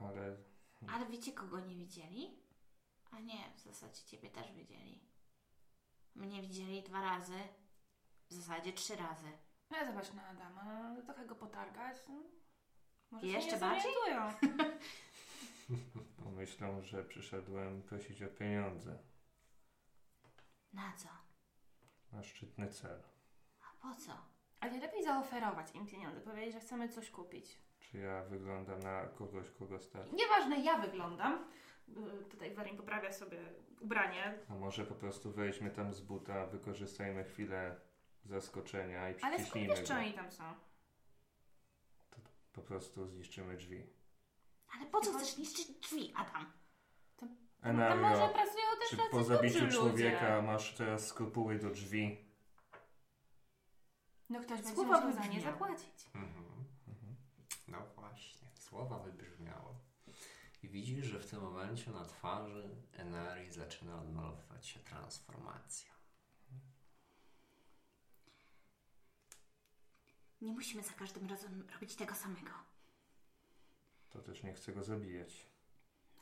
Ale Ale wiecie, kogo nie widzieli? A nie, w zasadzie ciebie też widzieli. Mnie widzieli dwa razy. W zasadzie trzy razy. No ja zobacz na Adama. Trochę go potargać. No. Może Jeszcze się nie bardziej? zorientują. myślą, że przyszedłem prosić o pieniądze. Na co? Na szczytny cel. A po co? A nie lepiej zaoferować im pieniądze. Powiedzieć, że chcemy coś kupić. Czy ja wyglądam na kogoś, kogo stać? Nieważne, ja wyglądam. Tutaj Warin poprawia sobie ubranie. A może po prostu wejdźmy tam z buta, wykorzystajmy chwilę zaskoczenia i Ale skąd przyciśnijmy wiesz, czy go. oni tam są? Po prostu zniszczymy drzwi. Ale po co chcesz niszczyć drzwi, Adam? Tam może Enario, pracują też czy tacy po zabiciu dobrzy człowieka ludzie. masz teraz skrupuły do drzwi? No ktoś będzie musiał za nie wybrzmiały. zapłacić. Mhm. Słowa wybrzmiały. I widzisz, że w tym momencie na twarzy Enarii zaczyna odmalowywać się transformacja. Nie musimy za każdym razem robić tego samego. To też nie chcę go zabijać.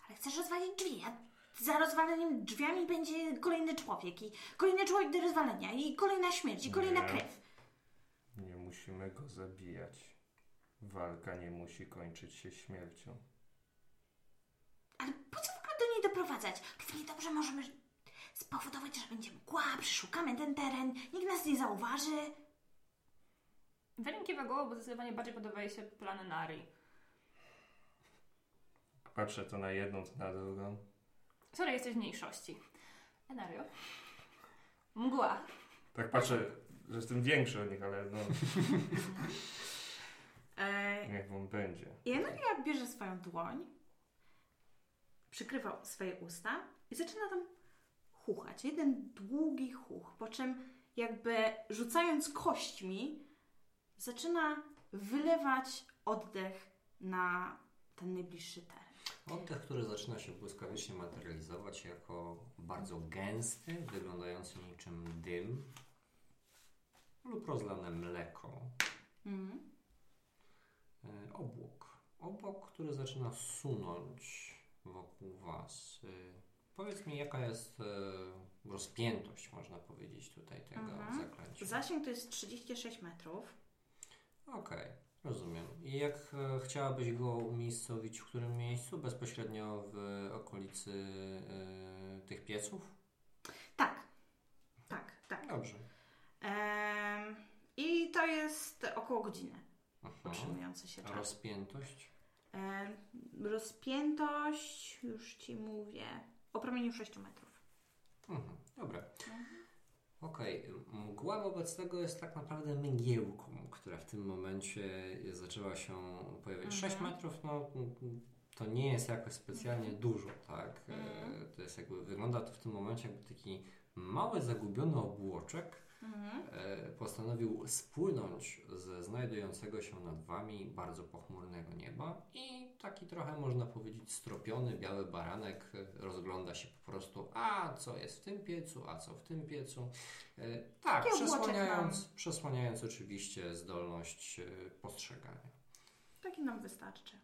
Ale chcesz rozwalić drzwi, a za rozwaleniem drzwiami będzie kolejny człowiek i kolejny człowiek do rozwalenia i kolejna śmierć i kolejna Nie. krew. Nie musimy go zabijać. Walka nie musi kończyć się śmiercią. Ale po co w ogóle do niej doprowadzać? Równie dobrze możemy spowodować, że będzie mgła, przeszukamy ten teren, nikt nas nie zauważy. Warin kiwa głową, bo zdecydowanie bardziej podoba jej się plan Nari. Patrzę to na jedną, to na drugą. Sorry, jesteś w mniejszości. Enario? Mgła. Tak patrzę, że jestem większy od nich, ale no, niech wam będzie. I Enaria bierze swoją dłoń, przykrywa swoje usta i zaczyna tam chuchać. Jeden długi chuch, po czym jakby rzucając kośćmi, zaczyna wylewać oddech na ten najbliższy teren. Oddech, który zaczyna się błyskawicznie materializować jako bardzo gęsty, wyglądający niczym dym lub rozlane mleko. Mhm. E, obłok. Obłok, który zaczyna sunąć wokół Was. E, powiedz mi, jaka jest e, rozpiętość, można powiedzieć, tutaj tego Mhm. zaklęcia. Zasięg to jest 36 metrów. Okej, rozumiem. I jak chciałabyś go umiejscowić w którym miejscu? Bezpośrednio w okolicy tych pieców? Tak, tak, tak. Dobrze. Em, I to jest około godziny. Utrzymujący się czas. rozpiętość? Em, rozpiętość, już Ci mówię, o promieniu 6 metrów. Mhm. Dobra. Okej, mgła wobec tego jest tak naprawdę mgiełką, która w tym momencie zaczęła się pojawiać. Mhm. 6 metrów, no to nie jest jakoś specjalnie dużo, tak? E, Mhm. To jest jakby, wygląda to w tym momencie jakby taki mały, zagubiony obłoczek Mhm. e, postanowił spłynąć ze znajdującego się nad Wami bardzo pochmurnego nieba i taki trochę można powiedzieć stropiony, biały baranek rozgląda się po prostu, a co jest w tym piecu, a co w tym piecu. E, Tak, przesłaniając, przesłaniając oczywiście zdolność e, postrzegania. Taki nam wystarczy.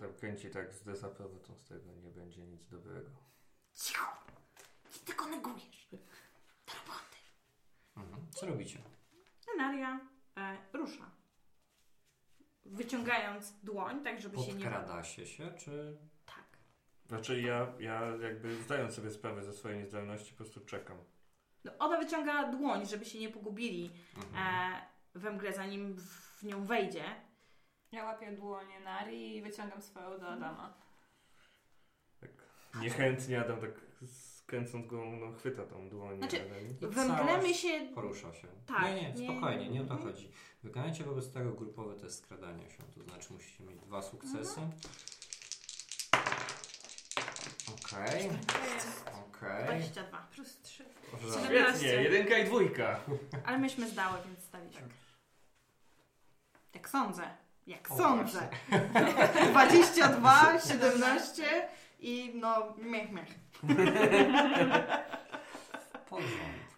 Tam kręci tak z dezaprobatą z tego nie będzie nic dobrego. Cicho! Ty tylko negujesz. Mhm. Co robicie? Enaria e, rusza. Wyciągając dłoń, tak żeby się nie... Podkrada się się, czy... Tak. Znaczy ja, ja jakby zdając sobie sprawę ze swojej niezdolności, po prostu czekam. No, ona wyciąga dłoń, żeby się nie pogubili Mhm. e, we mgle, zanim w nią wejdzie. Ja łapię dłonie Nari i wyciągam swoją do Adama. Tak niechętnie Adam tak skręcąc głową, no chwyta tą dłoń. Znaczy, ale nie- I We mgle całość my się... Porusza się. Tak, Nie, nie, nie- spokojnie, nie o to mhm. chodzi. Wykonajcie wobec tego grupowy test skradania się. To znaczy musicie mieć dwa sukcesy. Mhm. Okej, okej. 22. Plus 3. Dobrze. Świetnie, jedynka i dwójka. Ale myśmy zdały, więc staliśmy. Jak sądzę. Jak O, sądzę. 22, 17 i no miech, miech. W porządku.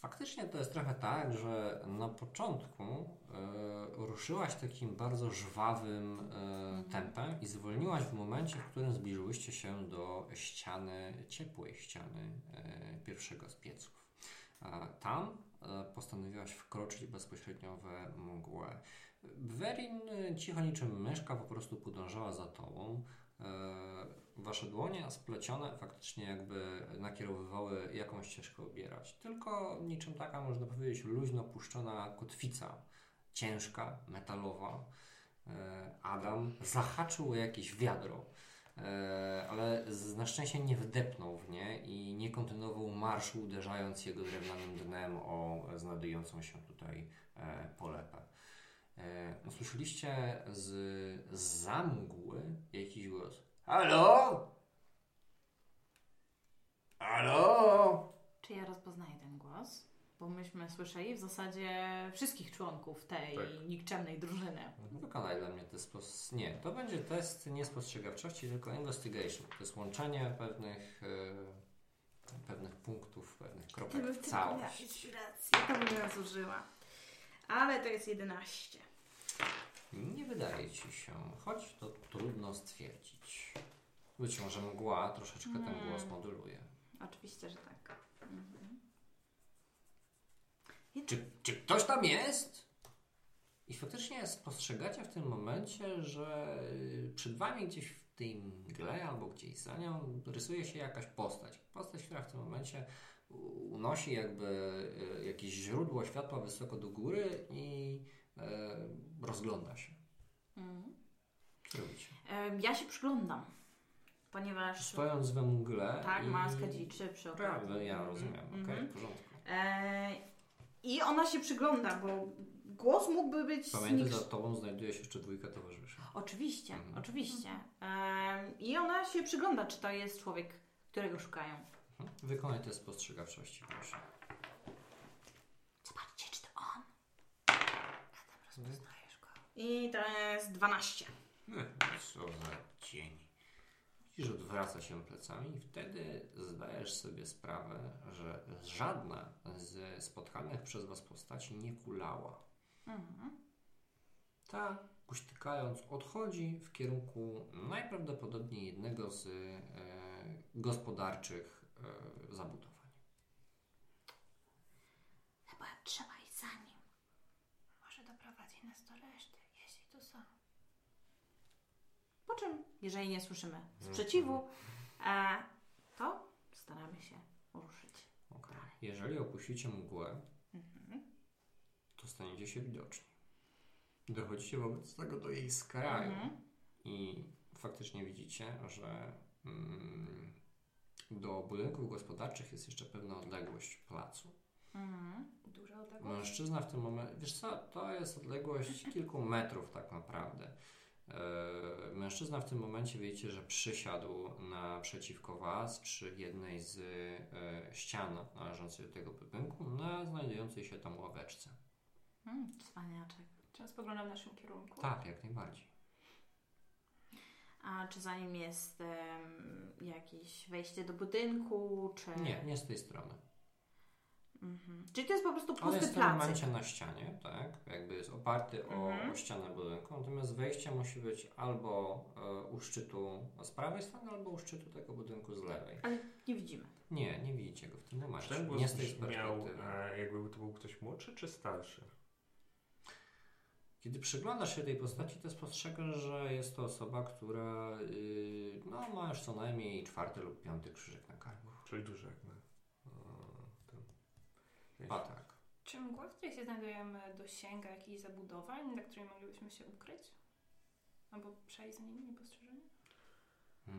Faktycznie to jest trochę tak, że na początku e, ruszyłaś takim bardzo żwawym e, tempem i zwolniłaś w momencie, w którym zbliżyłyście się do ściany, ciepłej ściany e, pierwszego z pieców. Tam postanowiłaś wkroczyć bezpośrednio we mgłę. Werin cicho niczym myszka po prostu podążała za tobą. E, Wasze dłonie splecione faktycznie jakby nakierowywały jakąś ścieżkę obierać. Tylko niczym taka, można powiedzieć, luźno puszczona kotwica. Ciężka, metalowa. E, Adam zahaczył o jakieś wiadro, e, ale na szczęście nie wdepnął w nie i nie kontynuował marszu, uderzając jego drewnianym dnem o znajdującą się tutaj polepę. E, Usłyszeliście z, z za mgły jakiś głos. Halo? Halo? Czy ja rozpoznaję ten głos? Bo myśmy słyszeli w zasadzie wszystkich członków tej Tak. nikczemnej drużyny. Wykonaj dla mnie test. spos- Nie, to będzie test nie spostrzegawczości, tylko investigation. To jest łączenie pewnych, e, pewnych punktów, pewnych kropek w całość. Ja to bym raz użyła. Ale to jest 11. Nie wydaje ci się, choć to trudno stwierdzić. Być może mgła troszeczkę ten Hmm. głos moduluje. Oczywiście, że tak. Mhm. Czy, czy ktoś tam jest? I faktycznie spostrzegacie w tym momencie, że y, przed wami gdzieś w tej mgle albo gdzieś za nią rysuje się jakaś postać. Postać, która w tym momencie u- unosi jakby y, jakieś źródło światła wysoko do góry i rozgląda się. Mhm. Co robicie? Em, Ja się przyglądam, ponieważ Stojąc we mgle tak, i... maska dziczy przy okazji. Prawda, ja rozumiem. Okej, Mhm. w porządku. E, I ona się przygląda, bo głos mógłby być... Pamiętaj, nik- za tobą znajduje się jeszcze dwójka towarzyszy. Oczywiście, Mhm. oczywiście. Em, I ona się przygląda, czy to jest człowiek, którego szukają. Mhm. Wykonaj test spostrzegawczości, proszę. Zobaczcie, czy to on. Poznajesz go. I to jest 12. No, Co za cień. Widzisz, odwraca się plecami i wtedy zdajesz sobie sprawę, że żadna z spotkanych przez was postaci nie kulała. Mhm. Ta, kuśtykając, odchodzi w kierunku najprawdopodobniej jednego z e, gospodarczych e, zabudowań. Chyba trzeba iść za nim. Może doprowadzi nas do reszty, jeśli tu są. Po czym, jeżeli nie słyszymy sprzeciwu, e, to staramy się ruszyć. Okay. Jeżeli opuścicie mgłę, Mhm. to staniecie się widoczni. Dochodzicie wobec tego do jej skraju Mhm. i faktycznie widzicie, że mm, do budynków gospodarczych jest jeszcze pewna odległość placu. Mhm. Duża odległość. Mężczyzna w tym momencie, wiesz co, to jest odległość kilku metrów tak naprawdę. E, Mężczyzna w tym momencie widzicie, że przysiadł naprzeciwko Was przy jednej z e, ścian należącej do tego budynku na znajdującej się tam ławeczce. Mm, cwaniaczek. Czy on spogląda w naszym kierunku? Tak, jak najbardziej. A czy za nim jest em, jakieś wejście do budynku, czy... Nie, nie z tej strony. Mhm. Czyli to jest po prostu On pusty jest w tym plac. momencie na ścianie, tak? Jakby jest oparty o, Mhm. o ścianę budynku, natomiast wejście musi być albo e, u szczytu z prawej strony, albo u szczytu tego budynku z lewej. Ale nie widzimy. Nie, nie widzicie go w tym momencie. ten Nie z miał, perspektywy. e, jakby to był ktoś młodszy czy starszy? Kiedy przyglądasz się tej postaci, to spostrzegasz, że jest to osoba, która yy, no, ma już co najmniej czwarty lub piąty krzyżyk na karku. Czyli duży jak na. A tak. Czy mgła, w której się znajdujemy, dosięga jakichś zabudowań, za którymi moglibyśmy się ukryć? Albo przejść z nimi niepostrzeżenie?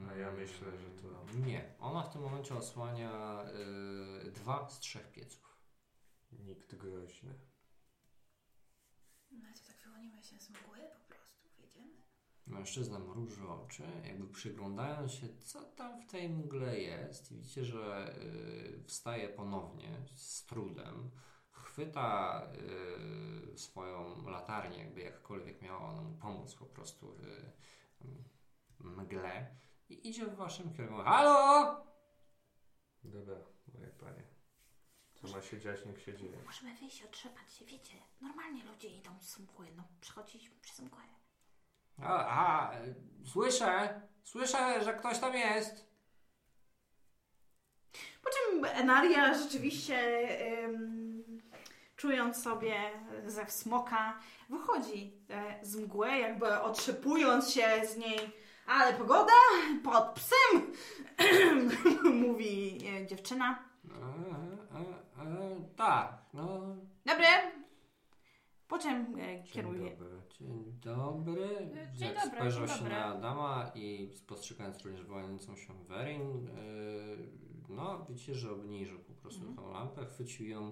A ja myślę, że to- Nie. Ona w tym momencie osłania yy, dwa z trzech pieców. Nikt groźny. No to tak wyłonimy się z mgły. Mężczyzna mruży oczy, jakby przyglądając się, co tam w tej mgle jest. I widzicie, że y, wstaje ponownie z trudem. Chwyta y, swoją latarnię, jakby jakkolwiek miała ona mu pomóc po prostu w y, mgle. I idzie w waszym kierunku. Halo! Dobra, moje panie. Co ma się dziać, niech się dzieje. Możemy wyjść, otrzepać się, wiecie. Normalnie ludzie idą z mgły, no przechodziliśmy przez mgłę. A, a, słyszę! Słyszę, że ktoś tam jest! Po czym Enaria rzeczywiście, em, czując sobie ze smoka, wychodzi e, z mgły, jakby otrzepując się z niej. Ale pogoda pod psem, mówi e, dziewczyna. E, e, e, tak, no. Dobre. Po czym e, Dzień kieruje. dobry. Dzień dobry. Dzień Jak dobry, Spojrzał dzień się dobry. na Adama i spostrzegając również wołającą się Werin, yy, no widzicie, że obniżył po prostu Mhm. tą lampę, chwycił ją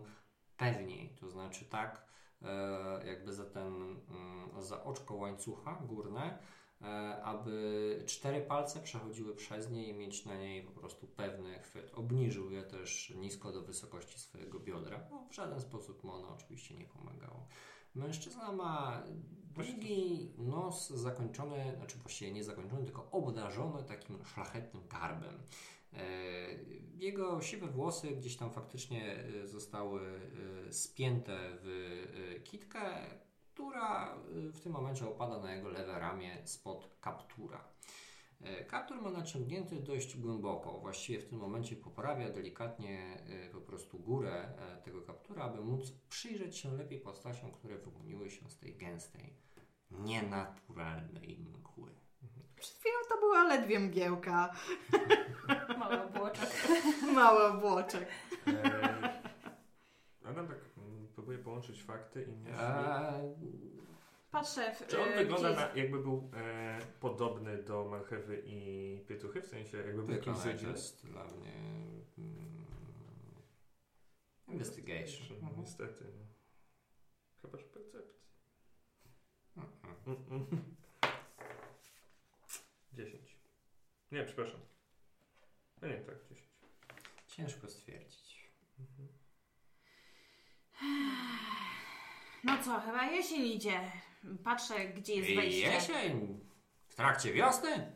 pewniej, to znaczy tak e, jakby za ten, mm, za oczko łańcucha górne, e, aby cztery palce przechodziły przez nie i mieć na niej po prostu pewny chwyt. Obniżył je też nisko do wysokości swojego biodra. No, w żaden sposób mu ono oczywiście nie pomagało. Mężczyzna ma długi nos zakończony, znaczy właściwie nie zakończony, tylko obdarzony takim szlachetnym garbem. E, Jego siwe włosy gdzieś tam faktycznie e, zostały e, spięte w kitkę, która w tym momencie opada na jego lewe ramię spod kaptura. E, Kaptur ma naciągnięty dość głęboko. Właściwie w tym momencie poprawia delikatnie e, po prostu górę e, tego kaptura, aby móc przyjrzeć się lepiej postaciom, które wyłoniły się z tej gęstej, nienaturalnej mgły. Przed chwilą to była ledwie mgiełka. Mały obłoczek. Mały obłoczek. Adam tak próbuje połączyć fakty i myśli. Eee, Patrzę w. Czy on e, wygląda na, jakby był e, podobny do marchewy i pietuchy? W sensie jakby był kimś z wykonanie jest dla mnie mm, investigation. Mhm. Niestety. No. Chyba, że percepcji. Mhm. Mm, mm. 10. Nie, przepraszam. No nie, tak, 10. Ciężko stwierdzić. Mhm. No co, chyba jesień idzie. Patrzę, gdzie jest wejście. jesień? W trakcie wiosny?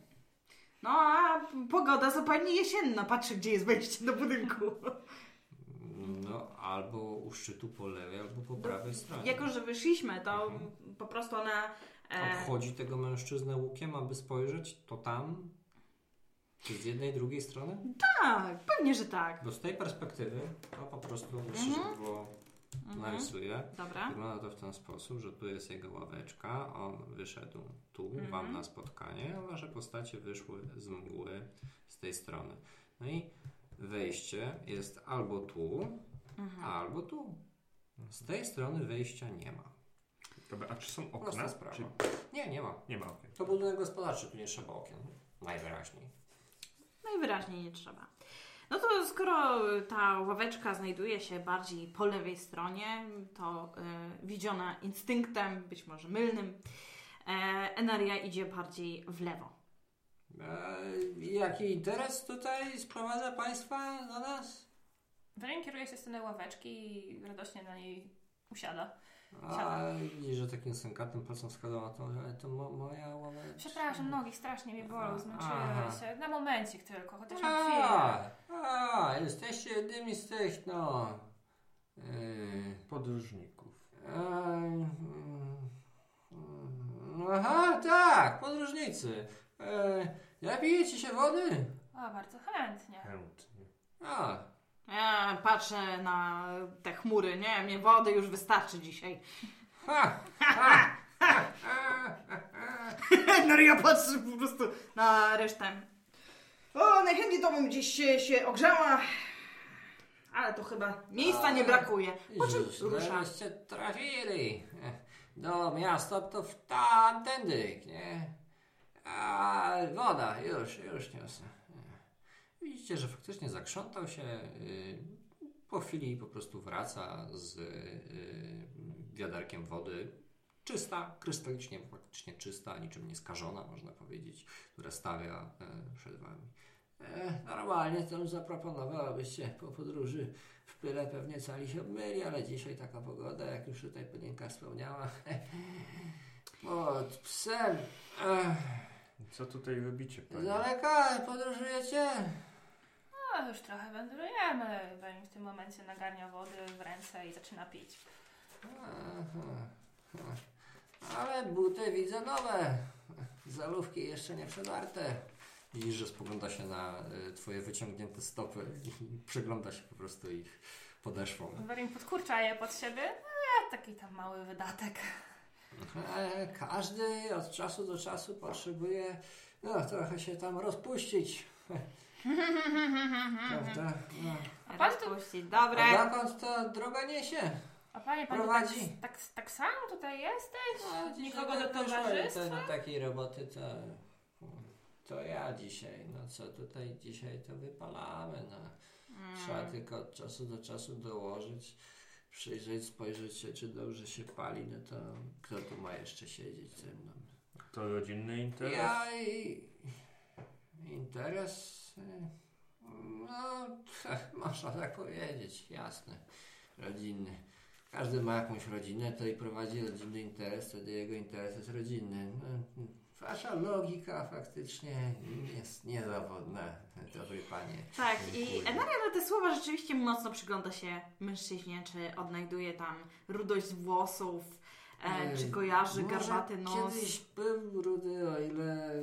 No a pogoda zupełnie jesienna. Patrzę, gdzie jest wejście do budynku. No, albo u szczytu po lewej, albo po prawej stronie. Jako, że wyszliśmy, to Mhm. po prostu ona... E, Obchodzi tego mężczyznę łukiem, aby spojrzeć, to tam? Czy z jednej, drugiej strony? tak, pewnie, że tak. Bo z tej perspektywy, to po prostu Mhm. żeby było narysuję. Dobra. Wygląda to w ten sposób, że tu jest jego ławeczka, on wyszedł tu, Mhm. wam na spotkanie, a wasze postacie wyszły z mgły z tej strony. No i wejście jest albo tu, Mhm. albo tu. Z tej strony wejścia nie ma. Dobra, a czy są Prosta okna? sprawa. Czy Nie, nie ma. nie ma okien? To budynek gospodarczy, tu nie trzeba okien. Najwyraźniej. Najwyraźniej nie trzeba. No to skoro ta ławeczka znajduje się bardziej po lewej stronie, to y, widziona instynktem, być może mylnym, e, Enaria idzie bardziej w lewo. E, jaki interes tutaj sprowadza Państwa do nas? Werin kieruje się w stronę ławeczki i radośnie na niej usiada. A widzisz, że takim sękatnym palcem wskazał na to, ale to mo, moja ławeczka. Przepraszam, nogi strasznie mnie bolą, Aha. zmęczyłem się. Na momencik tylko, chociaż na chwilę. A, jesteście jednymi z tych, no... Yy, Podróżników. mm, aha, tak, podróżnicy. E, napijecie się wody? O, bardzo chętnie. Chętnie. A, Ja patrzę na te chmury, nie, mnie wody już wystarczy dzisiaj. ha, ha, ha, ha, ha. Enaria patrzy po prostu. Na resztę. O, najchętniej to bym gdzieś się, się ogrzała. Ale to chyba miejsca nie brakuje. Po czym rusza? żeście trafili do miasta, to w tamtędy, nie? A woda, już, już niosę. Widzicie, że faktycznie zakrzątał się. y, Po chwili po prostu wraca z y, wiaderkiem wody. Czysta, krystalicznie, faktycznie czysta, niczym nie skażona, można powiedzieć, która stawia e, przed wami. E, normalnie to zaproponował, abyście po podróży w pyle pewnie cali się obmyli, ale dzisiaj taka pogoda, jak już tutaj Panienka wspomniała. Pod psem. Ech, Co tutaj robicie, z panie? daleka podróżujecie? No, już trochę wędrujemy. Werin w tym momencie nagarnia wody w ręce i zaczyna pić. Aha. Ale buty widzę nowe. Zalówki jeszcze nie przedarte. Widzisz, że spogląda się na y, twoje wyciągnięte stopy i przygląda się po prostu ich podeszwą. Werin podkurcza je pod siebie. E, taki tam mały wydatek. E, Każdy od czasu do czasu potrzebuje no, trochę się tam rozpuścić. Prawda? No. A pan tu, Rozpuścić. A Dobre. dokąd ta droga niesie? a panie, pan tu Prowadzi. tak, tak, tak sam tutaj jesteś? A, dzisiaj Nikogo do tak towarzystwa? To, do takiej roboty to, to ja dzisiaj. No co tutaj dzisiaj to wypalamy. No. Trzeba tylko od czasu do czasu dołożyć, przyjrzeć, spojrzeć się, czy dobrze się pali. No to kto tu ma jeszcze siedzieć ze mną? To rodzinny interes? Ja i interes. Y, No, można tak powiedzieć, jasne. Rodzinny. Każdy ma jakąś rodzinę, to i prowadzi rodzinny interes, wtedy jego interes jest rodzinny. No, wasza logika faktycznie jest niezawodna, dobry panie. Tak, i. Enaria na te słowa rzeczywiście mocno przygląda się mężczyźnie, czy odnajduje tam rudość włosów, e, czy kojarzy może garbaty nos. Kiedyś był rudy, o ile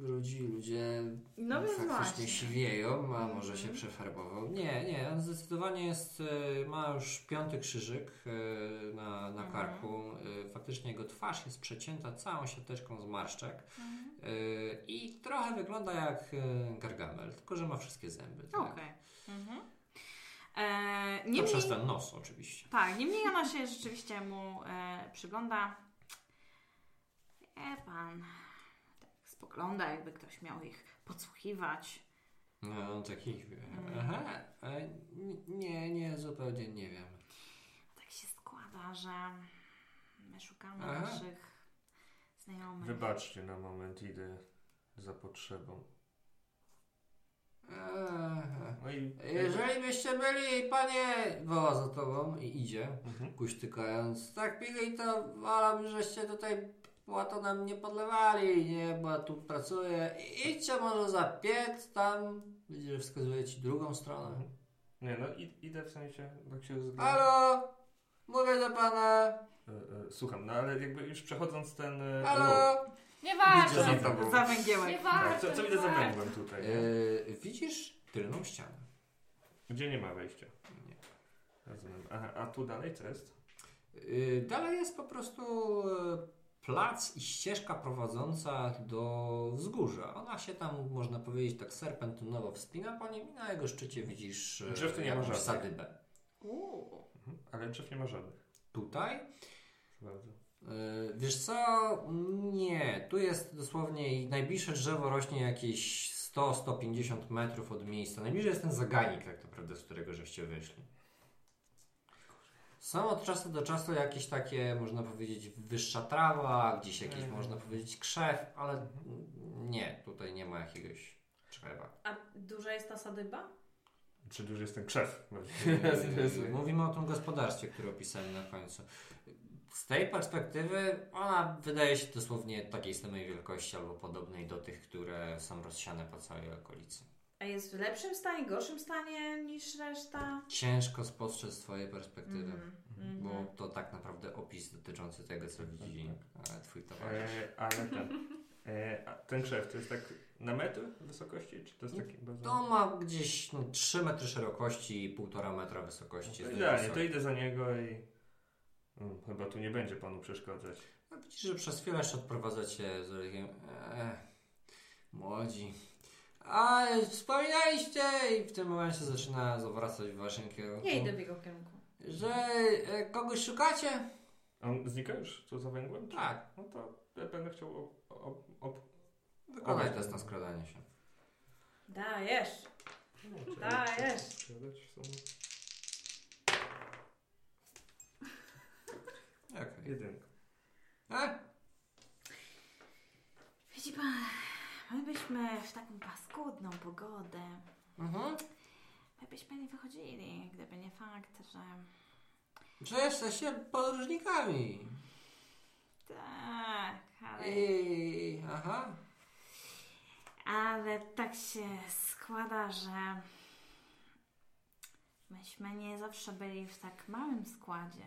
rudzi ludzie No więc faktycznie właśnie. siwieją, a może się Mhm. przefarbował. Nie, nie, on zdecydowanie jest, e, ma już piąty krzyżyk e, na, na Mhm. karku. E, Faktycznie jego twarz jest przecięta całą siateczką zmarszczek Mhm. e, i trochę wygląda jak gargamel, tylko że ma wszystkie zęby. Tak? Okej. Mhm. E, To niemniej, przez ten nos oczywiście. tak, niemniej ona się rzeczywiście mu e, przygląda. Wie pan, tak spogląda, jakby ktoś miał ich podsłuchiwać. No, on takich. Mhm. Aha, a n- nie, nie, zupełnie nie wiem. Tak się składa, że my szukamy Aha. naszych znajomych. Wybaczcie na moment, idę za potrzebą. Eee, No i... Jeżeli byście byli, panie, woła za tobą i idzie, Mhm. kuśtykając, tak pili, to wolałbym, żeście tutaj płato nam nie podlewali, nie, bo tu pracuję. I- Idźcie może za piec, tam, widzisz, że wskazuje ci drugą stronę. Mhm. Nie, no i, idę w sensie, tak się rozglądam. Halo, mówię do pana, E, e, Słucham, no ale jakby już przechodząc ten... e, halo. Nieważne. za tobą. Zawęgiełek. Tak, Nieważne. co, co widzę za węgłem tutaj? nie? Yy, widzisz tylną ścianę. Gdzie nie ma wejścia. Nie. Rozumiem. Aha, a tu dalej co jest? Yy, dalej jest po prostu e, plac i ścieżka prowadząca do wzgórza. Ona się tam, można powiedzieć, tak serpentynowo wspina po nim i na jego szczycie widzisz e, Drzew tu nie ma jakąś żadnych. sadybę. Uuu. Mhm. Ale drzew nie ma żadnych. Tutaj Bardzo. Yy, Wiesz co? Nie. Tu jest dosłownie najbliższe drzewo rośnie jakieś 100-150 metrów od miejsca. Najbliżej jest ten zagajnik tak naprawdę, z którego żeście wyszli. Są od czasu do czasu jakieś takie, można powiedzieć, wyższa trawa, gdzieś jakiś, Mhm. można powiedzieć, krzew, ale nie, tutaj nie ma jakiegoś drzewa. A duża jest ta sadyba? Czy duży jest ten krzew? Mówimy o tym gospodarstwie, które opisałem na końcu. Z tej perspektywy ona wydaje się dosłownie takiej samej wielkości albo podobnej do tych, które są rozsiane po całej okolicy. A jest w lepszym stanie, gorszym stanie niż reszta? Ciężko spostrzec z twojej perspektywy, Mhm. bo Mhm. to tak naprawdę opis dotyczący tego, co widzi e, twój towarzysz. E, ale ten... E, a ten krzew to jest tak na metr wysokości? Czy to jest taki bardzo... To ma gdzieś no, 3 metry szerokości i 1,5 metra wysokości. No Jest Idealnie, to idę za niego i... Mm, chyba tu nie będzie panu przeszkadzać. No, widzisz, że przez chwilę jeszcze odprowadza cię z Rykiem. Eee, młodzi. A, wspominaliście i w tym momencie zaczyna zawracać w waszym kierunku. Ja idę w jego kierunku. Że e, kogoś szukacie? A on znika już? Co za węgłem? czy- Tak. No to ja będę chciał op, op, op, Wykonaj Okej. test na skradanie się. Dajesz. no, Dajesz. Okej. Jedynka. E? Widzi pan, my byśmy w taką paskudną pogodę, Mhm. my byśmy nie wychodzili, gdyby nie fakt, że... Że jesteście podróżnikami. Tak, ale... I... Aha. Ale tak się składa, że myśmy nie zawsze byli w tak małym składzie.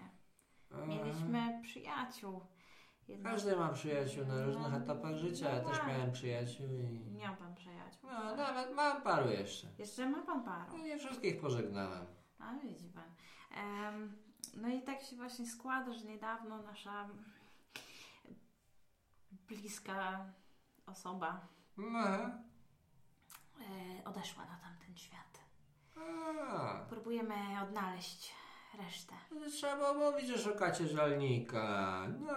Mieliśmy przyjaciół. Jedno- Każdy ma przyjaciół na różnych etapach życia. Ja też miałem przyjaciół i... Miał pan przyjaciół. No, nawet mam paru jeszcze. Jeszcze ma pan paru. No, nie wszystkich pożegnałem. A widzi pan. Em, no i tak się właśnie składa, że niedawno nasza bliska osoba Aha. e, odeszła na tamten świat. A, Próbujemy odnaleźć resztę. to trzeba mówić, że szukacie żalnika. No,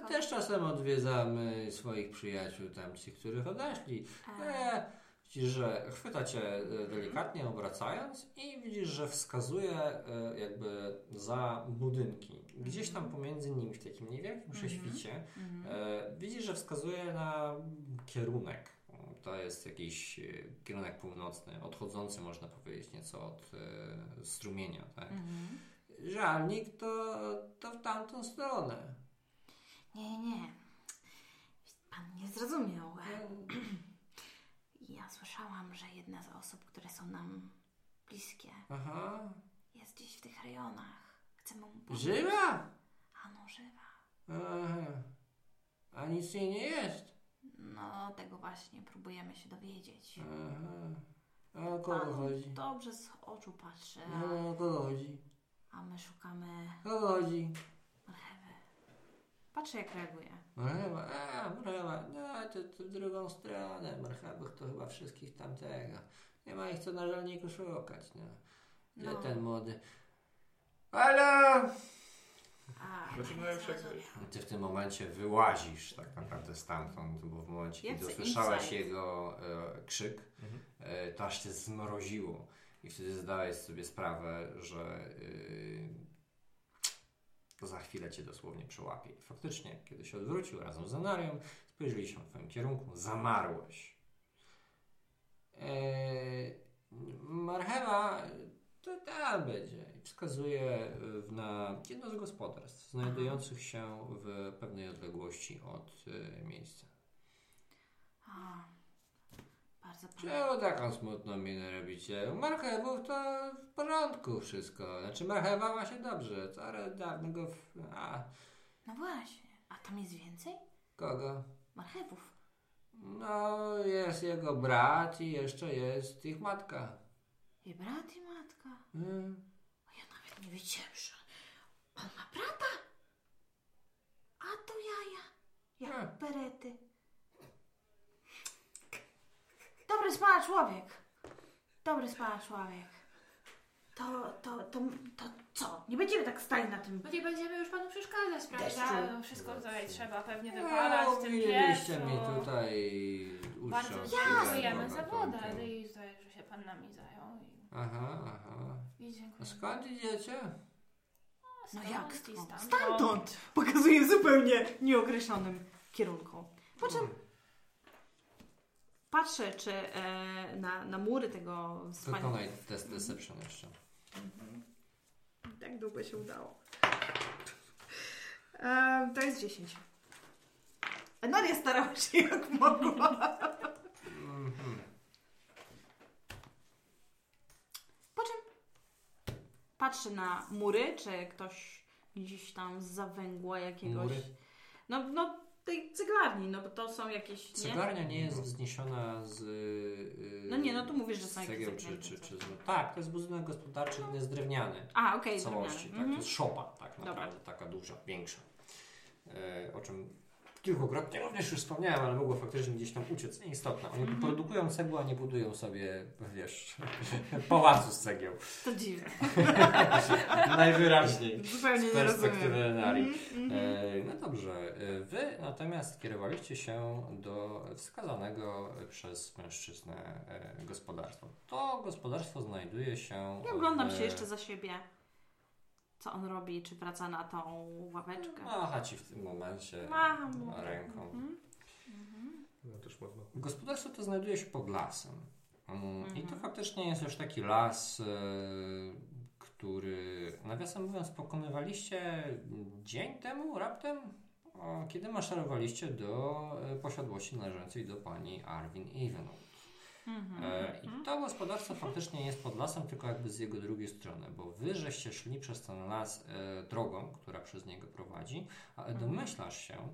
Ko- też czasem odwiedzamy swoich przyjaciół, tam ci, których odeszli. E, E, widzisz, że chwyta cię e, delikatnie obracając i widzisz, że wskazuje e, jakby za budynki. Gdzieś tam pomiędzy nimi, w takim niewielkim prześwicie, mhm. E, widzisz, że wskazuje na kierunek. To jest jakiś e, kierunek północny, odchodzący można powiedzieć nieco od e, strumienia. Tak? Mhm. Żalnik to, to w tamtą stronę. Nie, nie. Pan nie zrozumiał. Ja słyszałam, że jedna z osób, które są nam bliskie, Aha. jest gdzieś w tych rejonach. Chcemy mu pomóc. Żywa? Ano żywa. Aha. A nic jej nie jest. No, tego właśnie próbujemy się dowiedzieć. Aha. A o kogo chodzi? dobrze z oczu patrzy, No, a, o kogo chodzi? a my szukamy kogo chodzi? marchewy. Patrzę, jak reaguje. Marchewa, a marchewa, no to, to w drugą stronę. Marchewach to chyba wszystkich tamtego. Nie ma ich co na żalniku szukać, no. Gdzie No. ten młody? Halo! A, Znaczy, no już jak-. Ty w tym momencie wyłazisz tak naprawdę stamtąd, bo w momencie, kiedy insight? jego e, krzyk, Mhm. e, to aż cię zmroziło. I wtedy zdałeś sobie sprawę, że e, za chwilę cię dosłownie przełapie. I faktycznie, kiedy się odwrócił razem z Anarią, spojrzeli się w twoim kierunku, zamarłeś. Eee, marchewa to tam będzie. I Wskazuje y, na jedno z gospodarstw znajdujących się w pewnej odległości od y, miejsca. A, bardzo. Czemu taką smutną minę robicie? U marchewów to w porządku wszystko. Znaczy marchewa ma się dobrze. Coraz dawnego... W... A, No właśnie. A tam jest więcej? kogo? Marchewów. No, jest jego brat i jeszcze jest ich matka. I brat i matka. Mm. A ja nawet nie wiedziałem, że on ma brata. A to jaja. Jak Hmm. berety. Dobry spała człowiek. Dobry spała człowiek. To, to, to, to co? Nie będziemy tak stali na tym. No nie będziemy już panu przeszkadzać, prawda? Deszczu. No, wszystko tutaj trzeba pewnie wykonać No, w tym piecu. mi tutaj Bardzo utrząsnąć dziękujemy za wodę i za że się pan nami zajął. Aha, aha. I, i A dziękuję. skąd idziecie? No Stąd jak i stąd? stamtąd. Stamtąd! Pokazuje w zupełnie nieokreślonym kierunku. Po czym patrzę, czy e, na, na mury tego wspaniałego... Wykonaj test Deception jeszcze. Tak długo się udało. E, to jest 10. Nadia starała się jak mogła. Mhm. Po czym patrzy na mury, czy ktoś gdzieś tam z zawęgła jakiegoś... Mury? No, no tej ceglarni, no bo to są jakieś... Nie? Ceglarnia nie jest wzniesiona z. yy, No nie, no tu mówisz, że są jakieś cegieł czy, czy, czy z... Tak, to jest budynek gospodarczy, ten jest drewniany. A, okej, w całości. drewniane. Tak, Mhm. To jest szopa, tak Dobra. naprawdę, taka duża, większa. E, o czym kilkukrotnie również już wspomniałem, ale mogło faktycznie gdzieś tam uciec. Nieistotne. Oni Mhm. produkują cegłę, a nie budują sobie, wiesz, pałacu z cegieł. To dziwne. Najwyraźniej. Zupełnie Z nie perspektywy. Mhm, mhm. E, no dobrze, e, wy natomiast kierowaliście się do wskazanego przez mężczyznę e, gospodarstwa. To gospodarstwo znajduje się. Ja oglądam w- się jeszcze za siebie. Co on robi, czy wraca na tą ławeczkę. Macha ci w tym momencie Macham ręką. Mhm. No też można. Gospodarstwo to znajduje się pod lasem. Mm, I to Mhm. faktycznie jest już taki las, e, który, nawiasem mówiąc, pokonywaliście dzień temu raptem, kiedy maszerowaliście do e, posiadłości należącej do pani Arwin Evenwood. Mhm. E, I to gospodarstwo faktycznie jest pod lasem, tylko jakby z jego drugiej strony, bo wy żeście szli przez ten las e, drogą, która przez niego prowadzi, ale Mhm. domyślasz się,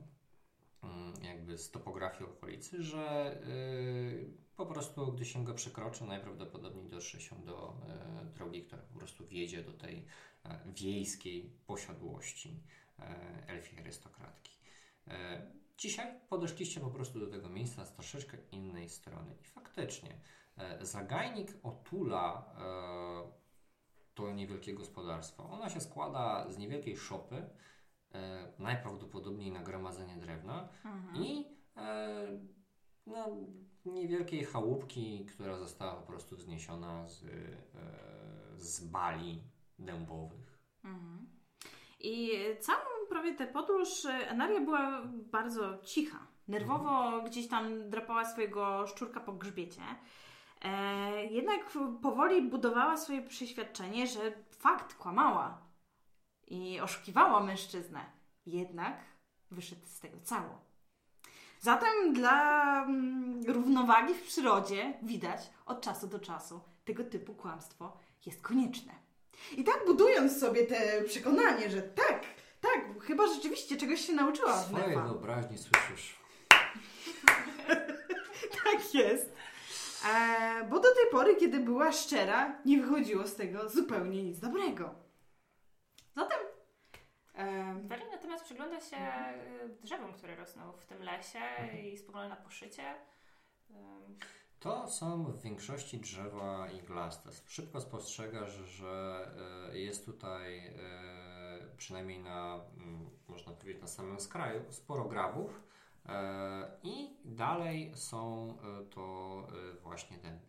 mm, jakby z topografii okolicy, że y, po prostu gdy się go przekroczy, najprawdopodobniej dotrze się do e, drogi, która po prostu wjedzie do tej e, wiejskiej posiadłości e, elfiej arystokratki. Dzisiaj podeszliście po prostu do tego miejsca z troszeczkę innej strony i faktycznie e, zagajnik otula e, to niewielkie gospodarstwo. Ono się składa z niewielkiej szopy, e, najprawdopodobniej na gromadzenie drewna Mhm. i no, niewielkiej chałupki, która została po prostu wzniesiona z, z bali dębowych. Mhm. I całą prawie tę podróż e, Enaria była bardzo cicha. Nerwowo gdzieś tam drapała swojego szczurka po grzbiecie. E, jednak powoli budowała swoje przeświadczenie, że fakt kłamała i oszukiwała mężczyznę. Jednak wyszedł z tego cało. Zatem dla mm, równowagi w przyrodzie widać od czasu do czasu tego typu kłamstwo jest konieczne. I tak budując sobie te przekonanie, że tak, chyba rzeczywiście czegoś się nauczyła W w swojej Nefa. wyobraźni słyszysz Tak jest. E, bo do tej pory, kiedy była szczera, nie wychodziło z tego zupełnie nic dobrego. Zatem e, Berlin natomiast przygląda się y, drzewom, które rosną w tym lesie i spogląda na poszycie. Ym, To są w większości drzewa iglaste. Szybko spostrzegasz, że e, jest tutaj, e, przynajmniej na, mm, można powiedzieć, na samym skraju, sporo grabów e, i dalej są e, to e, właśnie dęby.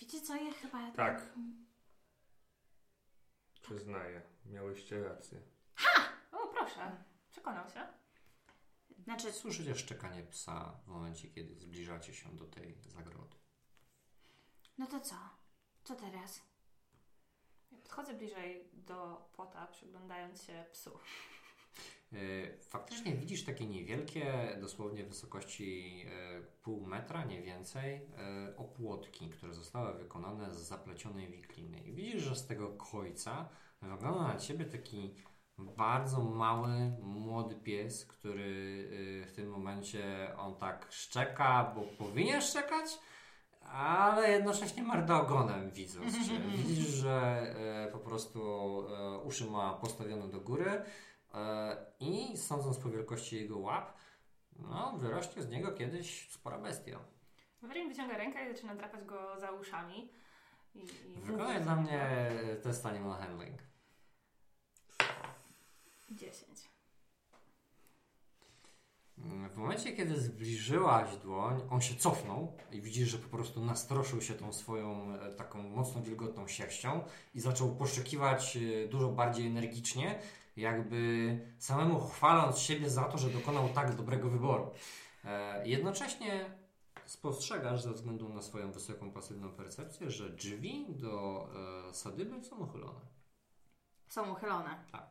Wiecie co, ja chyba... Tak. Przyznaję, miałyście rację. O, proszę, przekonał się. Znaczy, Słyszycie szczekanie psa w momencie, kiedy zbliżacie się do tej zagrody. No to co? Co teraz? Podchodzę bliżej do płota, przyglądając się psu. Yy, Faktycznie widzisz takie niewielkie, dosłownie wysokości yy, pół metra, nie więcej, yy, opłotki, które zostały wykonane z zaplecionej wikliny. I widzisz, że z tego kojca wygląda na ciebie taki bardzo mały, młody pies, który w tym momencie on tak szczeka, bo powinien szczekać, ale jednocześnie marda ogonem widząc cię. Widzisz, że yy, po prostu yy, uszy ma postawione do góry, E, I sądząc po wielkości jego łap, no, wyrośnie z niego kiedyś spora bestia. Werin wyciąga rękę i zaczyna drapać go za uszami. I, i Wykonaj dla mnie test animal handling. 10. W momencie, kiedy zbliżyłaś dłoń, on się cofnął i widzisz, że po prostu nastroszył się tą swoją e, taką mocno wilgotną sierścią i zaczął poszukiwać e, dużo bardziej energicznie, jakby samemu chwaląc siebie za to, że dokonał tak dobrego wyboru. E, Jednocześnie spostrzegasz ze względu na swoją wysoką pasywną percepcję, że drzwi do e, sadyby są uchylone. są uchylone. Tak.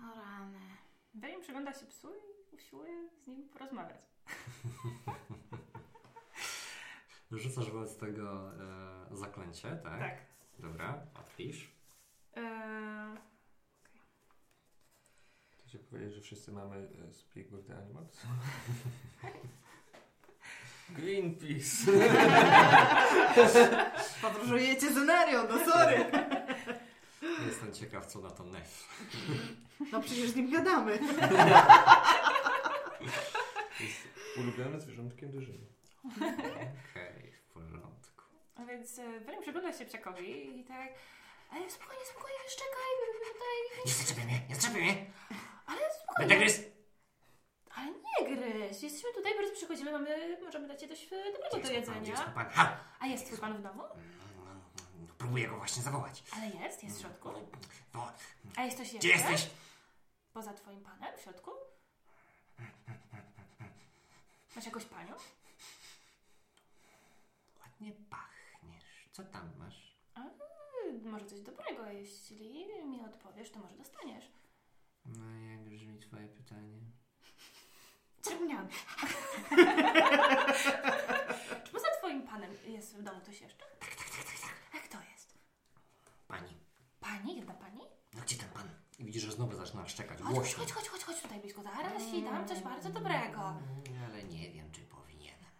O rany. Werin przygląda się psu i usiłuje z nim porozmawiać. Rzucasz wobec tego e, zaklęcie, tak? Tak. Dobra, odpisz. Eee, Chcecie powiedzieć, że wszyscy mamy e, Speak with the Animals? Greenpeace! Podróżujecie z Enerią, no sorry. Jestem ciekaw, co na to Nef. No przecież z nim gadamy. Jest ulubione zwierzątkiem drużyny. Okej, w porządku. a więc e, Werin przygląda się psiakowi i tak ale spokojnie, spokojnie, szczekaj tutaj. Nie zaczepiaj mnie, nie zaczepiaj mnie! Ale Będę spokojnie. gryzł! Ale nie gryź. Jesteśmy tutaj, bardzo przychodzimy, mamy, możemy dać ci coś e, dobrego do pan? Jedzenia. pan? Ha! A jest twój pan w domu? Próbuję go właśnie zawołać. Ale jest, jest w środku. No, A jest coś jeszcze? gdzie jesteś? Poza twoim panem w środku? Masz jakąś panią? Ładnie pachniesz. Co tam masz? Hmm, Może coś dobrego, jeśli mi odpowiesz, to może dostaniesz. No i jak brzmi twoje pytanie? Zapomniałam. Czy poza twoim panem jest w domu ktoś jeszcze? Tak, tak, tak, tak. A kto jest? Pani. Pani? Jedna pani? No gdzie ten pan? I widzisz, że znowu zaczyna szczekać Chodź, głośno. chodź, chodź, chodź, chodź tutaj blisko. Zaraz ci dam coś bardzo dobrego. Mm, Ale nie wiem, czy powinienem.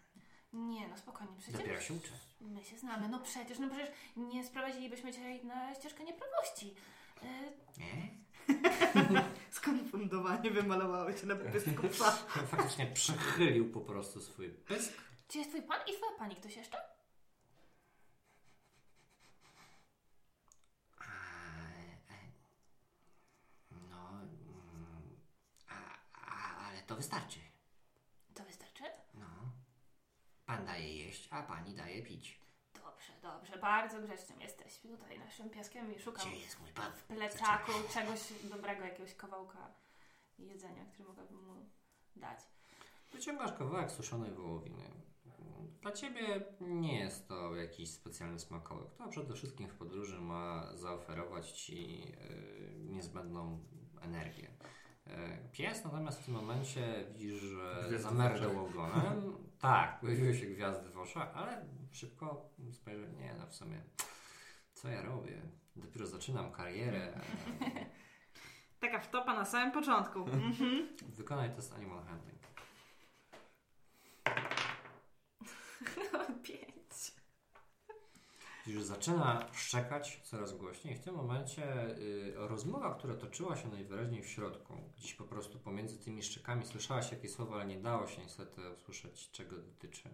Nie no, spokojnie, przecież Dopiero się uczę. my się znamy. No przecież, no przecież nie sprowadzilibyśmy cię na ścieżkę nieprawości. E, Nie? Skonfundowanie wymalowały się na pysku psa. Faktycznie przechylił po prostu swój pysk. Czy jest twój pan i twoja pani? Ktoś jeszcze? A, e, no, mm, a, a, ale to wystarczy. To wystarczy? No. Pan daje jeść, a pani daje pić. Dobrze, dobrze. Bardzo grzecznym jesteś tutaj naszym pieskiem i szukam Gdzie jest mój pan? w plecaku czegoś dobrego, jakiegoś kawałka jedzenia, który mogłabym mu dać. Wyciągasz kawałek suszonej wołowiny. Dla ciebie nie jest to jakiś specjalny smakołek. To przede wszystkim w podróży ma zaoferować ci yy, niezbędną energię. Yy, pies natomiast w tym momencie widzisz, że zamerdał ogonem. tak, pojawiły się gwiazdy w oczach, ale szybko spojrzał, nie no w sumie, co ja robię? Dopiero zaczynam karierę. Taka wtopa na samym początku. Mhm. Wykonaj test animal handling. Pięć. Że zaczyna szczekać coraz głośniej. W tym momencie y, rozmowa, która toczyła się najwyraźniej w środku, gdzieś po prostu pomiędzy tymi szczekami słyszałaś jakieś słowa, ale nie dało się niestety usłyszeć, czego dotyczy.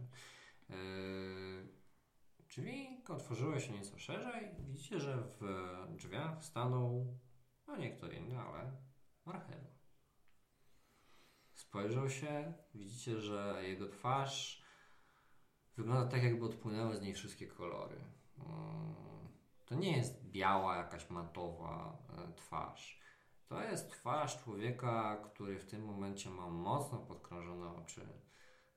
Y, drzwi otworzyły się nieco szerzej. Widzicie, że w drzwiach stanął, no nie kto inny, ale Marchel. Spojrzał się, widzicie, że jego twarz wygląda tak, jakby odpłynęły z niej wszystkie kolory. Mm, To nie jest biała, jakaś matowa e, twarz. To jest twarz człowieka, który w tym momencie ma mocno podkrążone oczy,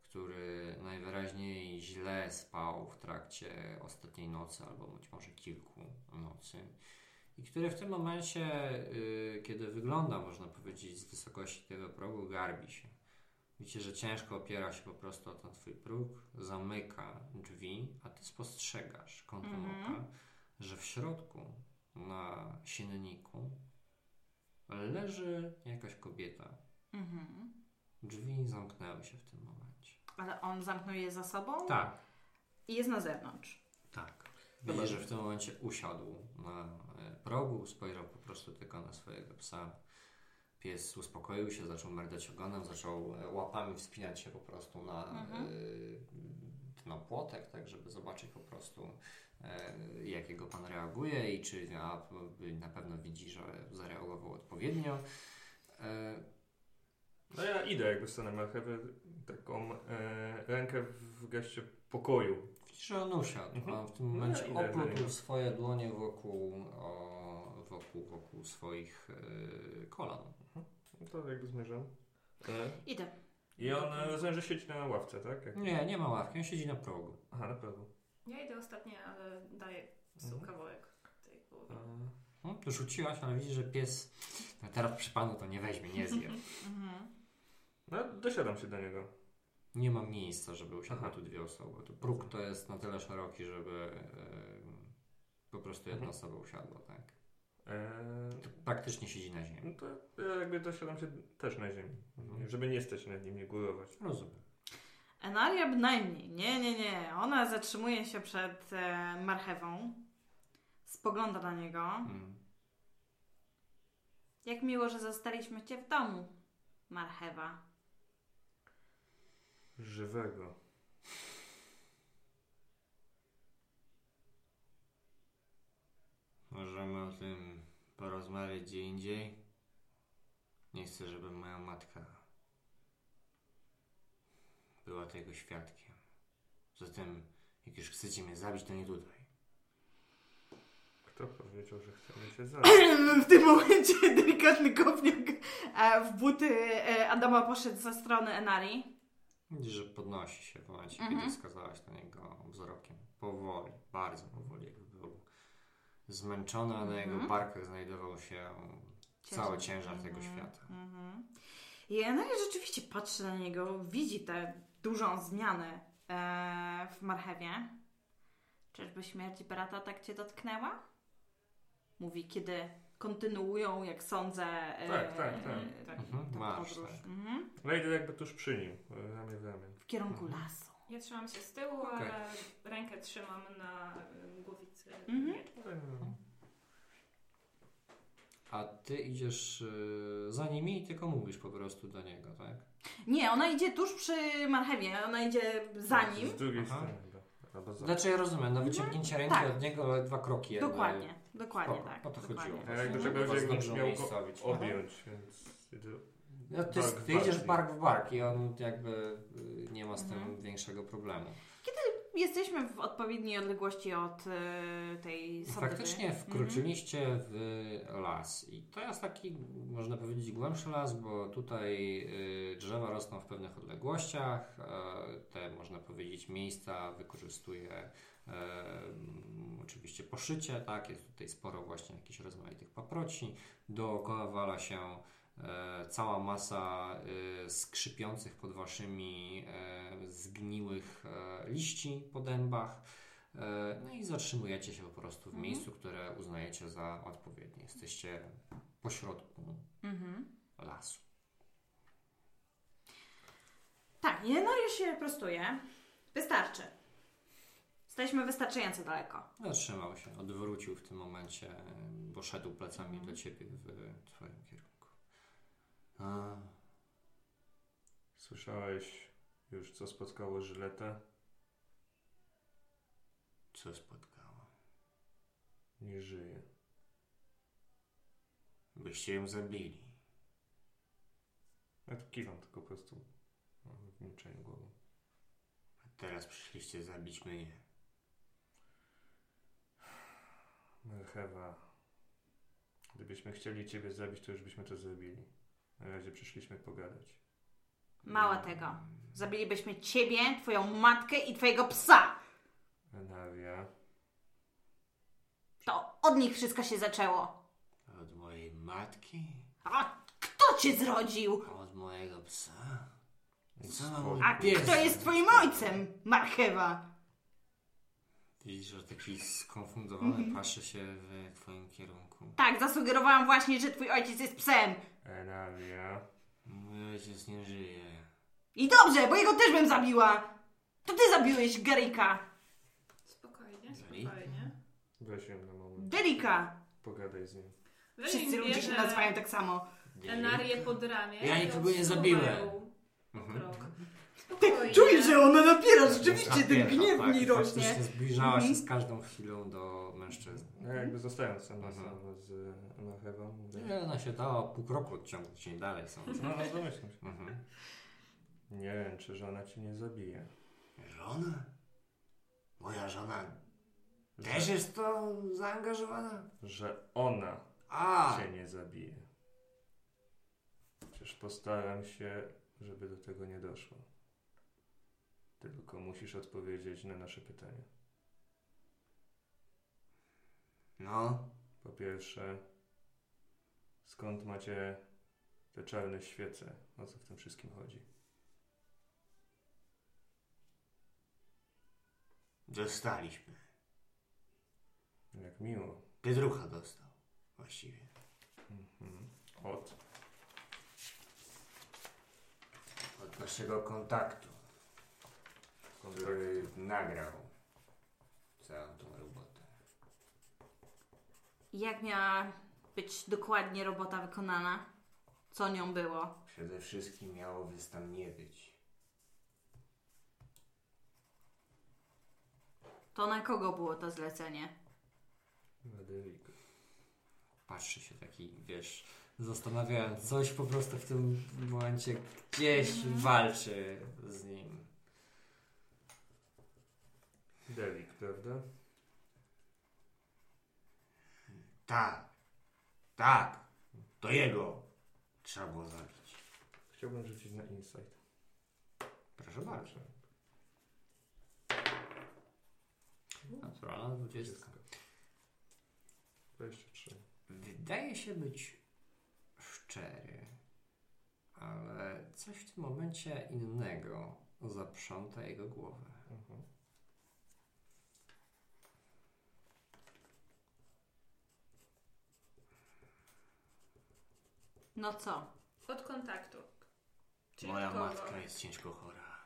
który najwyraźniej źle spał w trakcie ostatniej nocy albo być może kilku nocy. I który w tym momencie, y, kiedy wygląda, można powiedzieć, z wysokości tego progu, garbi się. Widzicie, że ciężko opiera się po prostu o ten twój próg, zamyka drzwi, a ty spostrzegasz kątem Mhm. oka, że w środku na sienniku leży jakaś kobieta. Mhm. Drzwi zamknęły się w tym momencie. Ale on zamknął je za sobą Tak, i jest na zewnątrz. tak. Widzisz, że w tym momencie usiadł na e, progu, spojrzał po prostu tylko na swojego psa. Pies uspokoił się, zaczął merdać ogonem, zaczął e, łapami wspinać się po prostu na, Mhm. e, na płotek, tak żeby zobaczyć po prostu e, jak jego pan reaguje i czy a, na pewno widzi, że zareagował odpowiednio. No ja idę jakby stronę marchewy, taką e, rękę w geście pokoju. Widzisz, że on usiadł. Mhm. On w tym No, momencie oplótł nim. swoje dłonie wokół, o, wokół, wokół swoich e, kolan. No to jakby zmierzam. E, Idę. I on e, rozumiem, że siedzi na ławce, tak? Jak... Nie, nie ma ławki, on siedzi na progu. Aha, na pewno. Ja idę ostatnia, ale daję psu Mhm. kawałek tej głowy. Hmm, tu rzuciłaś, ale widzisz, że pies no teraz przy panu to nie weźmie, nie zje. Mhm. no dosiadam się do niego. Nie ma miejsca, żeby usiadły tu dwie osoby. To próg to jest na tyle szeroki, żeby e, po prostu jedna Mhm. osoba usiadła, tak? E, To praktycznie siedzi na ziemi. no to ja jakby dosiadam się też na ziemi. Mhm. Żeby nie stać nad nim, nie górować. Rozumiem. Enaria bynajmniej. Nie, nie, nie. Ona zatrzymuje się przed e, marchewą. Spogląda na niego. Hmm. Jak miło, że zostaliśmy cię w domu, marchewa. Żywego. Możemy o tym porozmawiać gdzie indziej. Nie chcę, żeby moja matka była tego świadkiem. Zatem, jak już chcecie mnie zabić, to nie tutaj. Kto powiedział, że chcemy cię zabić? W tym momencie delikatny kopniak e, w buty e, Adama poszedł ze strony Enarii. Widzisz, że podnosi się w momencie, Mhm. kiedy wskazałaś na niego wzrokiem. Powoli, bardzo powoli, zmęczony, a na jego Mhm. barkach znajdował się cały ciężar tego Mhm, świata. mhm. I Enaria rzeczywiście patrzy na niego, widzi tę dużą zmianę e, w marchewie. Czyżby śmierć brata tak cię dotknęła? Mówi, kiedy kontynuują, jak sądzę, e, Tak, tak, tak. e, Tak. Mhm, masz, podróż. tak. Mhm. Wejdę jakby tuż przy nim, ramię w ramię. W kierunku Mhm. lasu. Ja trzymam się z tyłu, Okej. ale rękę trzymam na y, głowicy Mhm. miecza. A ty idziesz y, za nimi i tylko mówisz po prostu do niego, tak? Nie, ona idzie tuż przy marchewie, ona idzie za nim. Z drugiej Aha. strony chyba. Albo za. Znaczy ja rozumiem, na wyciągnięcie ręki tak. od niego ale dwa kroki. jakby. Dokładnie, dokładnie Spoko, tak. o to dokładnie. chodziło. Ja jakby Mhm. tego jakbym miał go objąć, więc... idę No, ty, bark ty idziesz bark. w bark i on jakby y, nie ma z tym Mhm. większego problemu. Jesteśmy w odpowiedniej odległości od e, tej sodyby. Faktycznie wkroczyliście w las i to jest taki, można powiedzieć, głębszy las, bo tutaj y, drzewa rosną w pewnych odległościach. e, Te, można powiedzieć, miejsca wykorzystuje e, mm, oczywiście poszycie, tak, jest tutaj sporo właśnie jakichś rozmaitych paproci. Dookoła wala się cała masa e, skrzypiących pod waszymi e, zgniłych e, liści po dębach. E, No i zatrzymujecie się po prostu w Mhm. miejscu, które uznajecie za odpowiednie. Jesteście pośrodku Mhm. lasu. Tak, Jenorio się prostuje. Wystarczy. Jesteśmy wystarczająco daleko. Zatrzymał się, odwrócił w tym momencie, bo szedł plecami Mhm. do ciebie w twoim kierunku. A, Słyszałeś już, co spotkało Żyletę? Co spotkało? Nie żyje. Byście ją zabili. Ja tu kiwam tylko po prostu no, w milczeniu głową. A teraz przyszliście zabić mnie. Marchewa. Gdybyśmy chcieli ciebie zabić, to już byśmy to zrobili. Na razie przyszliśmy pogadać. Mało tego. Zabilibyśmy ciebie, twoją matkę i twojego psa. Enaria. To od nich wszystko się zaczęło. Od mojej matki? A kto cię zrodził? Od mojego psa? Co mam. A pies kto jest twoim ojcem? Marchewa. Widzisz, że taki skonfundowany patrzy się w twoim kierunku. Tak, zasugerowałam właśnie, że twój ojciec jest psem. Enaria. Mój ojciec nie żyje. I dobrze, bo jego też bym zabiła. To ty zabiłeś Gerika. Spokojnie, spokojnie. Weź ją na moment. Derika. Pogadaj z nim. Wszyscy ludzie się nazywają tak samo. Enarię pod ramię. Ja nikogo nie zabiłem. Mhm. Tak Spokojnie. czuję, że ona napiera rzeczywiście ten Napiera, gniew w tak, niej rośnie. Faktycznie zbliżała się Mhm. z każdą chwilą do mężczyzny. No jakby zostając sam na Mhm. sam z Anachewą. Nie, ona się dała pół kroku odciągnąć się dalej sądzę. No, no domyślam się. Mhm. Nie wiem, czy żona ci nie zabije. Żona? Moja żona Że, też jest to zaangażowana? że ona A, cię nie zabije. Przecież postaram się, żeby do tego nie doszło. Tylko musisz odpowiedzieć na nasze pytania. no, Po pierwsze, skąd macie te czarne świece? O co w tym wszystkim chodzi? dostaliśmy. Jak miło. Pietrucha dostał. Właściwie. Mhm. Od. Od naszego kontaktu, który nagrał całą tą robotę. Jak miała być dokładnie robota wykonana? Co nią było? Przede wszystkim miało was tam nie być. To na kogo było to zlecenie? Wadelik. Patrzy się taki, wiesz, zastanawiając, coś po prostu w tym momencie gdzieś walczy z nim. Delik, prawda? Tak, tak, to jego trzeba było zabić. Chciałbym rzucić na insight. Proszę bardzo. Naturalna dwudziestka. 23. Wydaje się być szczery, ale coś w tym momencie innego zaprząta jego głowę. Mhm. No co? Od kontaktu. Czyli Moja kogo? matka jest ciężko chora.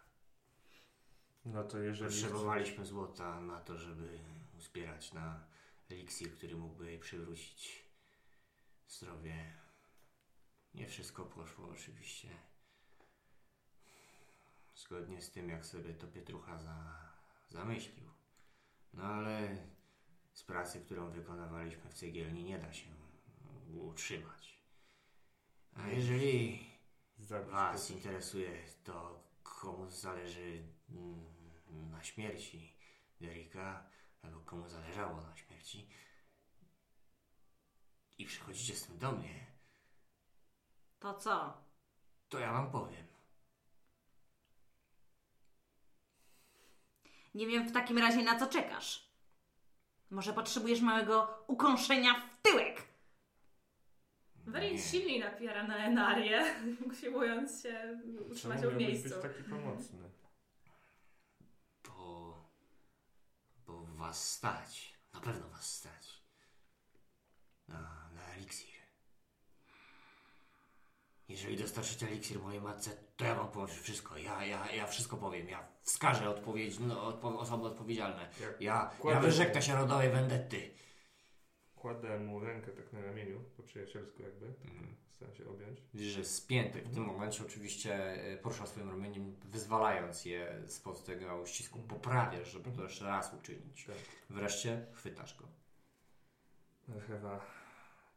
No to jeżeli... Potrzebowaliśmy złota na to, żeby uzbierać na eliksir, który mógłby jej przywrócić zdrowie. Nie wszystko poszło oczywiście. Zgodnie z tym, jak sobie to Pietrucha za, zamyślił. No ale z pracy, którą wykonywaliśmy w cegielni, nie da się utrzymać. A jeżeli Zabić Was to- interesuje to, komu zależy mm, na śmierci Derricka, albo komu zależało na śmierci, i przychodzicie z tym do mnie, To co? to ja Wam powiem. Nie wiem w takim razie na co czekasz. Może potrzebujesz małego ukąszenia w tyłek. Werin Nie. silniej napiera na Enarię, usiłując się utrzymać ją w miejscu. być taki pomocny? Bo, bo Was stać, na pewno Was stać na, na eliksir. Jeżeli dostarczycie eliksir mojej matce, to ja Wam powiem wszystko. Ja, ja, ja wszystko powiem. Ja wskażę odpowiedź, no, odpo- osoby odpowiedzialne. Ja, ja Kładę- wyrzeknę się rodowej vendetty. Kładę mu rękę tak na ramieniu, po przyjacielsku jakby. Mhm. Staram się objąć. Widzisz, że jest spięty. W tym momencie oczywiście e, porusza swoim ramieniem, wyzwalając je spod tego uścisku. Poprawiasz, żeby to jeszcze raz uczynić. Tak. Wreszcie chwytasz go. Ewa,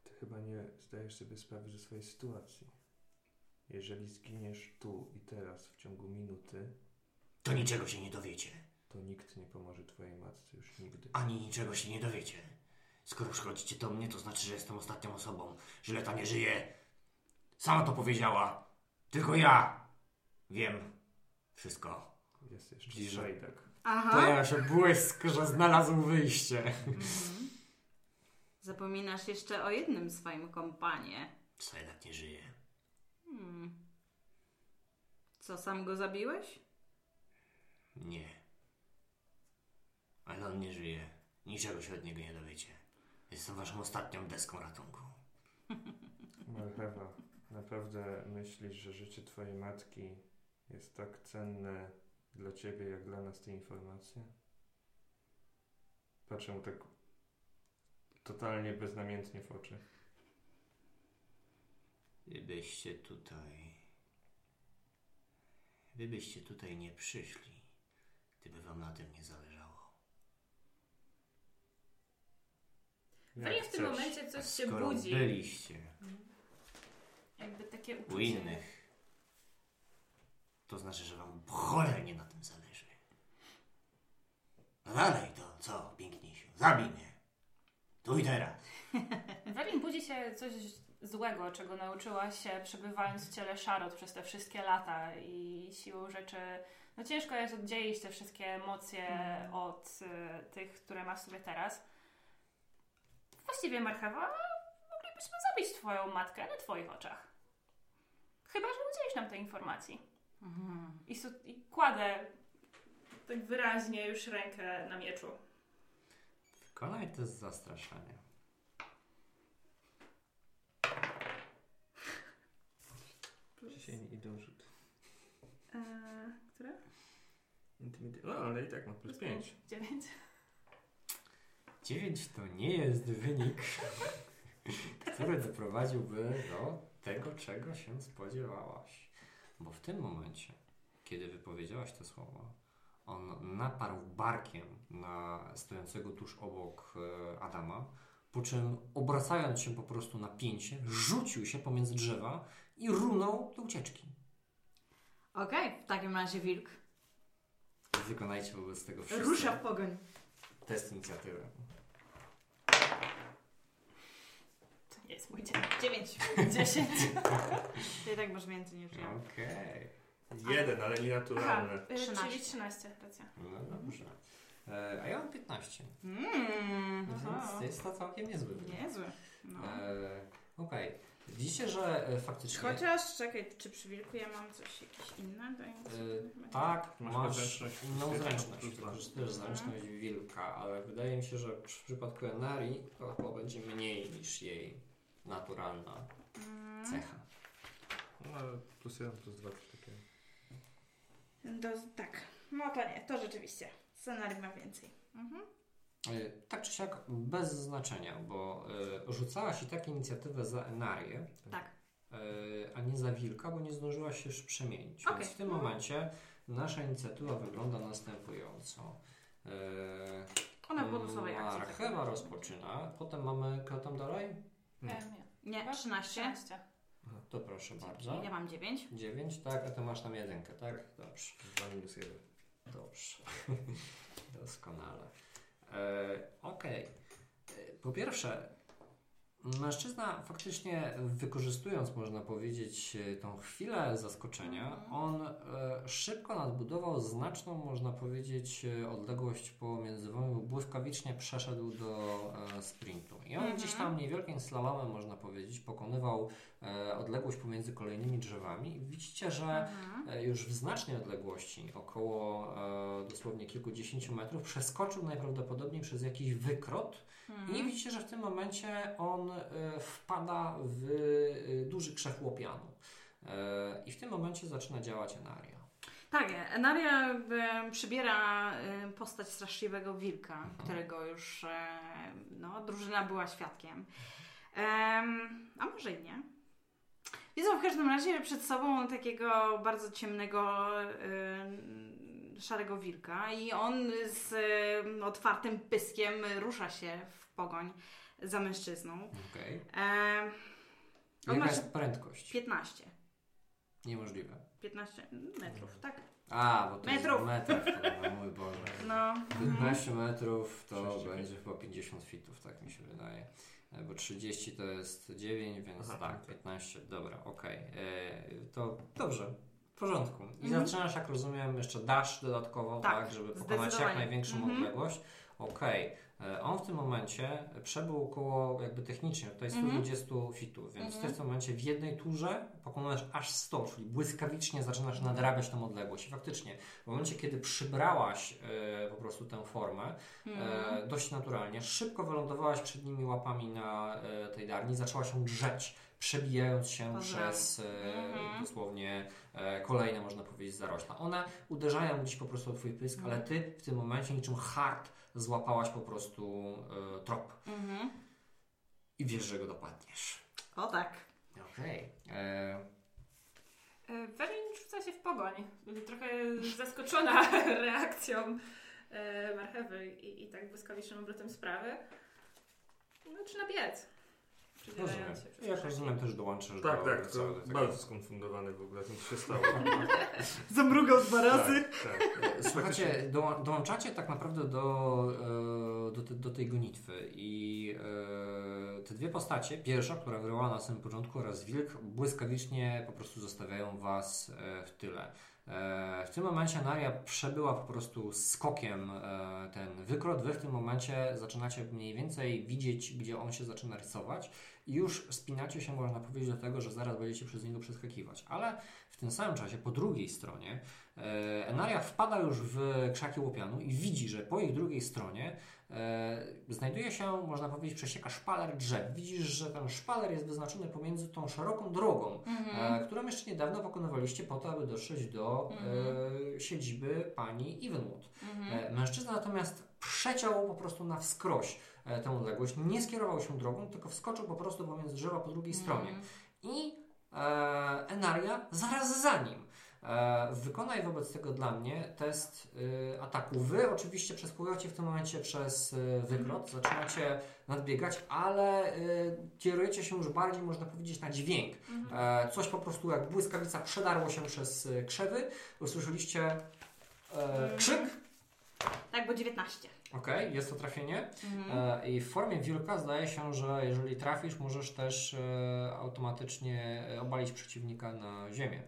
ty chyba nie zdajesz sobie sprawy ze swojej sytuacji. Jeżeli zginiesz tu i teraz w ciągu minuty, To niczego się nie dowiecie. to nikt nie pomoże twojej matce już nigdy. Ani niczego się nie dowiecie. Skoro przychodzicie do mnie, to znaczy, że jestem ostatnią osobą. Żyleta nie żyje. Sama to powiedziała. Tylko ja wiem wszystko. Jest jeszcze Bliżej. Szejdak. Aha. Pojawia się błysk, że znalazł wyjście. Mhm. Zapominasz jeszcze o jednym swoim kompanie. Sajdak nie żyje. Hmm. Co, sam go zabiłeś? Nie. Ale on nie żyje. Niczego się od niego nie dowiecie. Jestem waszą ostatnią deską ratunku. Marchewa, naprawdę myślisz, że życie twojej matki jest tak cenne dla ciebie, jak dla nas te informacje? Patrzę mu tak totalnie beznamiętnie w oczy. Gdybyście tutaj... Gdybyście tutaj nie przyszli, gdyby wam na tym nie zależało. Jak Weli w tym momencie A coś się skoro budzi. byliście Jakby takie u uczucie. innych, to znaczy, że wam cholernie na tym zależy. No dalej to, co, piękniejszy? Zabij mnie. Tu i teraz. Welin budzi się coś złego, czego nauczyła się przebywając w ciele Szarot przez te wszystkie lata i siłą rzeczy no ciężko jest oddzielić te wszystkie emocje od y, tych, które ma w sobie teraz. Właściwie Marchewa, moglibyśmy zabić twoją matkę na twoich oczach. Chyba, że udzielisz nam tej informacji. Mhm. I, su- I kładę tak wyraźnie już rękę na mieczu. Wykonaj test zastraszania. Dzisiaj nie idą rzut. Eee, które? Intimida- no, ale i tak ma plus 5. 9. 9 to nie jest wynik, który doprowadziłby do tego, czego się spodziewałaś. Bo w tym momencie, kiedy wypowiedziałaś te słowa, on naparł barkiem na stojącego tuż obok e, Adama, po czym obracając się po prostu na pięcie, rzucił się pomiędzy drzewa i runął do ucieczki. Okej, w takim razie wilk Wykonajcie wobec tego wszyscy Rusza w pogoń. test inicjatywy. To nie jest mój dzień. 9. 10. Ty i tak masz więcej niż ja. Okej. Jeden, ale nienaturalny. Aha, y, 13. czyli 13, racja. No dobrze. E, a ja mam 15. Mm. Aha. Więc jest to całkiem niezły wynik. Niezły. No. E, Okej. Widzicie, że e, faktycznie. Chociaż, czekaj, czy przy wilku ja mam coś jakieś inne do E, tak, Masz masz, zręczność inną zręczność. Masz też zręczność wilka, ale wydaje mi się, że w przypadku Enari to chyba będzie mniej niż jej naturalna cecha. No, ale plus 1, plus 2 coś takiego. Do, tak. No to nie, to rzeczywiście. Scenarii ma więcej. Mhm. E, Tak czy siak, bez znaczenia, bo e, rzucałaś i tak inicjatywę za Enarię, Tak. e, a nie za wilka, bo nie zdążyłaś się już przemienić. Okej. Więc w tym momencie nasza inicjatywa wygląda następująco. Ona w bonusowej akcji. Marchewa rozpoczyna, potem mamy, kto tam dalej? Nie. Nie. Nie, 13. 13. To proszę bardzo. Ja mam 9. 9, tak, a to masz tam jedynkę, tak? Dobrze. 2 minus 1. Dobrze. Doskonale. E, Okej. E, Po pierwsze, mężczyzna faktycznie wykorzystując, można powiedzieć, e, tą chwilę zaskoczenia, Mhm. on e, szybko nadbudował znaczną, można powiedzieć, e, odległość pomiędzy wami, bo błyskawicznie przeszedł do sprintu. I on Mhm. gdzieś tam niewielkim slalomem, można powiedzieć, pokonywał odległość pomiędzy kolejnymi drzewami. I widzicie, że Mhm. E, już w znacznej odległości, około e, dosłownie kilkudziesięciu metrów, przeskoczył najprawdopodobniej przez jakiś wykrot Mhm. i widzicie, że w tym momencie on e, wpada w e, duży krzew łopianu. E, I w tym momencie zaczyna działać Enaria. Tak, Enaria e, przybiera e, postać straszliwego wilka, Mhm. którego już e, no, drużyna była świadkiem. Em, a może i nie. Widzą w każdym razie przed sobą takiego bardzo ciemnego, e, szarego wilka i on z e, otwartym pyskiem rusza się w pogoń za mężczyzną. Okej. E, on Jaka jest prędkość? 15. Niemożliwe. 15 metrów, tak? A, bo to Metrów. jest w metrach, to, mój Boże. No. 15 metrów to 35. będzie chyba 50 fitów, tak mi się wydaje. Bo 30 to jest 9, więc Aha, tak, tak. 15, dobra, okej. E, To dobrze, w porządku. I Mhm. zaczynasz, jak rozumiem, jeszcze dasz dodatkowo, tak, Tak, żeby pokonać jak największą Mhm. odległość. Okej. E, On w tym momencie przebył około, jakby technicznie, tutaj Mhm. 120 fitów, więc Mhm. w tym momencie w jednej turze pokonujesz aż 100, czyli błyskawicznie zaczynasz nadrabiać tą odległość. I faktycznie, w momencie, kiedy przybrałaś e, po prostu tę formę, Mhm. e, dość naturalnie, szybko wylądowałaś przed nimi łapami na e, tej darni, zaczęła się drzeć, przebijając się przez e, Mhm. dosłownie e, kolejne, można powiedzieć, zarośla. One uderzają gdzieś po prostu o twój pysk, Mhm. ale ty w tym momencie niczym hard złapałaś po prostu e, trop Mhm. i wiesz, że go dopadniesz. O tak. Okej. E, E, Werin rzuca się w pogoń. Trochę zaskoczona reakcją marchewy i, i tak błyskawicznym obrotem sprawy. No, czy nabiec? Rozumiem. Się przez Jak rozumiem, też dołączysz Tak, do tak, to całego tego. bardzo skonfundowany w ogóle co się stało. Zamrugał dwa razy. tak, tak. Słuchajcie, doła- dołączacie tak naprawdę do, e, do, te, do tej gonitwy i e, te dwie postacie, pierwsza, która wyrwała na samym początku oraz wilk, błyskawicznie po prostu zostawiają was e, w tyle. E, W tym momencie Naria przebyła po prostu skokiem e, ten wykrot. Wy w tym momencie zaczynacie mniej więcej widzieć, gdzie on się zaczyna rysować i już spinacie się, można powiedzieć, do tego, że zaraz będziecie przez niego przeskakiwać. Ale w tym samym czasie, po drugiej stronie, E, Enaria wpada już w krzaki łopianu i widzi, że po ich drugiej stronie znajduje się, można powiedzieć, przesieka szpaler drzew. Widzisz, że ten szpaler jest wyznaczony pomiędzy tą szeroką drogą, e, którą jeszcze niedawno pokonywaliście po to, aby dotrzeć do e, siedziby pani Evenwood. E, mężczyzna natomiast przeciął po prostu na wskroś e, tę odległość, nie skierował się drogą, tylko wskoczył po prostu pomiędzy drzewa po drugiej stronie. I e, Enaria zaraz za nim. E, wykonaj wobec tego dla mnie test y, ataku. Wy oczywiście przespływacie w tym momencie przez y, wykrot, zaczynacie nadbiegać, ale kierujecie się już bardziej, można powiedzieć, na dźwięk. E, coś po prostu jak błyskawica przedarło się przez krzewy. Usłyszeliście e, krzyk. Tak, bo 19. Okej, jest to trafienie. Mhm. E, I w formie wilka zdaje się, że jeżeli trafisz, możesz też e, automatycznie e, obalić przeciwnika na ziemię.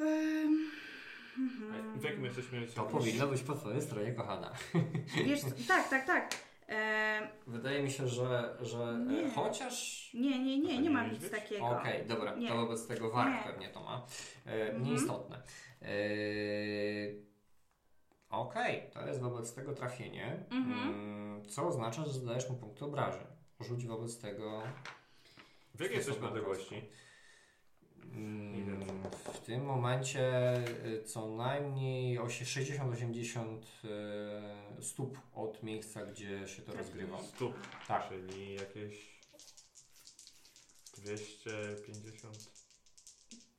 A W jakim jesteśmy To powinno być po twojej stronie, kochana. Wiesz, tak, tak, tak. Wydaje mi się, że, że e, Nie. chociaż. nie, nie, nie, nie ma nic takiego. Okej, dobra, Nie. to wobec tego warg Nie. pewnie to ma. E, Mhm. Nieistotne. E, Okej, to jest wobec tego trafienie, Mhm. mm, co oznacza, że zadajesz mu punkt obrażeń. Rzuć wobec tego W jakiej jesteśmy odległości? Mm, W tym momencie y, co najmniej osie- 60-80 y, stóp od miejsca, gdzie się to rozgrywa. Stóp, Tak. czyli jakieś 250.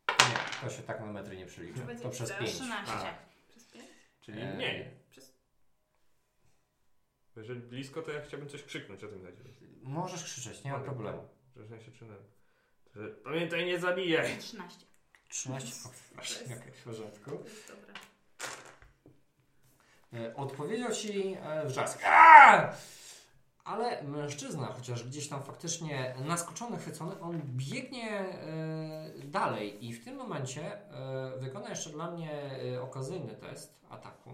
Nie, to się tak na metry nie przelicza. Będzie To przez teraz 5. 13. Przez pięć? Czyli E, mniej. Przez... Jeżeli blisko, to ja chciałbym coś krzyknąć o tym chodzi. Możesz krzyczeć, nie ma problemu. Że się czynem. Pamiętaj, nie zabijaj! 13. 13 o, właśnie, okej, w porządku. Dobre. E, Odpowiedział ci e, wrzask. Aaa! Ale mężczyzna, chociaż gdzieś tam faktycznie naskoczony, chwycony, on biegnie e, dalej i w tym momencie e, wykona jeszcze dla mnie e, okazyjny test ataku,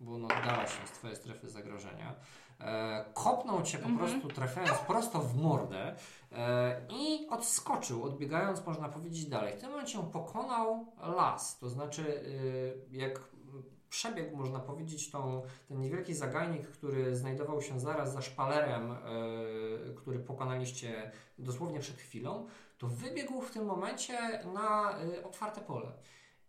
bo on oddala się z twojej strefy zagrożenia. E, kopnął cię po Mhm. prostu trafiając prosto w mordę e, i odskoczył, odbiegając można powiedzieć dalej. W tym momencie on pokonał las, to znaczy e, jak przebiegł, można powiedzieć, tą, ten niewielki zagajnik, który znajdował się zaraz za szpalerem, e, który pokonaliście dosłownie przed chwilą, to wybiegł w tym momencie na e, otwarte pole.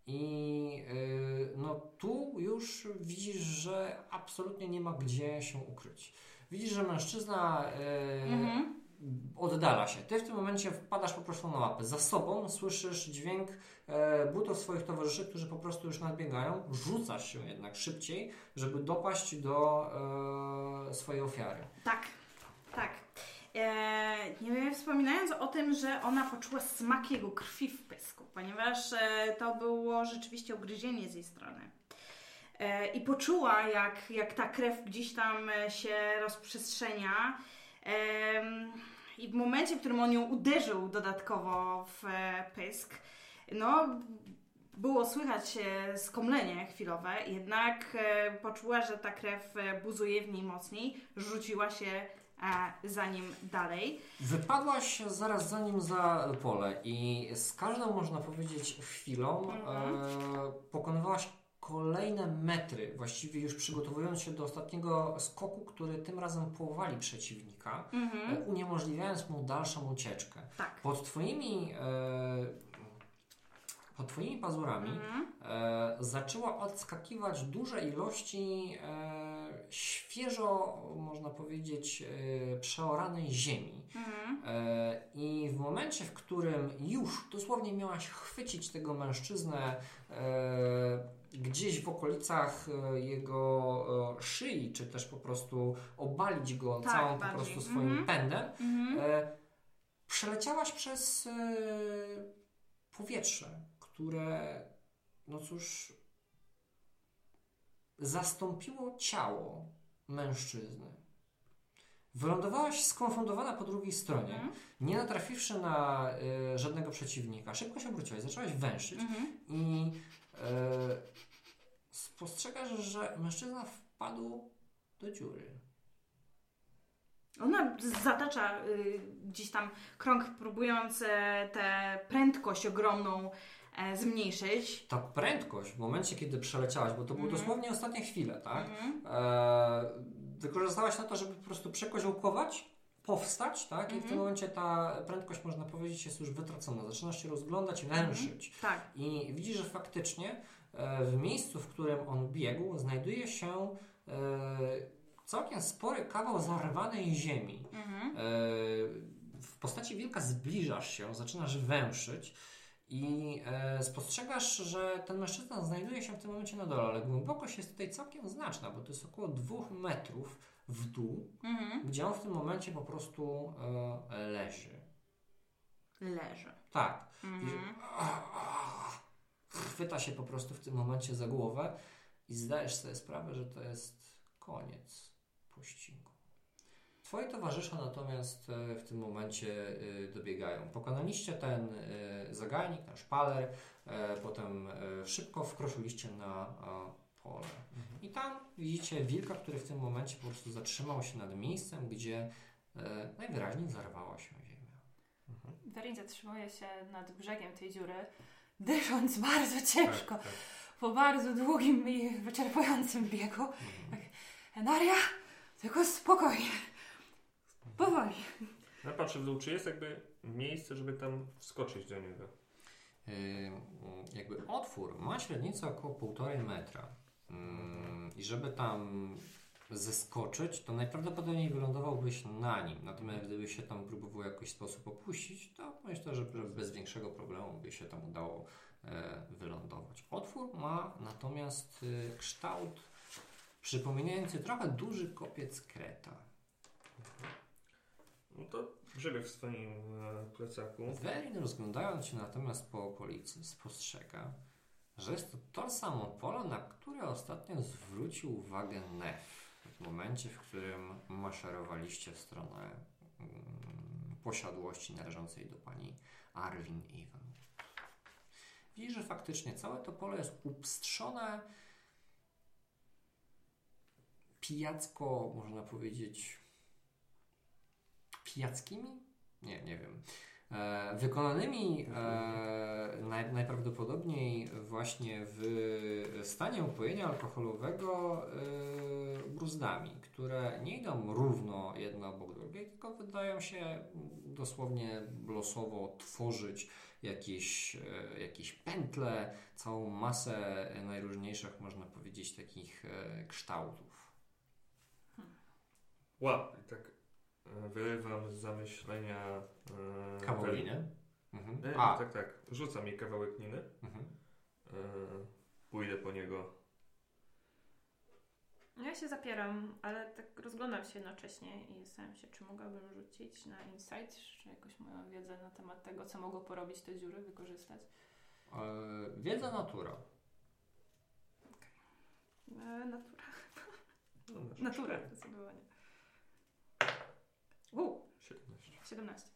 I e, no tu już widzisz, że absolutnie nie ma gdzie się ukryć. Widzisz, że mężczyzna e, Mhm. oddala się. Ty w tym momencie wpadasz po prostu na łapę. Za sobą słyszysz dźwięk e, butów swoich towarzyszy, którzy po prostu już nadbiegają. Rzucasz się jednak szybciej, żeby dopaść do swojej ofiary. Tak, tak. E, nie wspominając o tym, że ona poczuła smak jego krwi w pysku, ponieważ e, to było rzeczywiście ugryzienie z jej strony. E, I poczuła, jak, jak ta krew gdzieś tam e, się rozprzestrzenia. I w momencie, w którym on ją uderzył dodatkowo w e, pysk, no, było słychać e, skomlenie chwilowe, jednak poczuła, że ta krew buzuje w niej mocniej, rzuciła się e, za nim dalej. Wypadłaś zaraz za nim za pole i z każdą, można powiedzieć, chwilą Mhm. e, pokonywałaś kolejne metry, właściwie już przygotowując się do ostatniego skoku, który tym razem powali przeciwnika, Mhm. e, uniemożliwiając mu dalszą ucieczkę. Tak. Pod twoimi, e, pod twoimi pazurami Mhm. e, zaczęła odskakiwać duże ilości e, świeżo, można powiedzieć, e, przeoranej ziemi. Mhm. E, I w momencie, w którym już dosłownie miałaś chwycić tego mężczyznę e, gdzieś w okolicach e, jego e, szyi, czy też po prostu obalić go Tak, całą po bardziej. prostu swoim Mhm. pędem, Mhm. e, przeleciałaś przez e, powietrze, które, no cóż, zastąpiło ciało mężczyzny. Wylądowałaś skonfundowana po drugiej stronie, Mhm. nie natrafiwszy na e, żadnego przeciwnika. Szybko się obróciłaś, zaczęłaś węszyć Mhm. i e, spostrzegasz, że mężczyzna wpadł do dziury. Ona zatacza y, gdzieś tam krąg, próbując e, tę prędkość ogromną zmniejszyć. Ta prędkość w momencie, kiedy przeleciałaś, bo to były Mhm. dosłownie ostatnie chwile, tak? Mhm. E, wykorzystałaś na to, żeby po prostu przekoziołkować, powstać, tak? I w tym Mhm. momencie ta prędkość, można powiedzieć, jest już wytracona. Zaczynasz się rozglądać, węszyć. Tak. I widzisz, że faktycznie e, w miejscu, w którym on biegł, znajduje się e, całkiem spory kawał zarwanej ziemi. Mhm. E, w postaci wilka zbliżasz się, zaczynasz węszyć i e, spostrzegasz, że ten mężczyzna znajduje się w tym momencie na dole, ale głębokość jest tutaj całkiem znaczna, bo to jest około dwóch metrów w dół, Mhm. gdzie on w tym momencie po prostu e, leży. Leży. Tak. Mhm. Chwyta się po prostu w tym momencie za głowę i zdajesz sobie sprawę, że to jest koniec pościgu. Twoi towarzysze natomiast e, w tym momencie e, dobiegają. Pokonaliście ten e, zagajnik, ten szpaler, potem szybko wkroczyliście na pole. I tam widzicie wilka, który w tym momencie po prostu zatrzymał się nad miejscem, gdzie najwyraźniej zarwała się ziemia. Werin zatrzymuje się nad brzegiem tej dziury, dysząc bardzo ciężko, Tak, tak. po bardzo długim i wyczerpującym biegu. Tak, Enaria, tylko spokojnie, powoli. Ja patrzę w dół, czy jest jakby miejsce, żeby tam wskoczyć do niego. Yy, jakby otwór ma średnicę około 1,5 metra. Yy, I żeby tam zeskoczyć, to najprawdopodobniej wylądowałbyś na nim. Natomiast gdyby się tam próbował w jakiś sposób opuścić, to myślę, że bez większego problemu by się tam udało e, wylądować. Otwór ma natomiast e, kształt przypominający trochę duży kopiec kreta. No to grzebię w swoim e, plecaku. Welin rozglądając się natomiast po okolicy spostrzega, że jest to to samo pole, na które ostatnio zwrócił uwagę Nef w momencie, w którym maszerowaliście w stronę mm, posiadłości należącej do pani Arwin Even. Widzi, że faktycznie całe to pole jest upstrzone pijacko, można powiedzieć, pijackimi? Nie, nie wiem. E, wykonanymi e, naj, najprawdopodobniej właśnie w stanie upojenia alkoholowego e, bruzdami, które nie idą równo jedna obok drugiej, tylko wydają się dosłownie losowo tworzyć jakieś, e, jakieś pętle, całą masę najróżniejszych, można powiedzieć, takich e, kształtów. Łap, i tak wyrywam z zamyślenia e, Kawoliny. Mhm. E, A, tak, tak. Rzuca mi kawałek niny. mhm. E, pójdę po niego. Ja się zapieram, ale tak rozglądam się jednocześnie i zastanawiam się, czy mogłabym rzucić na insight, czy jakoś moją wiedzę na temat tego, co mogło porobić te dziury, wykorzystać. E, wiedza natura. E, natura. No, masz Natura, cztery. zdecydowanie. U, 17. 17.